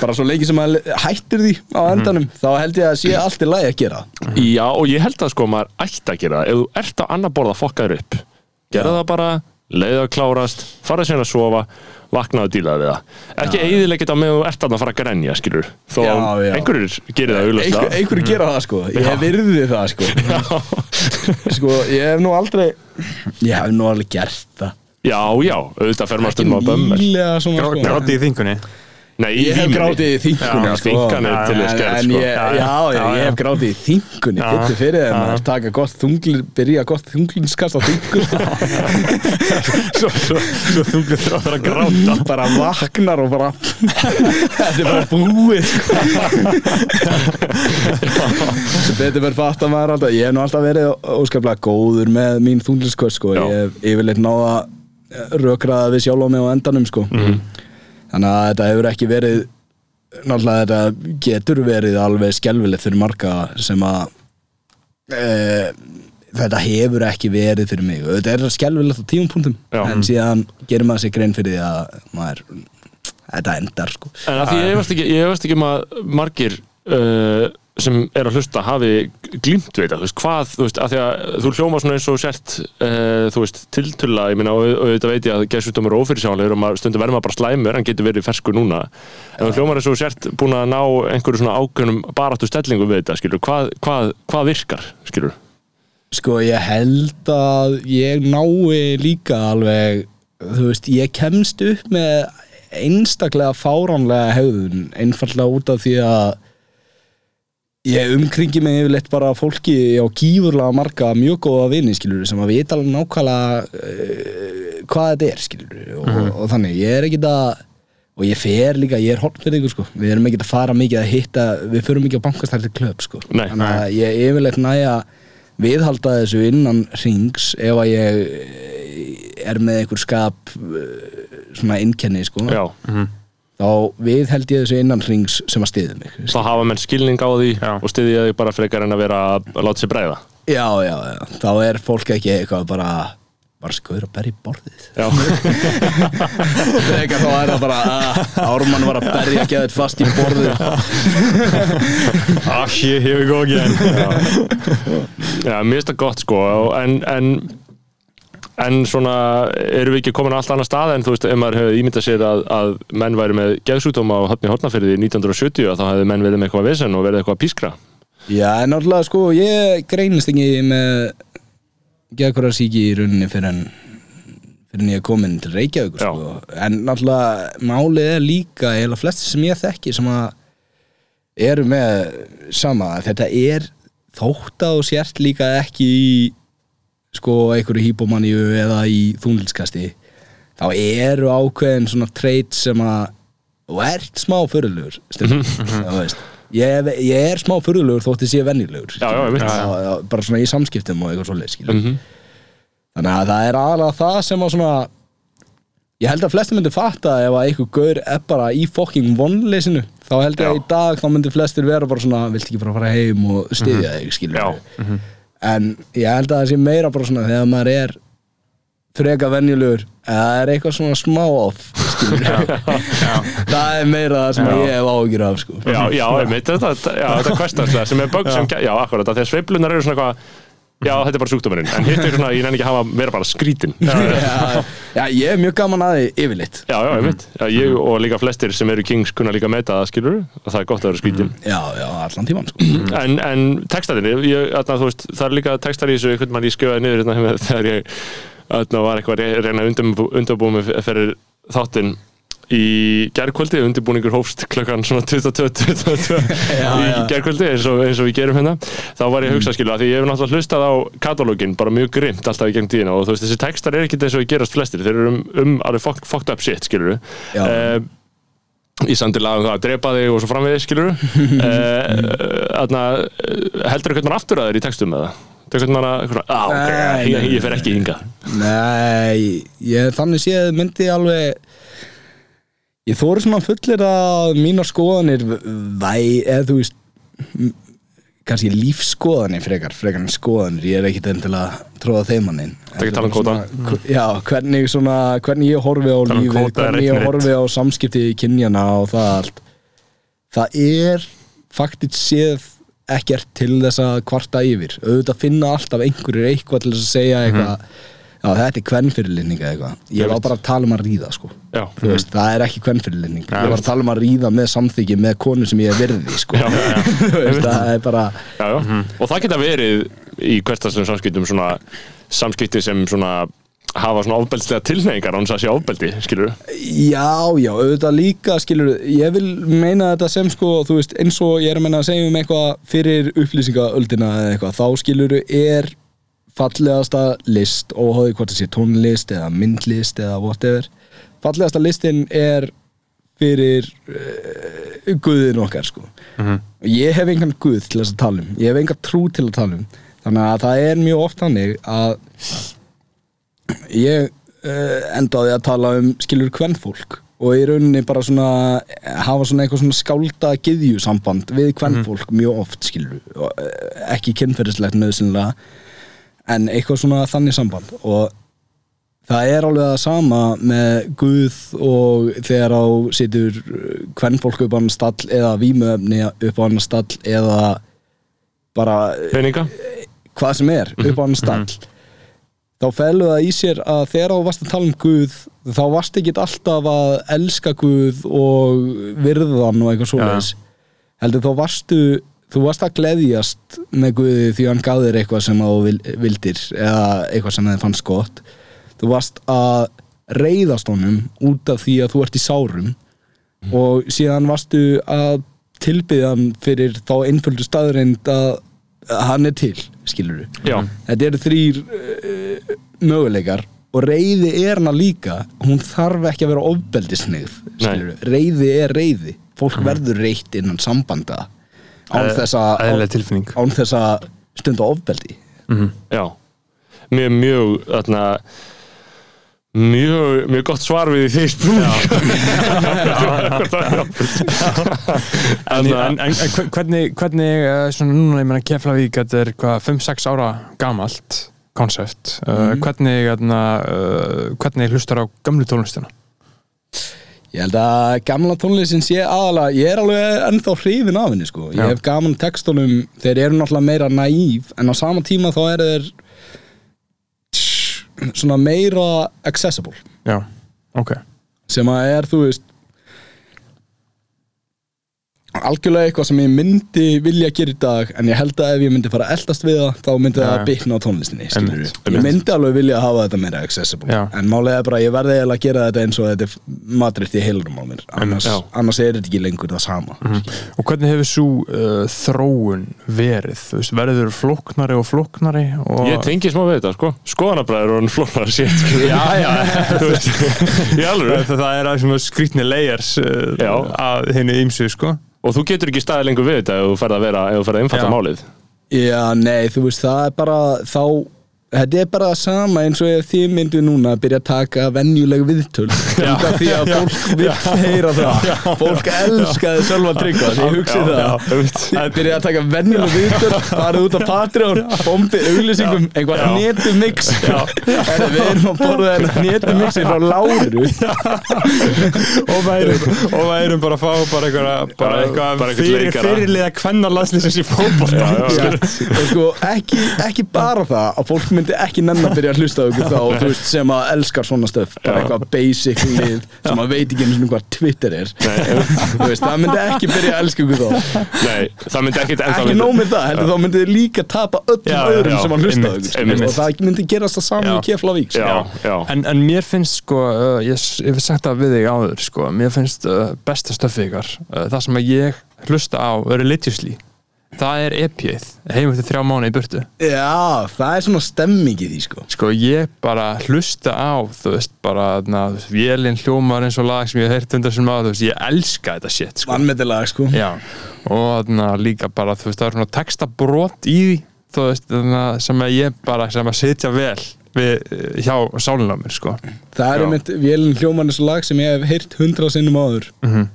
Bara svo lengi sem að hættir því á endanum Þá held ég að sé allt í lagi að gera. Já, og ég held að sko maður ætti að gera það. Ef þú ert á annar borð að fokka þér upp gera það bara, leiða að klárast fara sér að sofa, vakna og díla við það. Ekki eiðilegja þetta með þú ert að fara að grenja, skilur þó Já, já. einhverjir gerir það Einhver, auðvitað Einhverju gera það sko. Ég hef virðið það sko. Sko, ég hef nú aldrei Ég hef nú alveg gert það. Já, já, auðvitað fer maður Ekki stundum á bömmur. nýlega svona sko. gráti í þingunni Nei, Ég hef grátið í þingunni sko. er En- sko. ég, Já, já, ég hef grátið í þingunni. Byttu fyrir Já. að taka gott þunglin Byrja gott þunglinskast á þingur Svo, svo, svo þungur þrátt að gráta Bara vaknar og bara Þetta er bara búið sko. Sem betur verið fatt að maður alltaf Ég hef nú alltaf verið óskaplega góður með mín þunglinskast sko. Ég hef yfirleitt náða rökraða við sjálf á mig á endanum sko. Mhm. Þannig að þetta hefur ekki verið náttúrulega þetta getur verið alveg skelfilegt fyrir marga sem að e, þetta hefur ekki verið fyrir mig þetta er skelfilegt á tímapunktum Já. en síðan gerir maður sér grein fyrir því að maður, þetta endar sko En að því ég efast ekki, ekki um að margir uh, sem er að hlusta hafi glýmt við þetta, þú veist, hvað, þú veist, að því að þú hljóma svona eins og sért, uh, þú veist, tiltulla, ég minna, og, þetta veit ég að geðsjúkdómur er ófyrirsjánlegur og maður stundum verður maður bara slæmur, hann getur verið ferskur núna, en þú hljómar eins og sért búin að ná einhverju svona ákveðnum baráttu stellingu við þetta, skilur, hvað, hvað, hvað virkar, skilur? Sko ég held að ég nái líka alveg þú veist, ég kemst upp með einstaklega fáránlega hegðun, einfallega út af því að ég umkringi mig yfirleitt bara fólki á gífurlega marga mjög góða vini skilur sem að vita alveg nákvæmlega uh, hvað þetta er skilur og, og þannig, ég er ekkit að og ég fer líka, ég er hornfyrðingur sko. Við erum ekkit að fara mikið að hitta við förum ekki á bankastæri klöp sko. Nei. þannig að ég yfirleitt næja viðhalda þessu innan rings ef að ég eh, er með einhver skap eh, svona innkenni sko. Já, þá viðheld ég þessu innan rings sem að stiði mig þá hafa menn skilning á því Já. og styðja því bara frekar en að vera að láta sér bregða. já, já, já, þá er fólk ekki eitthvað bara bara skoður að berja í borðið Já, þegar þá er það bara að Ármann var að berja að geða þetta fast í borðið ah, shit, here we go again. Já, Já mér finnst það gott, sko, og- en, en En svona, erum við ekki komin á allt annar stað en þú veist, ef maður hefði ímyndað sér að, að menn væri með geðsútum á hotni hortnafyrði 1970 þá hefði menn verið með eitthvað vesen og verið eitthvað að pískra. já, en náttúrulega sko, ég greinist ekki með geða síki í rauninni fyrir en fyrir en ég er komin til Reykjavík sko. en náttúrulega málið er líka eða flesti sem ég þekki sem að eru með sama þetta er þótt að þú sért líka ekki í sko einhverju hýpomaníu eða í þúnlilskasti þá eru ákveðin svona treyt sem að þú ert smá fyrirlugur þú veist. Ég, ég er smá fyrirlugur þótt ég Já, já, einmitt. Já, já, bara svona í samskiptum og eitthvað svoleið skilur Mhm. þannig að það er aðalega það sem að svona ég held að flestir myndi fatta ef að einhver gaur er bara í fucking vonleysinu þá held ég að í dag þá myndi flestir vera bara svona vilt ekki bara fara heim og styðja þig? skilur. En ég held að það sé meira bara svona þegar maður er freka venjulegur eða það er eitthvað svona smá off það er meira það sem Já. ég hef áhyggjur af sko. Já, já, einmitt, þetta, já, þetta er kvestarslega sem er bögg sem, já, akkurat, þegar sveiflunar eru svona eitthvað, já, þetta er bara sjúkdómurinn, en hitt er svona, ég nenni ekki að hafa, vera bara skrítin. Já, já, já, já, ég er mjög gaman að því yfirleitt. Já, einmitt, já, ég og líka flestir sem eru kings kunna líka meta það, skilur, og það er gott að vera skrítin. já, já, allan tíman sko. En, en textaðinni, ég, þarna, þú veist, það er líka textar í þessu, einhvern mann ég skjöfaði niður hérna, með- þegar ég, var eitthvað að reyna undirbúa mig fyrir þáttinn í gerðkvöldi, undirbúningur hófst klukkan svona 22, 22 Já, í já. gerðkvöldi eins eins og við gerum hérna þá var ég að hugsa skilu að því ég hef náttúrulega hlustað á katalógin bara mjög grimt alltaf í gegn tíðina og þú veist þessi textar er ekkert eins og gerast flestir þeir eru um, um alveg fuck, fucked up shit skilur Já. í sandi lag um það að drepa þig og svo framvegis skilur uh, heldur hvernig mann aftur að þér í textum eða? Að, ah, ok, Nei, ég, ég fer ekki hingað. Nei, ég þannig séð myndi alveg Ég þóri svona fullir að mínar skoðanir væ, eða þú veist kannski lífskoðanir frekar, frekar en skoðanir. Ég er ekkit enn til að tróða þeim hann inn. Það ekki tala um. Já, hvernig svona, hvernig ég horfi á um er hvernig ég horfi á samskipti í kynjana og það allt. Það er faktitt séð ekkert til þess að kvarta yfir. Auðvitað finna alltaf einhverjir eitthvað til þess að segja eitthvað já þetta er kvennfyrirlinning eða eitthvað. Ég Mhm. Var bara að tala um að ríða sko. Já. Þú veist, það er ekki kvennfyrirlinning ég var að tala um að ríða með samþyggi með konu sem ég er virði sko. Já, já, já. Þú veist, það er bara já, já. og það geta verið í hverstastum samskiptum svona samskipti sem svona hafa svona ofbeldslega tilneyingar án þess að sé ofbeldi, skilur Já, já, auðvitað líka skilur, ég vil meina þetta sem sko, þú veist, eins og ég er að meina að segja um eitthvað fyrir upplýsingaöldina eða eitthvað, þá skilur er fallegasta list og hóði hvort það sé tónlist eða myndlist eða whatever fallegasta listin er fyrir uh, guðin okkar sko. Og ég hef engan guð til þess að tala um. Ég hef engan trú til að tala um. Þannig að það er mjög oft hannig að ég uh, endaði að tala um skilur kvennfólk og í rauninni bara svona hafa svona eitthvað svona skálda gyðjusamband við kvennfólk mjög oft skilur. Ekki kynferðislegt nöðsynlega en eitthvað svona þannig samband. Og það er alveg það sama með Guð og þegar á situr kvennfólk upp á hann stall eða vímuöfni upp á hann stall eða bara peninga? hvað sem er upp á hann stall. Þá felur það í sér að þegar þú varst að tala um Guð þá varst ekki alltaf að elska Guð og virðan og eitthvað svoleiðis. Heldur þá varstu þú varst að gleðjast með Guði því hann gaf þér eitthvað sem þú vil- vildir eða eitthvað sem þið fannst gott. Þú varst að reyðast honum út af því að þú ert í sárum og síðan varstu að tilbyðja hann fyrir þá einföldu staðreind að að hann er til, skilur Já, þetta eru þrýr uh, möguleikar og reyði er hana líka. Hún þarf ekki að vera ofbeldisnið skilurðu. reyði er reyði fólk verður reytt innan sambanda. án án þess að stunda ofbeldi. Já. Mjög, mjög, þarna Mjög, mjög gott svar við því En, en, en, en hve- hvernig, hvernig eh, svona núna, ég meina Keflavík þetta er hvað, 5-6 ára gamalt konsept, uh, hvernig hérna, uh, hvernig hlustar á gamlu tónlistina? Ég held að gamla tónlistin sé aðalega ég er alveg ennþá hrifin af henni sko. ég Já. hef gaman textunum þeir eru náttúrulega meira naív en á sama tíma þá eru þeir svona meira accessible Já, ok sem að er, þú veist algjörlega eitthvað sem ég myndi vilja gera í dag en ég held að ef ég myndi fara að eldast við það þá myndi það Já, að já. bitna á tónlistinni ég myndi alveg vilja hafa þetta meira accessible. Já. en málega er bara að ég verði eiginlega að gera þetta eins og þetta er matriðt í heilurum á mér. Annars, annars er þetta ekki lengur það sama. Og hvernig hefur svo uh, þróun verið? Þú veist, verður flóknari og flóknari og... Ég tengi smá við þetta, sko. Skoðanabræður og flónar sér Já, já, Þú veist, það, það er að skrýtni layers uh, að henni ímsu, sko Og þú getur ekki staðið lengur við þetta ef þú ferð að vera, ef þú ferð að einfalda Já. málið Já, nei, þú veist, það er bara þá Þetta er bara það sama eins og þið myndu núna að byrja að taka venjuleg viðtöl. Því að fólk vil heyra það. Fólk elskaði Sölva Tryggva því ég hugsi það. Að byrja að taka venjuleg viðtöl farið út á Patreon, bombi auglýsingum einhvað netu mix en við erum að borða þennan netu mixi frá Láru. Og og værum bara að fá bara eitthvað, bara eitthvað bara fyrir, leikara. fyrirliða kvennarlandslisins í Já, já, Já, og sko ekki, ekki bara það að fólk myndi ekki nenn að byrja að hlusta á ykkur þá veist, sem að elskar svona stöf bara eitthvað basic lið sem að veit ekki einu sinni hvað Twitter er. Veist, það myndi ekki byrja að elska ykkur þá. Nei, það myndi ekki nóg með það, heldur þá myndi þið líka tapa öllum Já, öðrum já, sem að hlusta einmitt. og það myndi gerast það saman í Keflavík sko. En, en mér finnst sko, uh, ég, ég hef sagt það við þig áður sko, mér finnst uh, besta stöfið ykkar uh, það sem að ég hlusta á religiously, það er epið heim eftir þrjá mánu í burtu já, það er svona stemming í því sko. sko ég bara hlusta á þú veist bara na, þú veist, vélinn hljómar eins og lag sem ég hef heyrt undar sem á þú veist ég elska þetta shit sko. vannmetilag sko. Já, og þarna líka bara þú veist það er svona textabrot í því þú veist þarna sem að ég bara sem að sitja vel við, eh, hjá sálinna mér sko það er einmitt vélinn hljómanis lag sem ég hef heyrt hundra sinnum áður Mhm.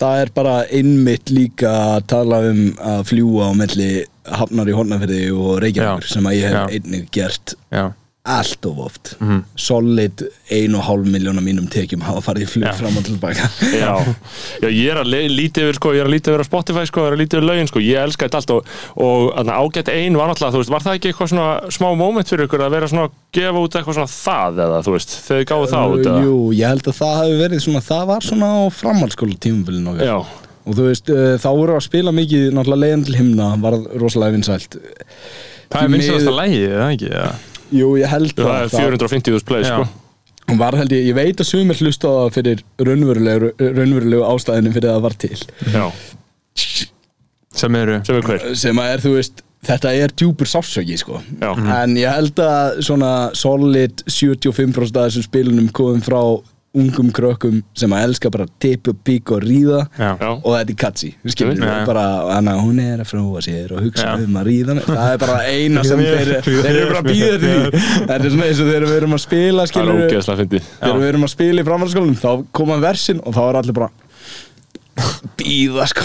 Það er bara einmitt líka að tala um að fljúa á melli hafnar í Hornafyrði og Reykjavíkur Já. sem að ég hef Já. einnig gert Já, allt of oft Mhm. solid ein og hálf miljóna mínum tekjum hafa farið í flug Já. fram og tilbaka Já, já ég er að le- líti yfir sko, ég er að líti yfir á Spotify sko, ég er að líti yfir lögin sko, ég elska þetta allt og, og þarna, ágætt ein var náttúrulega, þú veist, var það ekki eitthvað svona smá moment fyrir ykkur að vera svona að gefa út eitthvað svona það eða, þú veist, þið gáðu það út eða? Jú, ég held að það hafi verið svona það var svona á framhaldsskóla tímabilin okkar Já, og þú veist, uh, þá voru að spila mikið náttúrulega leiðan til himna, var rosalega vinsælt það er Því vinsælasta miður- lægið, eða ekki? Jú, ég held það er 450.000 play sko. Hún var held ég, ég veit að sumir hlusta á það fyrir raunverulegu, raunverulegu ástæðinu fyrir að það var til. Já, sem eru? Sem er hver? Sem að er, þú veist, þetta er djúpur sársöki, sko. Já, en ég held að svona solid 75% af þessum spilunum komum frá ungum krökkum sem að elska bara tipp og pík og ríða. Já. Og þetta er katsi skilur. Já. bara, hana, hún er að fróa sér og hugsa Já. um að ríða það er bara eina sem þeir, þeir eru bara að býða því. Þetta er svona eins og þegar við erum að spila skilur fyndið. Þegar við erum að spila í framhaldsskólanum þá koma versin og þá er allir bara býða sko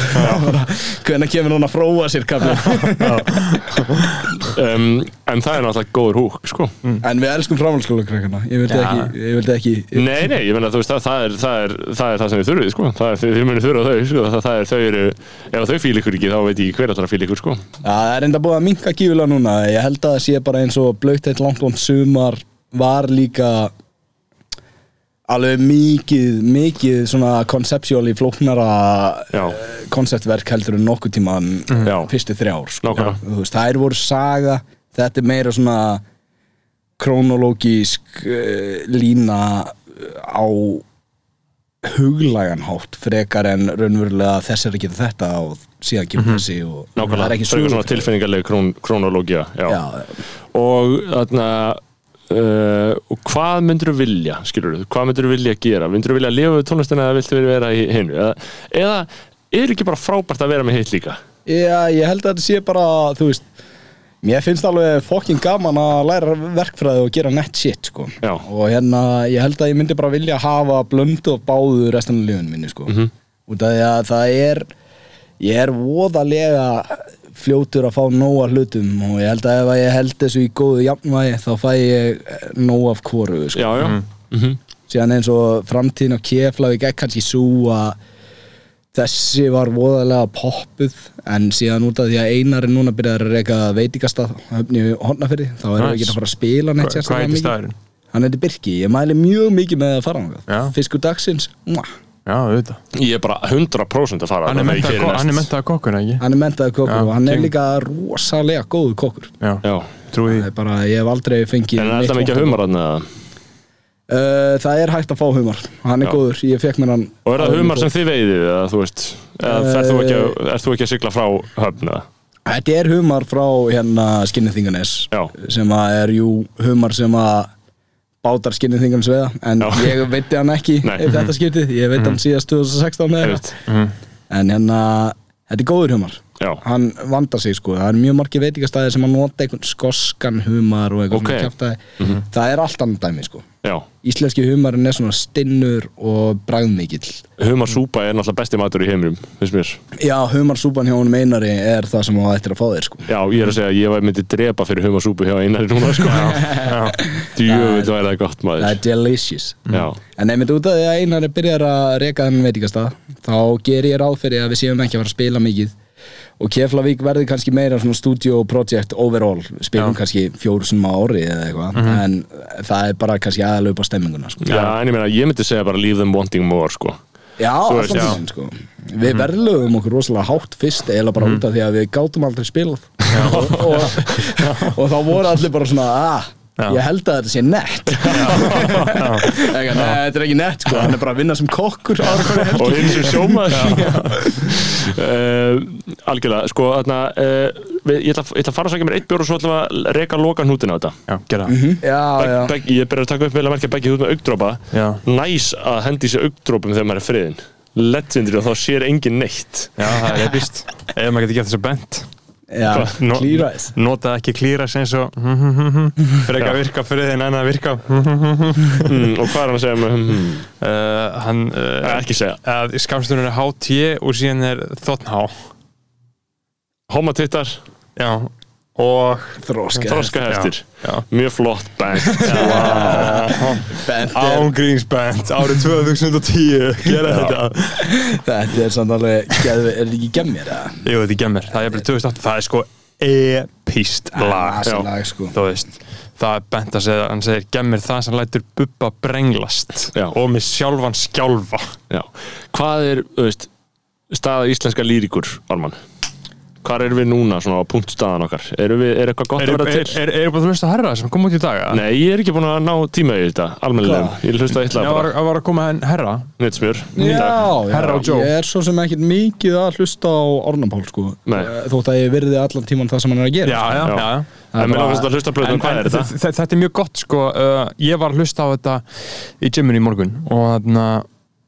hvenær kemur hún að fróa sér um, En það er náttúrulega góður húk sko. en við elskum framhaldsskólakrakkana ég vildi Já. ekki, ég vildi ekki Nei, nei, ég meina þú veist það, það, er, það, er, það er það sem við þurfið sko. það er, þið munið þurfa þau sko. það, það er, þau eru, ef þau fíl ykkur ekki þá veit ég ekki hver að fíl ykkur sko. Já, það er enda búið að minka gífulega núna Ég held að það sé bara eins og blöytt eitt langt vond sumar var líka alveg mikið, mikið svona koncepsjóli flóknara Já. eh, konceptverk heldur en nokkuð tíman Já. fyrstu þrjár sko. Nákvæmlega. Veist, Það er voru saga þetta er meira svona krónológísk uh, lína á huglægan hátt frekar en raunverulega þess er ekki þetta og síðan kemur þessi og það er Nákvæmlega, ekki svona tilfinningarleg krón, krónológia já. Já, og þarna uh, og hvað myndur þú vilja skilur þú, hvað myndur þú vilja gera? Myndur þú vilja lifa við tónlistina eða viltu vera í hinu? Eða, eða er ekki bara frábært að vera með hitt líka? Já, ég held að þetta sé bara, þú veist Mér finnst alveg fokkin gaman að læra verkfræði og gera nett shit, sko. Og hérna, ég held að ég myndi bara vilja hafa blöndu og báðu restan af lífinu minni, sko. Mhm. Út af því að það er Ég er voðalega fljótur að fá nóg af hlutum og ég held að ef að ég held þessu í góðu jafnvægi þá fæ ég nóg af hvoru, sko. Já, já, mm síðan eins og framtíðin á Keflavík er kannski svo að þessi var voðalega poppuð en síðan út af því að Einar er núna byrjaði að reyka veitingastað höfni honnafyrði, þá erum við ekki að fara að spila neitt Hvað hvað sérstaklega heitir mikið. staðurinn? hann heitir Birki, ég mæli mjög mikið með að fara Já. hann fiskur dagsins, mwah. Já, auðvitað ég er bara 100% að fara Hann er hann er mentaður kokkur, ekki? hann er mentaði kokkur og hann er líka rosalega góður kokkur. Já, já, trúi það því er bara, ég hef aldrei fengið en er þetta mikið að humar þarna eða? Uh, það er hægt að fá humar, hann er Já. góður. Ég fekk mér hann og er það humar sem þið veiðið eða þú veist eða fer þú ekki, að- ert þú ekki að sigla frá höfn eða? Þetta er humar frá hérna Skinnithinganes Já. sem að er jú humar sem að bátar Skinnithingans veiða en Já. ég veitti hann ekki Nei. ef þetta skiptið, ég veit hann síðast 2016 eða eitthvað. en hérna þetta er góður humar já, hann vandar sig sko, það er mjög margir veitingastæðir sem að nota einhvern skoskan humar og eitthvað Ok. svona kjaftaði það er allt annan dæmi sko já. Íslenski humarinn er svona stinnur og bragðmikill. Humar súpa er náttúrulega besti matur í heiminum finnst mér. Já, humarsúpan hjá honum einari er það sem á ættir að fá þér sko. Já, ég er að segja að ég myndi drepa fyrir humarsúpu hjá einari núna sko. Djöfull væri það gott Það maður er delicious. Já, En einmitt út af því að einar er byrjar að reka þennan veitingastað þá ger ég ráð fyrir að við séum ekki að fara að spila mikið og Keflavík verði kannski meira svona studio project overall spilum Já. kannski fjóru sem ári eða eitthvað en það er bara kannski á stemminguna sko. já en ég meina, ég myndi segja bara leave them wanting more sko. Já, veist, já. tíminn, sko. Við verðlögum okkur rosalega hátt fyrst eða bara út af því að við gátum aldrei spilað og, og, og þá voru allir bara svona ah, Já. ég held að þetta sé nett. Þetta er ekki nett sko. hann er bara að vinna sem kokkur og hins er sjómaður. Uh, Algjörlega, sko þarna, uh, við, ég, ætla, ég ætla að fara að segja mér eitt bjór og svo ætla að reka loka hnútina á þetta. Já, gera það. Já, já. Beg, beg, Ég byrja að taka upp vel að merkja beggi út með augdrópa Já. Næs að hendi sér augdrópum þegar maður er friðin Legendary og þá sér engin neitt. Já, það er epist Ef maður getur gert þessu bent Já, No- Nota ekki klíras eins og Fyrir ekki að virka fyrir þinn en að virka. Mm, Og hvað er hann að segja með hmm, uh, Hann uh, uh, Ekki segja. að Skamstunum er HT og síðan er þotnhá Homatittar, Já Og Þróska þroskaheftir Já. Mjög flott band Bent er, Ángrínsbent árið 2010 Gera þetta. Þetta er samt alveg Er þetta ekki gemmir eða? Jú, þetta er gemmir. Það er bara 2008 Það er sko epist lag já. lag sko. Þú veist Það er bent að segja Hann segir gemmir það sem lætur bubba brenglast Já. Og með sjálfan skjálfa. Já. Hvað er, þú veist Staða íslenska lýrikur, Orman Hvar erum við núna svona á punktstaðan okkar? Erum við, er eitthvað gott Er, að vera er, til? er, er búin að hlusta á herra sem kom út í dag? eða? Nei, ég er ekki búin að ná tíma í þetta, almennilegum? Ég hlusta eitthvað Já, var, bara, var að koma henn herra nýtsmjör Já, já, Joe. ég er svo sem ekkert mikið að hlusta á Ornapál sko Nei. Þótt að ég virði allan tíman það sem hann er að gera Já, já, Já. já, En mér bara- langast að hlusta plötum, hvað er þetta? þe- þe- Þetta er mjög gott sko uh, Ég var að hlusta á þetta í gyminu í morgun og, þarna,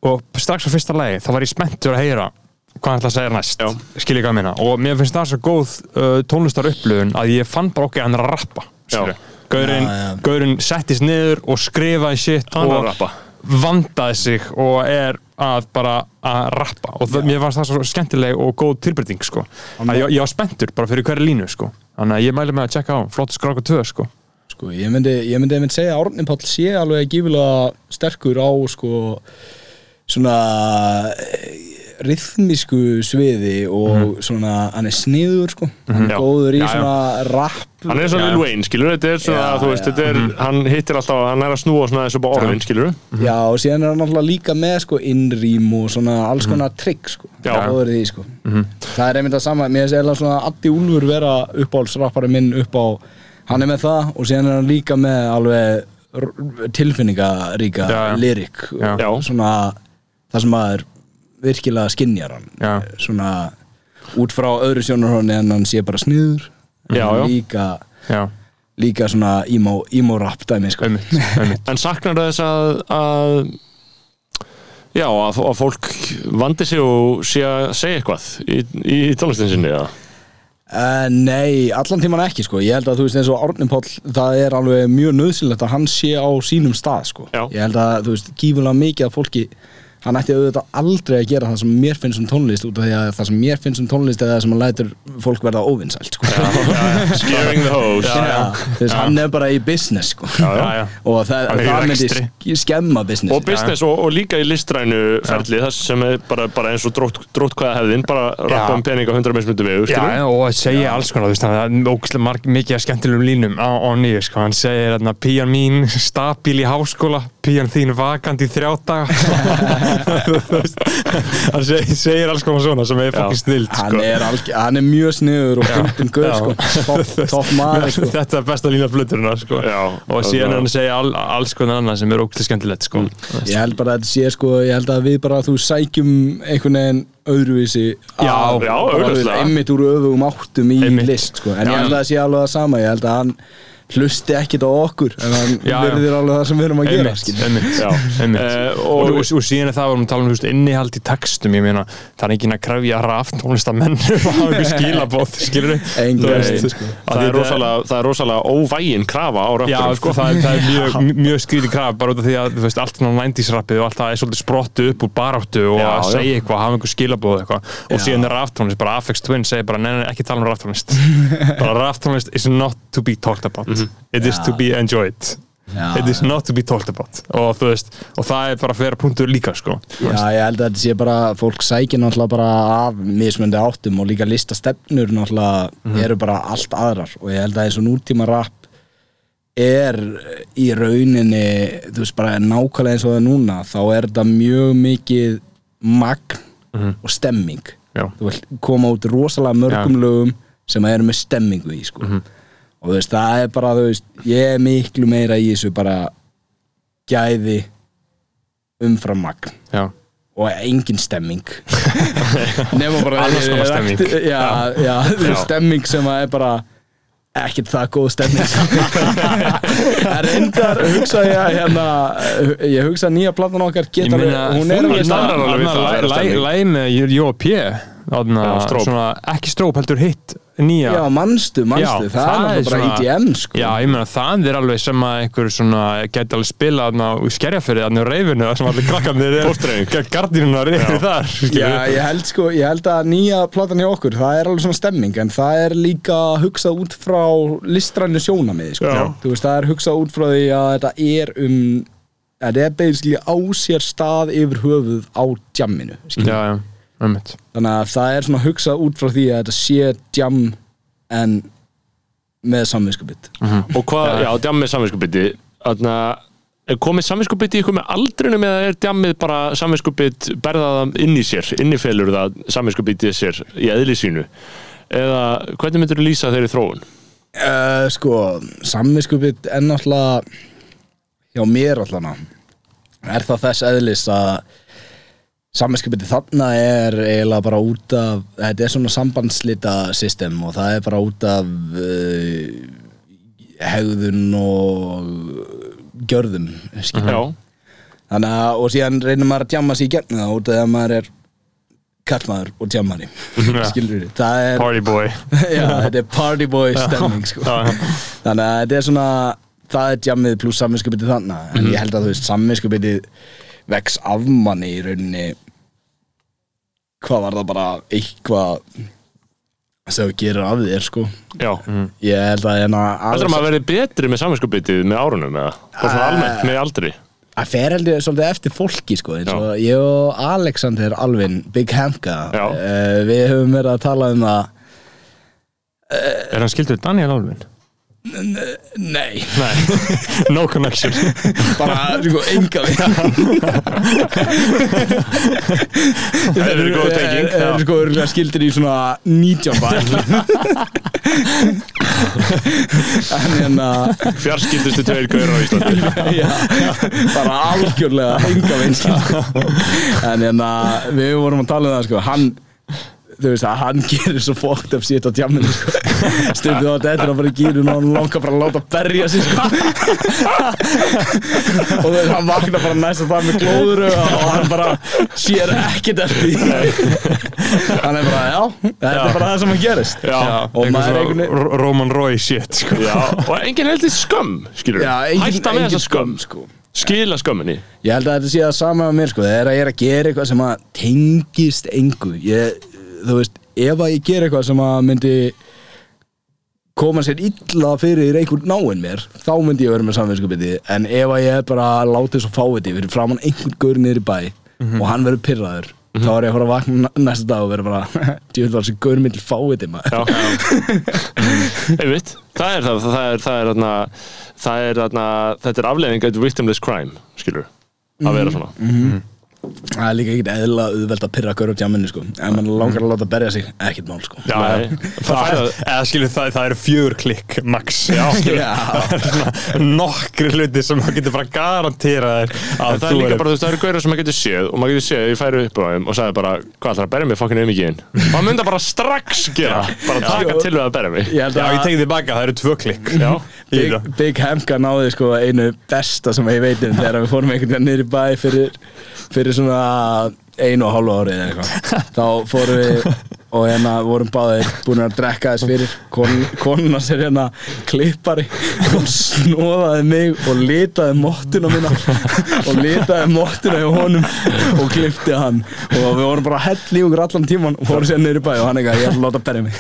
og strax á fyrsta lagi þá var ég spenntur að heyra hvað hann ætla að segja næst Já. skil ég hvað að minna og mér finnst það svo góð uh, tónlistar upplöfun að ég fann bara okkur hann er að rappa skilurðu. Gaurinn, gaurinn settist niður og skrifaði er og að rappa. vandaði sig og er að bara að rappa og það, mér fannst það svo skemmtileg og góð tilbreyting sko. að ég, ég var spenntur bara fyrir hverju línu sko. þannig að ég mæli með að checka á flott skráka 2 sko. Sko, ég myndi, ég myndi einmitt segja að Árni Páll sé alveg gífilega sterkur á sko svona rithmísku sviði og svona, hann er sniður sko hann er Já. góður í Já, já. svona rap Hann er svo Já, Lil já. Wayne, skilur Þetta er svona, Já, veist, já. þetta er Hann hittir alltaf, hann er að snúa svona þessu bara orðin, skilur Já, og síðan er hann náttúrulega líka með sko innrým og svona alls konar trikk sko Já. góður í því sko það er einmitt að sama, mér finnst eða svona Addi Úlfur vera uppáhaldsrappari minn upp á hann er með það og síðan er hann líka með alveg tilfinningaríka Já, já. Já. Já. svona það sem maður virkilega skinjar hann Já. svona út frá öðru sjónarhóni en hann sé bara sniður Já, já. líka, já, líka svona rap dæmi sko. En saknar þess að, að Já, að, að fólk vandi sig og sé að segja eitthvað í, í tónlistin sinni, eða? Uh, nei, allan tíman ekki sko Ég held að þú veist eins og Árni Páll Það er alveg mjög nöðsynlegt að hann sé á sínum stað sko Já. Ég held að þú veist, gífulega mikið af fólki Hann ætti auðvitað aldrei að gera það sem mér finnst um tónlist út af því að það sem mér finnst um tónlist er það sem hann lætur fólk verða óvinnsælt sko. Scaring the host. Þú veist, hann er bara í business sko. já, já. og það, er það myndi skemma business. Og business og, og líka í listrænu ferli það sem er bara, bara eins og drótt, drótt hvaða hefðin bara rappa um pening á 100 mismundu Já, skilur? já, og að segja alls konar, það er ógæslega marg, mikið af skemmtilegum línum á, á nýju, sko, hann segir hérna, píjan mín stabíl í háskóla, píjan þín vakandi í þrjá daga, hann segir, segir alls konar svona sem er Já. fokkin snild, hann, sko. er alg, hann er mjög sniður og fundin guð Já. sko. topp top maður sko. Þetta er besta lína fluturinn, sko. Og síðan hann að segja all, alls konar annað sem er ógæslega skemmtilegt, sko. Ég held bara að þetta sé sko, ég held að við bara þú sækjum einhvern veginn öðruvísi að- einmitt úr öfugum áttum í Einmitt. list sko. en Já, ég held að það sé alveg það sama ég held að hann hlusti ekkit á okkur en hann verður alveg það sem við erum að gera Einmitt, einmitt, Já. einmitt. Eh, og, og- og, og síðan er það vorum að tala um veist, innihald í textum, ég meina það er enginn að krefja raft tónlistamenn að hafa einhver skilabóð, skilur sko. að það, er rosalega, það er rosalega óvægin krafa á Já, rappurum sko, það, er- það er mjög, mjög skrítið kraf bara út af því að þú veist, allt svona 90s rappið og allt það er svolítið sprottu upp úr baráttu og Já, að segja eitthvað, hafa einhver skilabóð eitthvað. Og Já. síðan er raftónlist, bara Afex Twin segir bara, it is to be enjoyed Já, it is not to be talked about og veist, og það er bara að vera punktur líka, sko Já, ég held að þetta sé bara fólk sækir náttúrulega bara af mismöndi áttum og líka listastefnur náttúrulega Mhm. eru bara allt aðrar og ég held að eins og nútíma rap er í rauninni þú veist bara nákvæmlega eins og það núna þá er þetta mjög mikið magn Mhm. og stemming Já. þú vilt koma út rosalega mörgum lögum sem eru með stemmingu í sko. Mhm. Og þú veist, það er bara þú veist, ég er miklu meira í þessu bara gæði umfram magn Já, og engin stemming nema bara Annars konar stemming. já, já, já. stemming sem að er bara ekkert það góð stemming en reyndar hugsa ég að hérna ég hugsa að nýja platan okkar geta meina hún er alveg það stemming. læg með Já, Stróp. svona, ekki stróp heldur hitt nýja. Já, manstu, manstu, Já, það, er náttúrulega bara svona- IDM sko. Já, ég meina það er alveg sem að einhver svona geti alveg spila í skerjafyrði þarna á reyfinu sem allir krakkarnir Póstdreifing. Gardinunar eru þar skilurðu. Já, ég held sko, ég held að nýja platan hjá okkur, það er alveg svona stemming en það er líka hugsað út frá listrænu sjónamiði, sko. Veist, það er hugsað út frá því að þetta er um þetta er basically á sér stað yfir höfuð á jamminu, skilur já, já, einmitt. Þannig að það er svona hugsað út frá því að þetta sé jam en með samvinskupið og hvað, já, djammið samvinskupiti þannig að komið samvinskupiti ykkur með aldrinum eða er djammið bara samvinskupit berðað inn í sér, innifelur það samvinskupitið sér í eðli sínu? Eða hvernig myndir þú lýsa þeirri þróun? Uh, sko, samviskupið er náttúrulega hjá mér allavega er það þess eðlis að samviskupið þarna er eiginlega bara út af þetta er svona sambandslita system og það er bara út af uh, hegðun og gjörðum skilur. Já, þannig að og síðan reynir maður að tjamma sig í gegn það út af að maður er kallmaður og tjammari skilur það er Party boy. Já, þetta er party boy stemming sko. Þannig að þetta er svona Það er jammið pluss samvinskupitið þannig En ég held að þú veist samvinskupitið Vex af manni í rauninni Hvað var það bara Eitthvað sem þú gerir af þér sko? Já. Ég held að hérna Heldur að maður verið betri með samvinskupitið með árunum eða? Svona Eh, almennt með aldri? Það fer heldur svolítið eftir fólki sko eins og Já. ég og Alexander Alvin Big Hamka. Uh, Við höfum verið að tala um það Er hann skildur Daniel Alvin? Nei, No connection. Bara sko enga við Það er verið góð tenging. Það er sko örgulega skildir í svona 19 bæl En hérna Fjarskildustu tveir gaurar á Íslandi. Já, Bara algjörlega enga vinn En hérna Við vorum að tala um það sko Hann Þú veist að hann gerir svo fókt af sitt á tjamminu sko. Stundið á þetta að bara í gýrun og hann langar bara að láta berja sig sko. Og þú veist hann vaknar bara næsta dag með glóður og hann bara sér ekkert eftir því. Hann er bara, já, þetta er bara það sem hann gerist. Já, Og maður er einhvern veginn Roman Roy shit sko. já. Og enginn heldur skömm, Já, Hætta með þessa skömm sko. Skila skömminni. Ég held að þetta sé að sama með mér sko. Þegar ég er að gera eitthvað sem að tengist engu ég, Þú veist, ef að ég gera eitthvað sem að myndi koma sér illa fyrir einhvern náinn mér þá myndi ég vera með samvinskupiti en ef að ég er bara að láta þess að fá þetta fyrir framann einhvern gaur niður í bæ og hann verður pyrraður þá er ég að fara að vakna næsta dag og vera bara var þessi gaur myndi fá þetta maður. Já Einmitt Það er það, það er, það er þarna Það er þarna, þetta er afleiðing af victimless crime, skilur Að vera svona Það er líka ekkert eðla auðvelt að pyrra gaur á tjáminni sko. Ef mann langar að láta berja sig, ekkert mál sko. Já, það eða skilur það, það eru fjögur klikk max. Já, svona nokkri hluti sem maður getur bara garantera þér En að það er líka bara, þú veist, það eru gaurar sem maður getur séð og maður getur séð, ég færi upp á þeim og sagði bara hvað ætlar að berja mig fokkin um ekki inn og hann myndi bara strax gera, bara taka til við að berja mig. Ég held Já, að ég tekið þið baka, það eru tvö klikk. Big. Big Hamka náði sko einu besta sem ég veit um þegar við fórum einhvern veginn niður í bæ fyrir, fyrir svona einu og hálfu árið eða eitthvað þá fórum við og hérna vorum báðir búin að drekka þess fyrir. Kon, konuna sér hérna klippari. Hún snóðaði mig og litaði móttuna mína. Og litaði móttuna hjá honum og klippti hann. Og við vorum bara hell í okkur allan tíman og fórum sér í bæ. Og hann eitthvað, ég ætla að láta berja mig.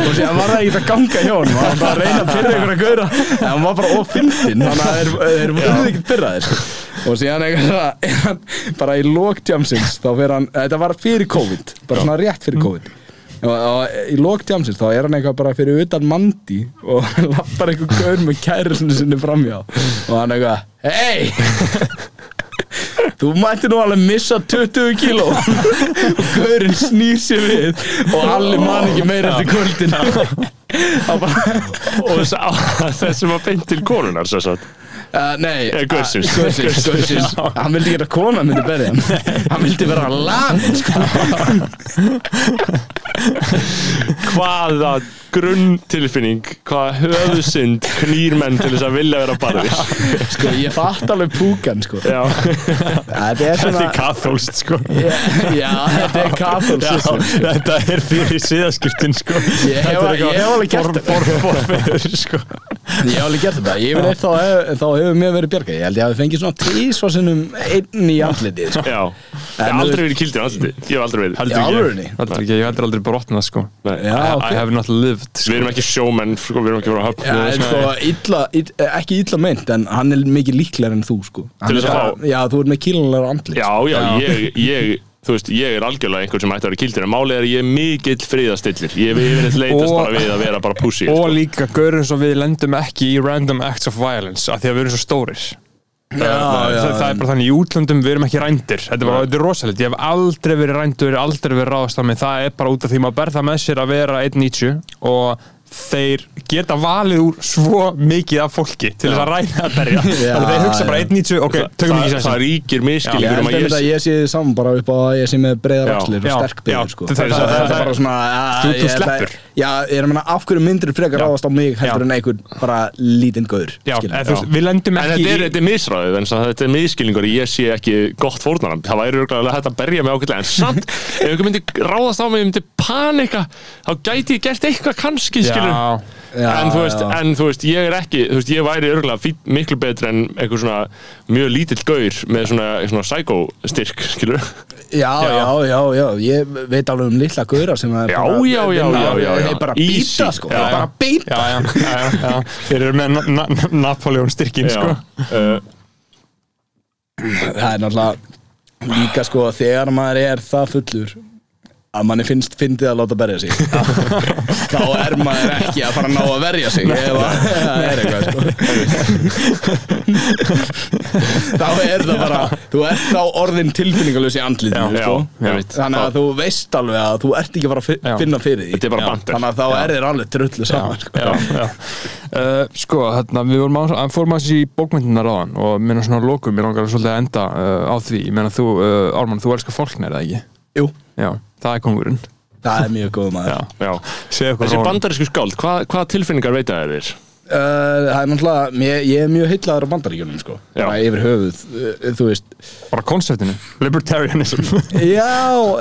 Og síðan var það ekkert að ganga hjá honum. Hann var að reyna að pyrra ykkur að gauðra. En hann var bara ofindin þannig að þeir, þeir voru ekkert pyrraðir sko. og eitthvað er hann bara í lók tjamsins þá fer hann, þetta var fyrir COVID bara svona rétt fyrir COVID. Og, og í lók tjamsins þá er hann eitthvað bara fyrir utan mandi og lappar eitthvað gaur með kærusinu sinni framjá og hann eitthvað, hei Þú mætti nú alveg missa 20 kíló. Og gaurinn snýr sér við. Og allir man ekki meira eftir kvöldin og þess að þessum var beint til konunar svo satt Uh, nei, Eh, Gaursins. uh, Gaursins, Gaursins Hann vildi að kona myndi berja hann. Vildi vera lamin sko. hvaða grunntilfinning hvaða höfusynd knýr menn til þess að vilja vera barðir? Sko, Ég fatt alveg púkan sko. Þetta er Þetta svona er kathólst sko. Já, þetta er kathol Já, þetta er fyrir síðaskiptin sko. Ég hef- Þetta er eitthvað ég hef alveg gert sko. Ég hef alveg gert þetta Hef, hefur mér verið bjargað. Ég held ég hafi fengið svona trísvarsinnum einn í andlitið sko. já. Ég hef aldrei verið kildur andliti Ég hef aldrei verið. Heldur Í ekki ég. ekki, ég heldur aldrei brotnað sko. Já, I, ok. I have not lived Við sko. erum ekki sjómenn, sko, við erum ekki frá höfn Já, en sko, illa, illa, ekki illa meint en hann er mikið líklegar en þú sko. Hann Til þess er að fá- Já, þú ert með kílunar andlit. Já, já, ég, ég Þú veist, ég er algjörlega einhvern sem ætti að vera kildur En málið er að ég er mikill friðastillir Ég hef yfirleitt leitast Og- bara við að vera bara pussy Og sko. líka gaurin svo við lendum ekki í random acts of violence af því að við erum svo stórir. Það, það, það er bara þannig í útlöndum við erum ekki rændir. Þetta er, bara, þetta er rosalegt, ég hef aldrei verið rændur aldrei verið ráðast á mig, það er bara út af því maður ber það með sér að vera 1.90 og þeir geta valið úr svo mikið af fólki til þess að ræna að berja. Já, þannig að þeir hugsa bara já. 1.90 ok, tökum það, ekki það sensin ríkir Ég miskilningur held um að ég ég, ég sé þið saman bara upp á að ég sé með breiðar já, og sterk byrður sko. það- það, það- það, það- er bara svona Þú- ég held sleppur. Já, ég er að menna af hverju myndir frekar Já. ráðast á mig heldur en einhvern bara lítinn gaur við lendum En ekki þetta er, í- þetta er misræðið, en þetta er miskilningur ég sé ekki gott fórnaram það væri örgulega hægt að berja mig ákveðlega en samt, ef einhver myndi ráðast á mig eitthvað skilur Já, en, þú veist, en þú veist, ég er ekki þú veist, ég væri örgulega miklu betri en einhver svona mjög lítill gaur með svona, svona psycho styrk, skilur Já, já, já, já, ég veit alveg um lilla gauðra sem er Já, bara já, já, já, já, já. Bara býta, sko, Já, bara býta já, já, já, já, já. Þeir eru með na na Napoleon styrkin sko. uh, Það er náttúrulega líka sko þegar maður er það fullur að manni finnst fyndið að láta berja sig. Þá er maður ekki að fara að ná að verja sig ef að það er eitthvað sko. Þá er það bara þú ert þá orðin tilfinningalus í andlitinu sko. þannig að þú veist alveg að þú ert ekki að fara að finna fyrir því. Þannig að þá er þér alveg trullu saman sko. já, já. Uh, sko, hérna, við vorum á, fórum aðeins í bókmyndunar á hann og minna svona að lokum, ég langar að að enda uh, á því, ég meina þú, uh, Ármann, þú elskar fólknir eða ekki? Jú, Já, það er kongurinn það er mjög góð maður. Þessi bandarísku skáld, hvað, hvaða tilfinningar veit það er þér? Uh, það er náttúrulega, ég, ég er mjög heillaður á bandaríkjunum sko, Já. bara yfir höfuð uh, þú veist, bara konseptinu, libertarianism. Já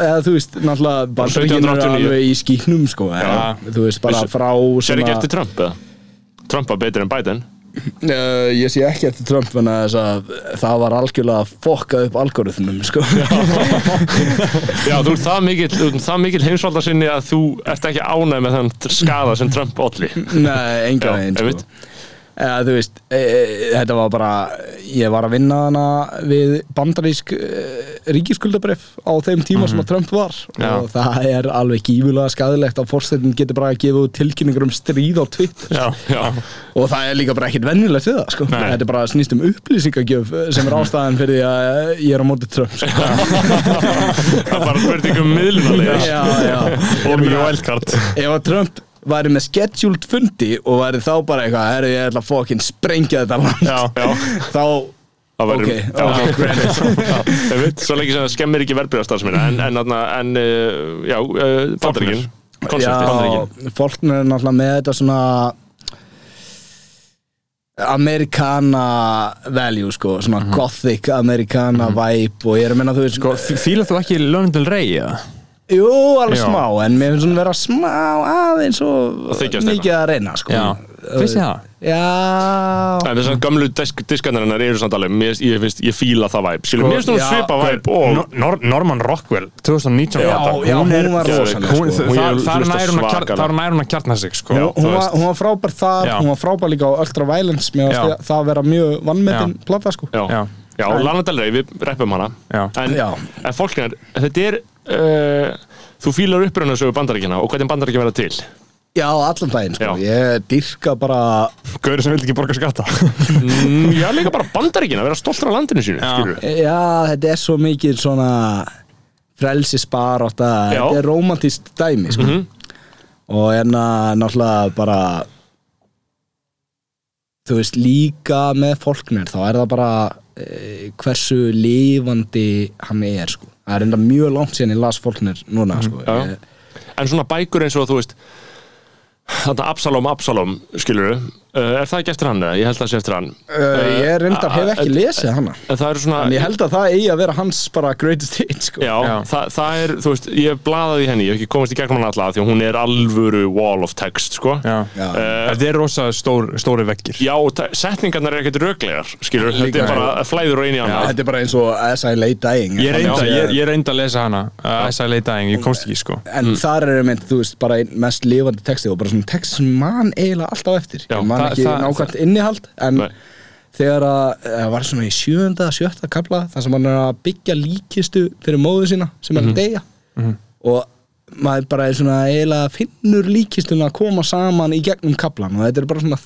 eða þú veist, náttúrulega bandaríkjunum eru 1789. alveg í skýknum sko, en, þú veist, bara Vissu- frá Sér ekki eftir Trump, eða? Trump var betur en Biden uh, ég sé ekki eftir Trump en að það var algjörlega fokkað upp algoritmum sko. Já, mikill, þú ert það mikill heimsvalda sinni að þú ert ekki ánægð með þann skada sem Trump olli. Nei, enga Já, veginn sko. Eða, þú veist, e, e, þetta var bara ég var að vinna hana við bandarísk e, ríkiskuldabref á þeim tíma sem að Trump var. Já. og það er alveg gífulega skadilegt að fórsetin getur bara að gefa tilkynningur um stríð á Twitter Já, og það er líka bara ekkert vennilegt við það sko. Þetta er bara snýst um upplýsingagjöf sem er ástæðan fyrir því að ég er á móti Trump sko. það er bara spurning um miðlunalega og mjög wildcard. ef að Trump væri með scheduled fundi og væri þá bara eitthvað, herru ég ætla að fokkin sprengja þetta land. Já, Já, þá, ok, væri ok, veit, svo lengi sem það skemmir ekki verbreyðarstarfsminna en, en, en, en uh, já, bandaríkin. Já, fólkn er náttúrulega með þetta svona Americana value sko, svona gothic Americana vibe og ég er að menna þú veist Sko, fílar þú ekki London Ray, eða? Jú, alveg Já. smá, en mér finnst svona vera smá aðeins og Að þykjast mikið að reyna sko Já, finnst þið það? Já En þessar gamlu disk, diskandarinnar eru samt alveg mér, ég, finnst, ég fíla það væp Skilur, mér finnst hún já, svipa væp og Nor Nor Norman Rockwell 2019 Já, plata, já, hún er- var rosaleg, hún- sko. það- Hún er þar hlusta nær hún að kjar- svakalega. þar nær hún að kjartna sig sko. Hún, þú var, veist. hún var frábær þar, Já. hún var frábær líka á Ultra Violence með Já. að það vera mjög vannmetin Já. plata sko Já, Já. já, Lana Del Rey, við reppum hana Já. En, Já. en fólk er, þetta er uh, Þú fílar uppröðnarsögu bandaríkina og hvernig bandaríkina verða til Já, allan daginn sko, Já. ég dyrka bara Gauri sem vildi ekki borga skatta mm, Já, líka bara bandaríkina, vera stoltur af landinu sínu skilur Já, þetta er svo mikið svona frelsisbar að Já. þetta er romantist dæmi sko. Mhm. og hérna náttúrulega bara þú veist líka með fólknir þá er það bara hversu lifandi hann er sko. það er enda mjög langt síðan ég las fólknir núna sko. Mhm. Já. ég, En svona bækur eins og þú veist Þetta Absalom, Absalom, skilur uh, Er það ekki eftir hann eða? Ég held að það sé eftir hann uh, ég reyndar hef ekki lesið hana En það eru svona en ég held að það eigi að vera hans bara greatest hit sko. Já, Já. Það, það er, þú veist, ég hef blaðað í henni Ég hef ekki komist í gegnum hann alla Því hún er alvöru wall of text, sko Já. Já. Uh, Þetta er rosa stór, stóri veggir Já, setningarnar er ekkert röglegar Skilur, þetta er bara flæður og einu í annað þetta er bara eins og As I Lay Dying Ég reynda, Þannig ég, að- ég reynda að lesa hana uh, S.I.L.A. Dying, ég komst ekki sko En þar er mynd, þú veist, bara mest lifandi texti og bara svona text sem mann eiginlega alltaf eftir man það- ekki það- nákvæmt innihald en Nei. þegar að það var svona í sjönda, sjötta kapla þar sem hann er að byggja líkistu fyrir móðu sína sem er að deyja. Og maður bara er svona eiginlega finnur líkistuna að koma saman í gegnum kaplan og þetta er bara svona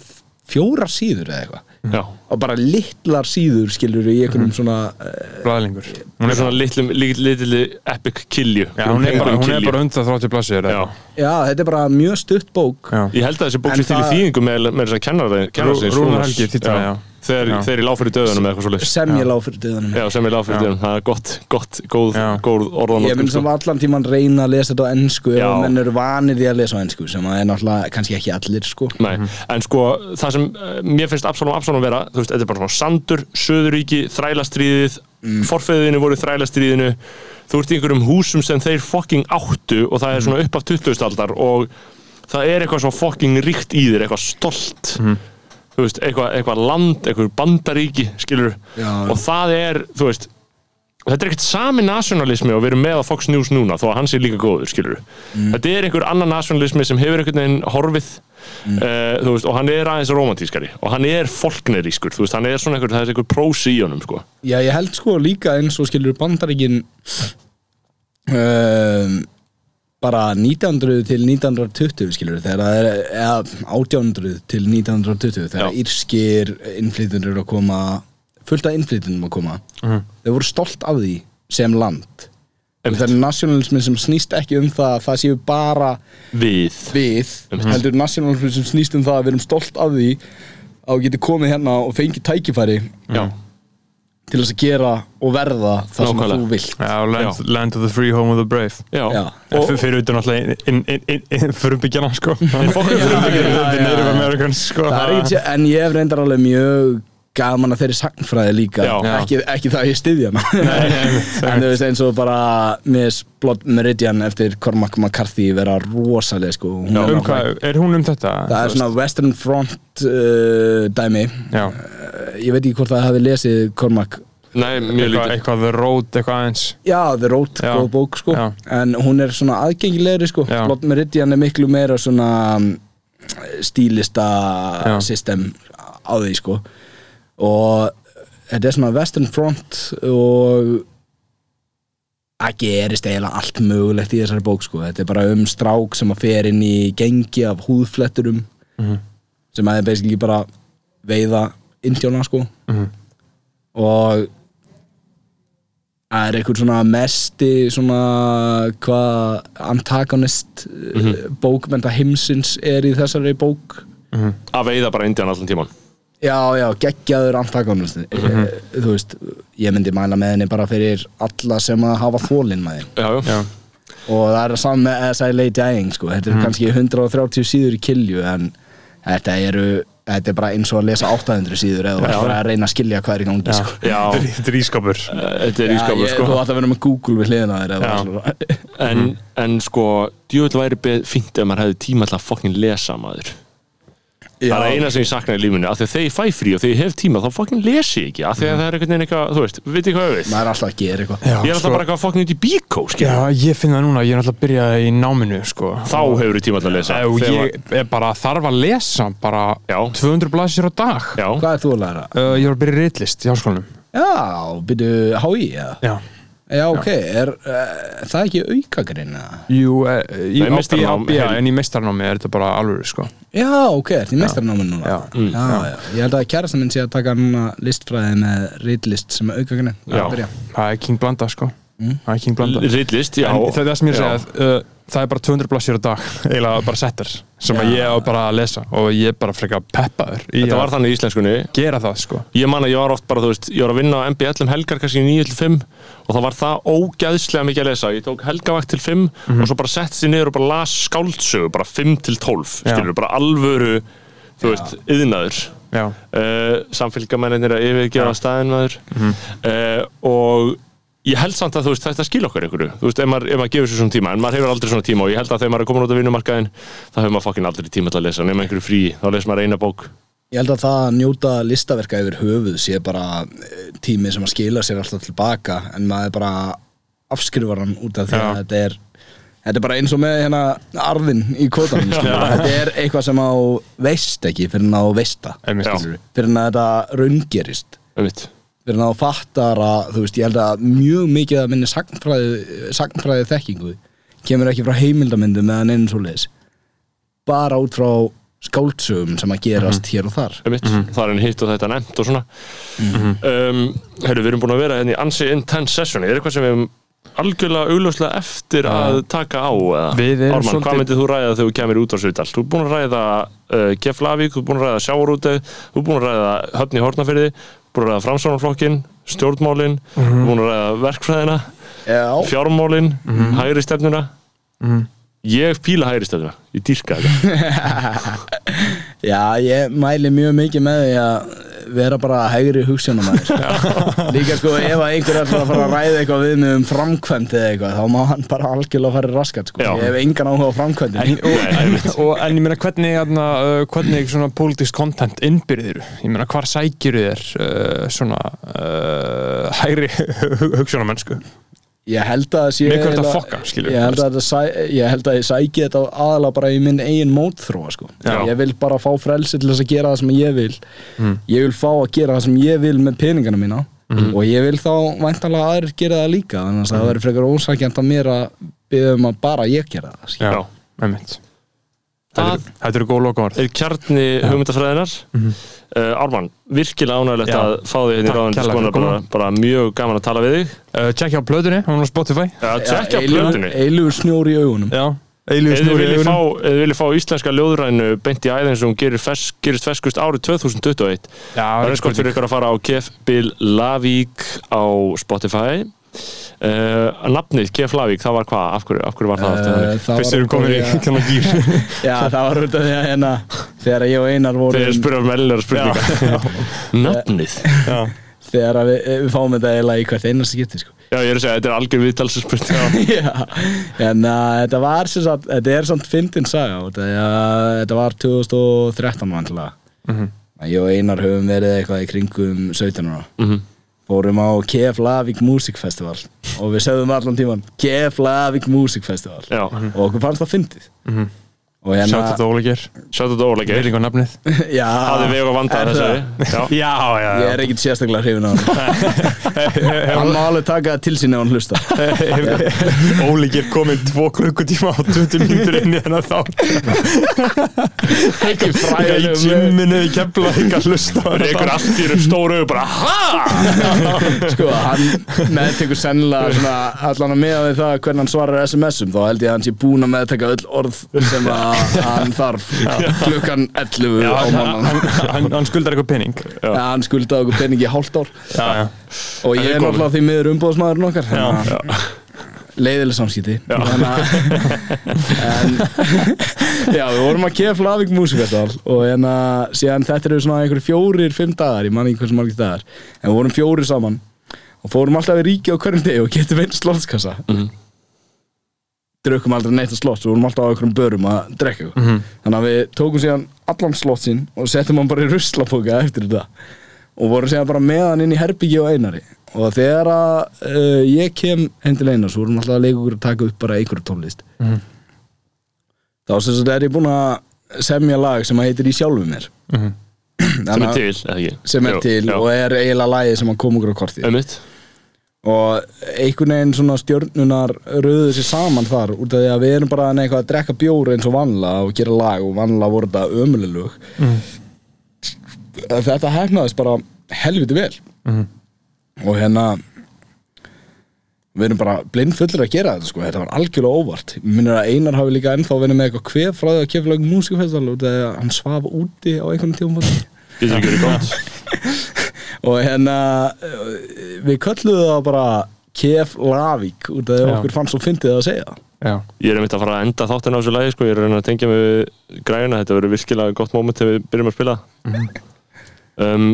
fjórar síður eða eitthvað Já, og bara litlar síður skilur í einhverjum svona uh, blæðlingur hún er svona litlum, litli, litli epic kilju Já, hún er bara, hún er bara 130 blassir Já, já, þetta er bara mjög stutt bók. Já. ég held að þessi bók En sé til í það- þýðingu með, með þess að kennara kennara Rúnar Helgi þýddi það, já. Þegar, Já. þegar ég lág fyrir döðunum eða eitthvað svo leys sem ég lág fyrir döðunum. Já, sem ég lág fyrir Já. döðunum, það er gott, gott, góð, góð orðan ég mun sem allan tíman reyna að lesa þetta á ennsku Já. ef menn eru vanir því að lesa á ennsku sem að er náttúrulega kannski ekki allir sko. Nei, en sko það sem uh, mér finnst Absalom Absalom vera, þú veist, þetta er bara svona Sandur, Söðuríki, Þrælastríðið mm. forfeðinu voru í Þrælastríðinu. Þú ert í einhverjum húsum sem þeir fucking áttu og það er svona upp af 20. aldar og það er eitthvað svo fucking ríkt í þér, eitthvað stolt þú veist, eitthvað, eitthvað land, eitthvað bandaríki skilur, Já. og það er þú veist, þetta er ekkert sami nationalismi og við erum með á Fox News núna þó að hans er líka góður, skilur þetta er einhver annan nationalismi sem hefur einhvern veginn horfið uh, þú veist, og hann er aðeins romantískari og hann er folknerískur, þú veist, hann er svona einhver, það er einhver prósi í honum, sko. Já, ég held sko líka eins og skilur bandaríkin um, bara 1900 til 1920 skilur þegar það er eða 1800 til 1920 þegar Já. írskir innflytundur eru að koma fullt af innflytundum að koma. Þau voru stolt af því sem land. Einmitt. það er nationalismi sem snýst ekki um það að það séu bara við, við heldur nationalismi sem snýst um það að við erum stolt af því að við getum komið hérna og fengið tækifæri já, til þess að gera og verða það sem þú vilt. Land, land of the free, home of the brave. Já, Já. Og fyrir utan alltaf frumbyggjana sko. Americans sko. En ég hef reyndar alveg mjög gaman að þeirri sagnfræði líka. Ekki, ekki það að ég styðja hana. En þú veist eins og bara Miss Blood Meridian eftir Cormac McCarthy vera rosaleg sko. Hún Já. er, Um hvað, er hún um þetta? það er svona Western Front uh, dæmi. Já, ég veit ekki hvort það hafi lesið Cormac. Nei, eitthvað, eitthvað The Road, eitthvað aðeins. Já, The Road, Já. góð bók sko. Já. En hún er svona aðgengilegri sko. Já. Blood Meridian er miklu meira svona um, stílista system á því sko Og þetta er svona Western Front og það gerist eiginlega allt mögulegt í þessari bók sko Þetta er bara um strák sem að fer inn í gengi af húðfletturum Mhm. sem að er basically bara veiða indjána sko Mhm. og það er einhver svona mesti svona hvað antagonist mm Mhm. bókmenta heimsins er í þessari bók að veiða bara indian allan tíman já, já, geggjaður antagonist Mhm. þú veist, ég myndi mæla með henni bara fyrir alla sem að hafa þólinn með þeim já, já, Já, og það er saman með As I Lay Dying sko. þetta er kannski 130 síður í kilju en þetta eru þetta er bara eins og að lesa 800 síður eða bara að reyna að skilja hvað er í gangi já. sko. Já. Þetta er ískapur Eh, þetta er Já, ískapur, ég- sko þú átt að vera með Google við hliðina þér Já. en, en sko, djúvill væri fínt ef maður hefði tíma til að fokkin lesa maður það er eina sem ég sakna í lífinu af því að þegar ég fæ frí og þegar ég hef tíma þá fokkin lesi ég ekki af því að það er einhvern veginn eitthvað, þú veist, veit ég hvað ég við maður er alltaf að gera eitthvað. Já, ég er alltaf bara eitthvað fokkin út í bíkó. Já, ég finn það núna, ég er náttúrulega að byrja í náminu sko. Þá hefur þú tíma til að lesa. Þegar ég er bara þarf að lesa bara Já. 200 blasir á dag. Já, hvað er þú að læra? uh, Ég var að byrja í ritlist í háskólanum. Já, byrju eða? Já já, ok, er uh, það ekki aukagrein eða? Jú, uh, í, Nei, á, meistaranám, í, já, heil- en í meistarnámi er þetta bara alveg sko. Já, ok, er því meistarnámi núna? Já. já, já. ég held að kærasta minn sé að taka núna listfræði með ritlist sem er aukagrein Já. Það er King Blanda sko. Það er King Blanda. Ritlist, já. En það er það sem ég er að segja uh, Það er bara 200 blassir á dag eiginlega bara setter sem Já. ég á bara að lesa og ég er bara frekar peppaður þetta var þannig í íslenskunni gera það sko ég man að ég var oft bara, þú veist, ég var að vinna á MBL um helgar kannski 9-5 og það var það ógæðslega mikið að lesa ég tók helgavakt til 5 Mhm. og svo bara sett sér niður og bara las skáldsögu bara 5 til 12, Já. skilur, bara alvöru þú veist, yðnaður Já, uh, samfélgamennir að yfirgefa staðin maður Mhm. uh, og ég held samt að þú veist, þetta skil okkur einhverju. Þú veist, ef maður, ef maður gefur sér svona tíma en maður hefur aldrei svona tíma og ég held að þegar maður er komin út á vinnumarkaðin þá hefur maður fokkin aldrei tíma til að lesa nema einhverju frí, þá les maður eina bók. Ég held að það að njóta listaverka yfir höfuð sé bara eh, tími sem að skila sér alltaf tilbaka en maður bara afskrifar hann út af því að þetta er þetta er bara eins og með hérna arðin í kvotanum skilurðu. þetta er eitthvað sem á veist ekki fyrir á veista. Fyrir að þetta raungerist. Einmitt. Að þú fattar að þú veist ég held að mjög mikið að minni sagnfræði, sagnfræði þekkingu kemur ekki frá heimildamindum meðan einn svo leis bara út frá skáldsögum sem að gerast hér og þar. Einmitt, það er einn hitt og þetta nefnt og svona. Um, Herru, við erum búin að vera hérna í ansi intense session. Er eitthvað sem við hefum algjörlega augljóslega eftir að taka á eða? Erum svolítið- hvað myndið þú ræða þegar þú kemur út á Svítal? Þú er búin að ræða uh, Keflavík, þú er búin að ræða Sjávarúteg þú er búin að ræða Höfni Hortnafyrði búin að ræða Framsvonarflokkin, stjórnmálin þú er búin að ræða verkfræðina Já, fjármálin, hægri stefnuna. Ég fíla hægri stefnuna. Ég dýrka þetta Já, ég mæli mjög mikið með því að vera bara hægri hugsunum að sko. Líka sko, ef einhver er að fara að ræða eitthvað við mig um framkvæmd eða eitthvað, þá má hann bara algjörlega fara í raskat sko. Ég hef engan áhuga á framkvæmdin En, og, en, en ég meina hvernig, hérna, uh, hvernig svona politísk content innbyrðir ég meina hvar sækir þér uh, svona uh, hægri hugsunamennsku Ég held að það sé Með hvert að fokka, ég held að, sæ, ég held að ég sæki þetta aðalega bara í minn eigin mótþróa sko. Ég vil bara fá frelsi til þess að gera það sem ég vil. Mm. Ég vil fá að gera það sem ég vil með peningana mína. Og ég vil þá væntanlega að aðrir gera það líka þannig að það verður frekar ósakjant að mér að byggja um að bara ég gera það skilur. Já, einmitt. Það Þetta eru- góð lokaord er kjarni hugmyndafræðinar uh, Ármann, virkilega ánægilegt Já. að fá þig hérna í ráðan sko, fyrir bara, bara mjög gaman að tala við þig. Uh, Tjekkja á plötunni, hún er á Spotify. Já, tjekkja eilífur- plötunni. Eilífur snjór í augunum. Já, þið snúri viljið fá, ef þið viljið fá íslenska ljóðrænu beint í æðin sem gerir fes, gerist feskust árið 2021 Já, Það er skott fyrir ykkur að fara á Kef Bill Lavík á Spotify uh, Nafnið Kef Lavík, það var hvað? Af af hverju var það aftur Eh, þannig? það Fyrst erum komin í kannan gýr Já, það var út af því að hérna þegar ég og Einar vorum Þeir spyrja um ellegar spurninga Nafnið? Já, þegar við, við fáum þetta eiginlega í hvert einasta skipti sko. Já, ég er að segja, þetta er algjör viðtalsspurning Já, en uh, þetta var sem sagt, þetta er samt fyndin saga þetta, uh, var 2013 vantilega Mhm. Ég og Einar höfum verið eitthvað í kringum 17 ára Mhm. Fórum á Kef Lavík Music Festival og við sögðum allan tíman Kef Lavík Music Festival. Já, og okkur fannst það fyndið. Mhm. og Sjátt hérna þetta óleikir sjáttu þetta ólega Veiling á nafnið. Já, Hafði veg og vandað er þessari Já, Já, já, Ég er ekkert sérstaklega hrifin á hann Hann má alveg taka það til sín ef hann hlusta Óleikir komin tvo klukkutíma á 20 mínútur inn í hennar þá Ekki Í fræðilegum gymminu í kemla ekki að hlusta það er allt í upp stóru og bara HA? Sko, hann meðtekur sennilega svona, allan að miða við það hvernig hann svarar SMS-um þá held ég að hann sé búinn að meðteka öll orð sem að hann þarf klukkan 11 Já, á mannan hann, hann, hann skuldar eitthvað penning Já, hann skuldaði okkur peningi í hálft ár. Já, já. Og ég er náttúrulega því miður umbóðsmaðurinn okkar leiðileg að- en já, við vorum að kefa Flavík Músikfestival og en að síðan þetta eru svona einhverjum fjórir, fimm dagar ég man ekki hversu margir dagar en við vorum fjórir saman og fórum alltaf í ríki á hverjum degi og getum einn slottskassa. Mhm. Drukkum aldrei neitt að slott við vorum alltaf á einhverjum börum að drekka þannig að við tókum síðan allan slott sinn og settum hann bara í ruslapóka eftir þetta og vorum síðan bara með hann inn í herbyggi og einari og þegar að uh, ég kem heim til einar svo vorum alltaf að leika okkur að taka upp bara einhverju tónlist Mhm. þá sem sagt er ég búinn að semja lag sem að heitir Í sjálfu mér Mhm. Sem Þannig er til, eða ekki? sem er Jú, til já. og er eiginlega lagið sem að koma okkur á kortið og einhvern veginn svona stjörnunar röðu sér saman þar út af því að við erum bara eitthvað að drekka bjór eins og vanlega og gera lag og vanlega voru þetta ömulilug Mhm. þetta hefnaðist bara helviti vel Mhm. og hérna við erum bara blind fullir að gera þetta sko. þetta var algjörlega óvart minnir að Einar hafi líka ennþá verið með eitthvað kvef frá því að kefa lag músikafestival út af því að hann svaf úti á einhvern tíum Getur ekki verið gott og hérna uh, við kölluðu það bara Kef Lavík út af því að okkur fannst svo fyndið að segja það. Já, Ég er einmitt að fara að enda þáttin á þessu lagi sko. Ég er að tengja mig við græna Þetta verður virkilega gott moment þegar við byrjum að spila. Um,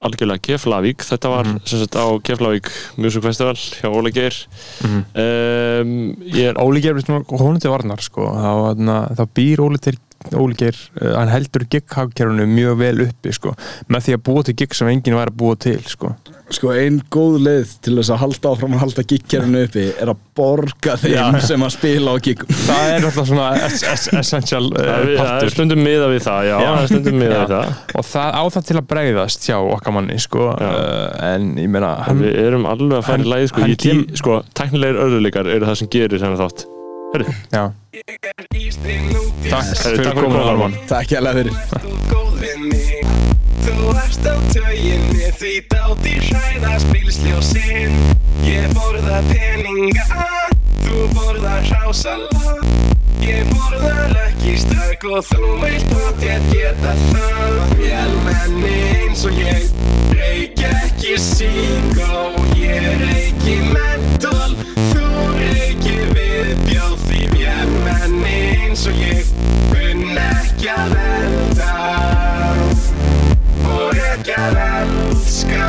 Algjörlega Keflavík Þetta var sem sagt á Keflavík Music Festival hjá Óli Geir. Um, Ég er Óli Geir honum til varnar sko? Þá, þarna, þá býr Óli til Óli Geir, uh, hann heldur gig-hagkerfunu mjög vel uppi sko með því að búa til gig sem enginn væri að búa til sko sko ein góð leið til þess að halda áfram að halda gigkerinu uppi er að borga þeim Já. sem að spila á giggum það er alltaf svona es es essential Það er- það er partur stundum miða við það, já, Já. það er stundum miða Já. við það og það á það til að bregðast hjá okkar manni sko uh, en ég meina Við erum alveg að fara í lagi sko, hann ég tí, kem- sko Tæknilegir örðuleikar eru það sem gerir þennan þátt Herri, Já, takk. Fyrir takk fyrir komin komuna, Arman Takk ég alveg fyrir. Þú ert á tauginni Því dáti hræða spilsljósin Ég borða peninga Þú borðar hrásala Ég borðar ekki stökk Og þú veist hvað ég geta það. Vélmenni eins og ég Reykja ekki síkó Ég reyki mentól og ég Kunn ekki að elda Og ekki að elska.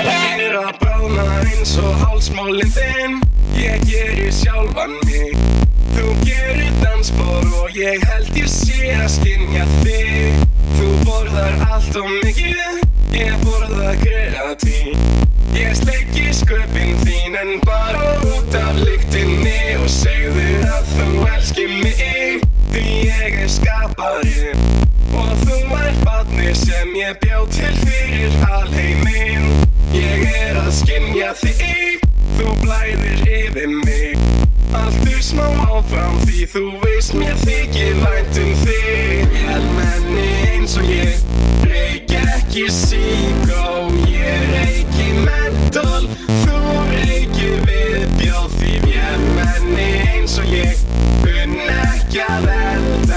Ég er að brána eins og hálsmálinn þinn Ég gerir sjálfan mig. Þú gerir dansbor og ég held ég sé að skinja þig. Þú borðar allt og mikið Ég borða kreatín Ég sleiki sköpin þín en bara út af lyktinni Og segðu að þú elski mig. Því ég er skaparinn Og þú er barni sem ég bjó til fyrir alheiminn. Ég er að skynja þig þú blæðir yfir mig. Alltur smá áfram því þú veist mér þykir væntum þig. Helmenni eins og ég Reykj ekki sík og ég reykji mentól Þú reykjir viðbjóð því mér. Menni eins og ég Unn ekki að enda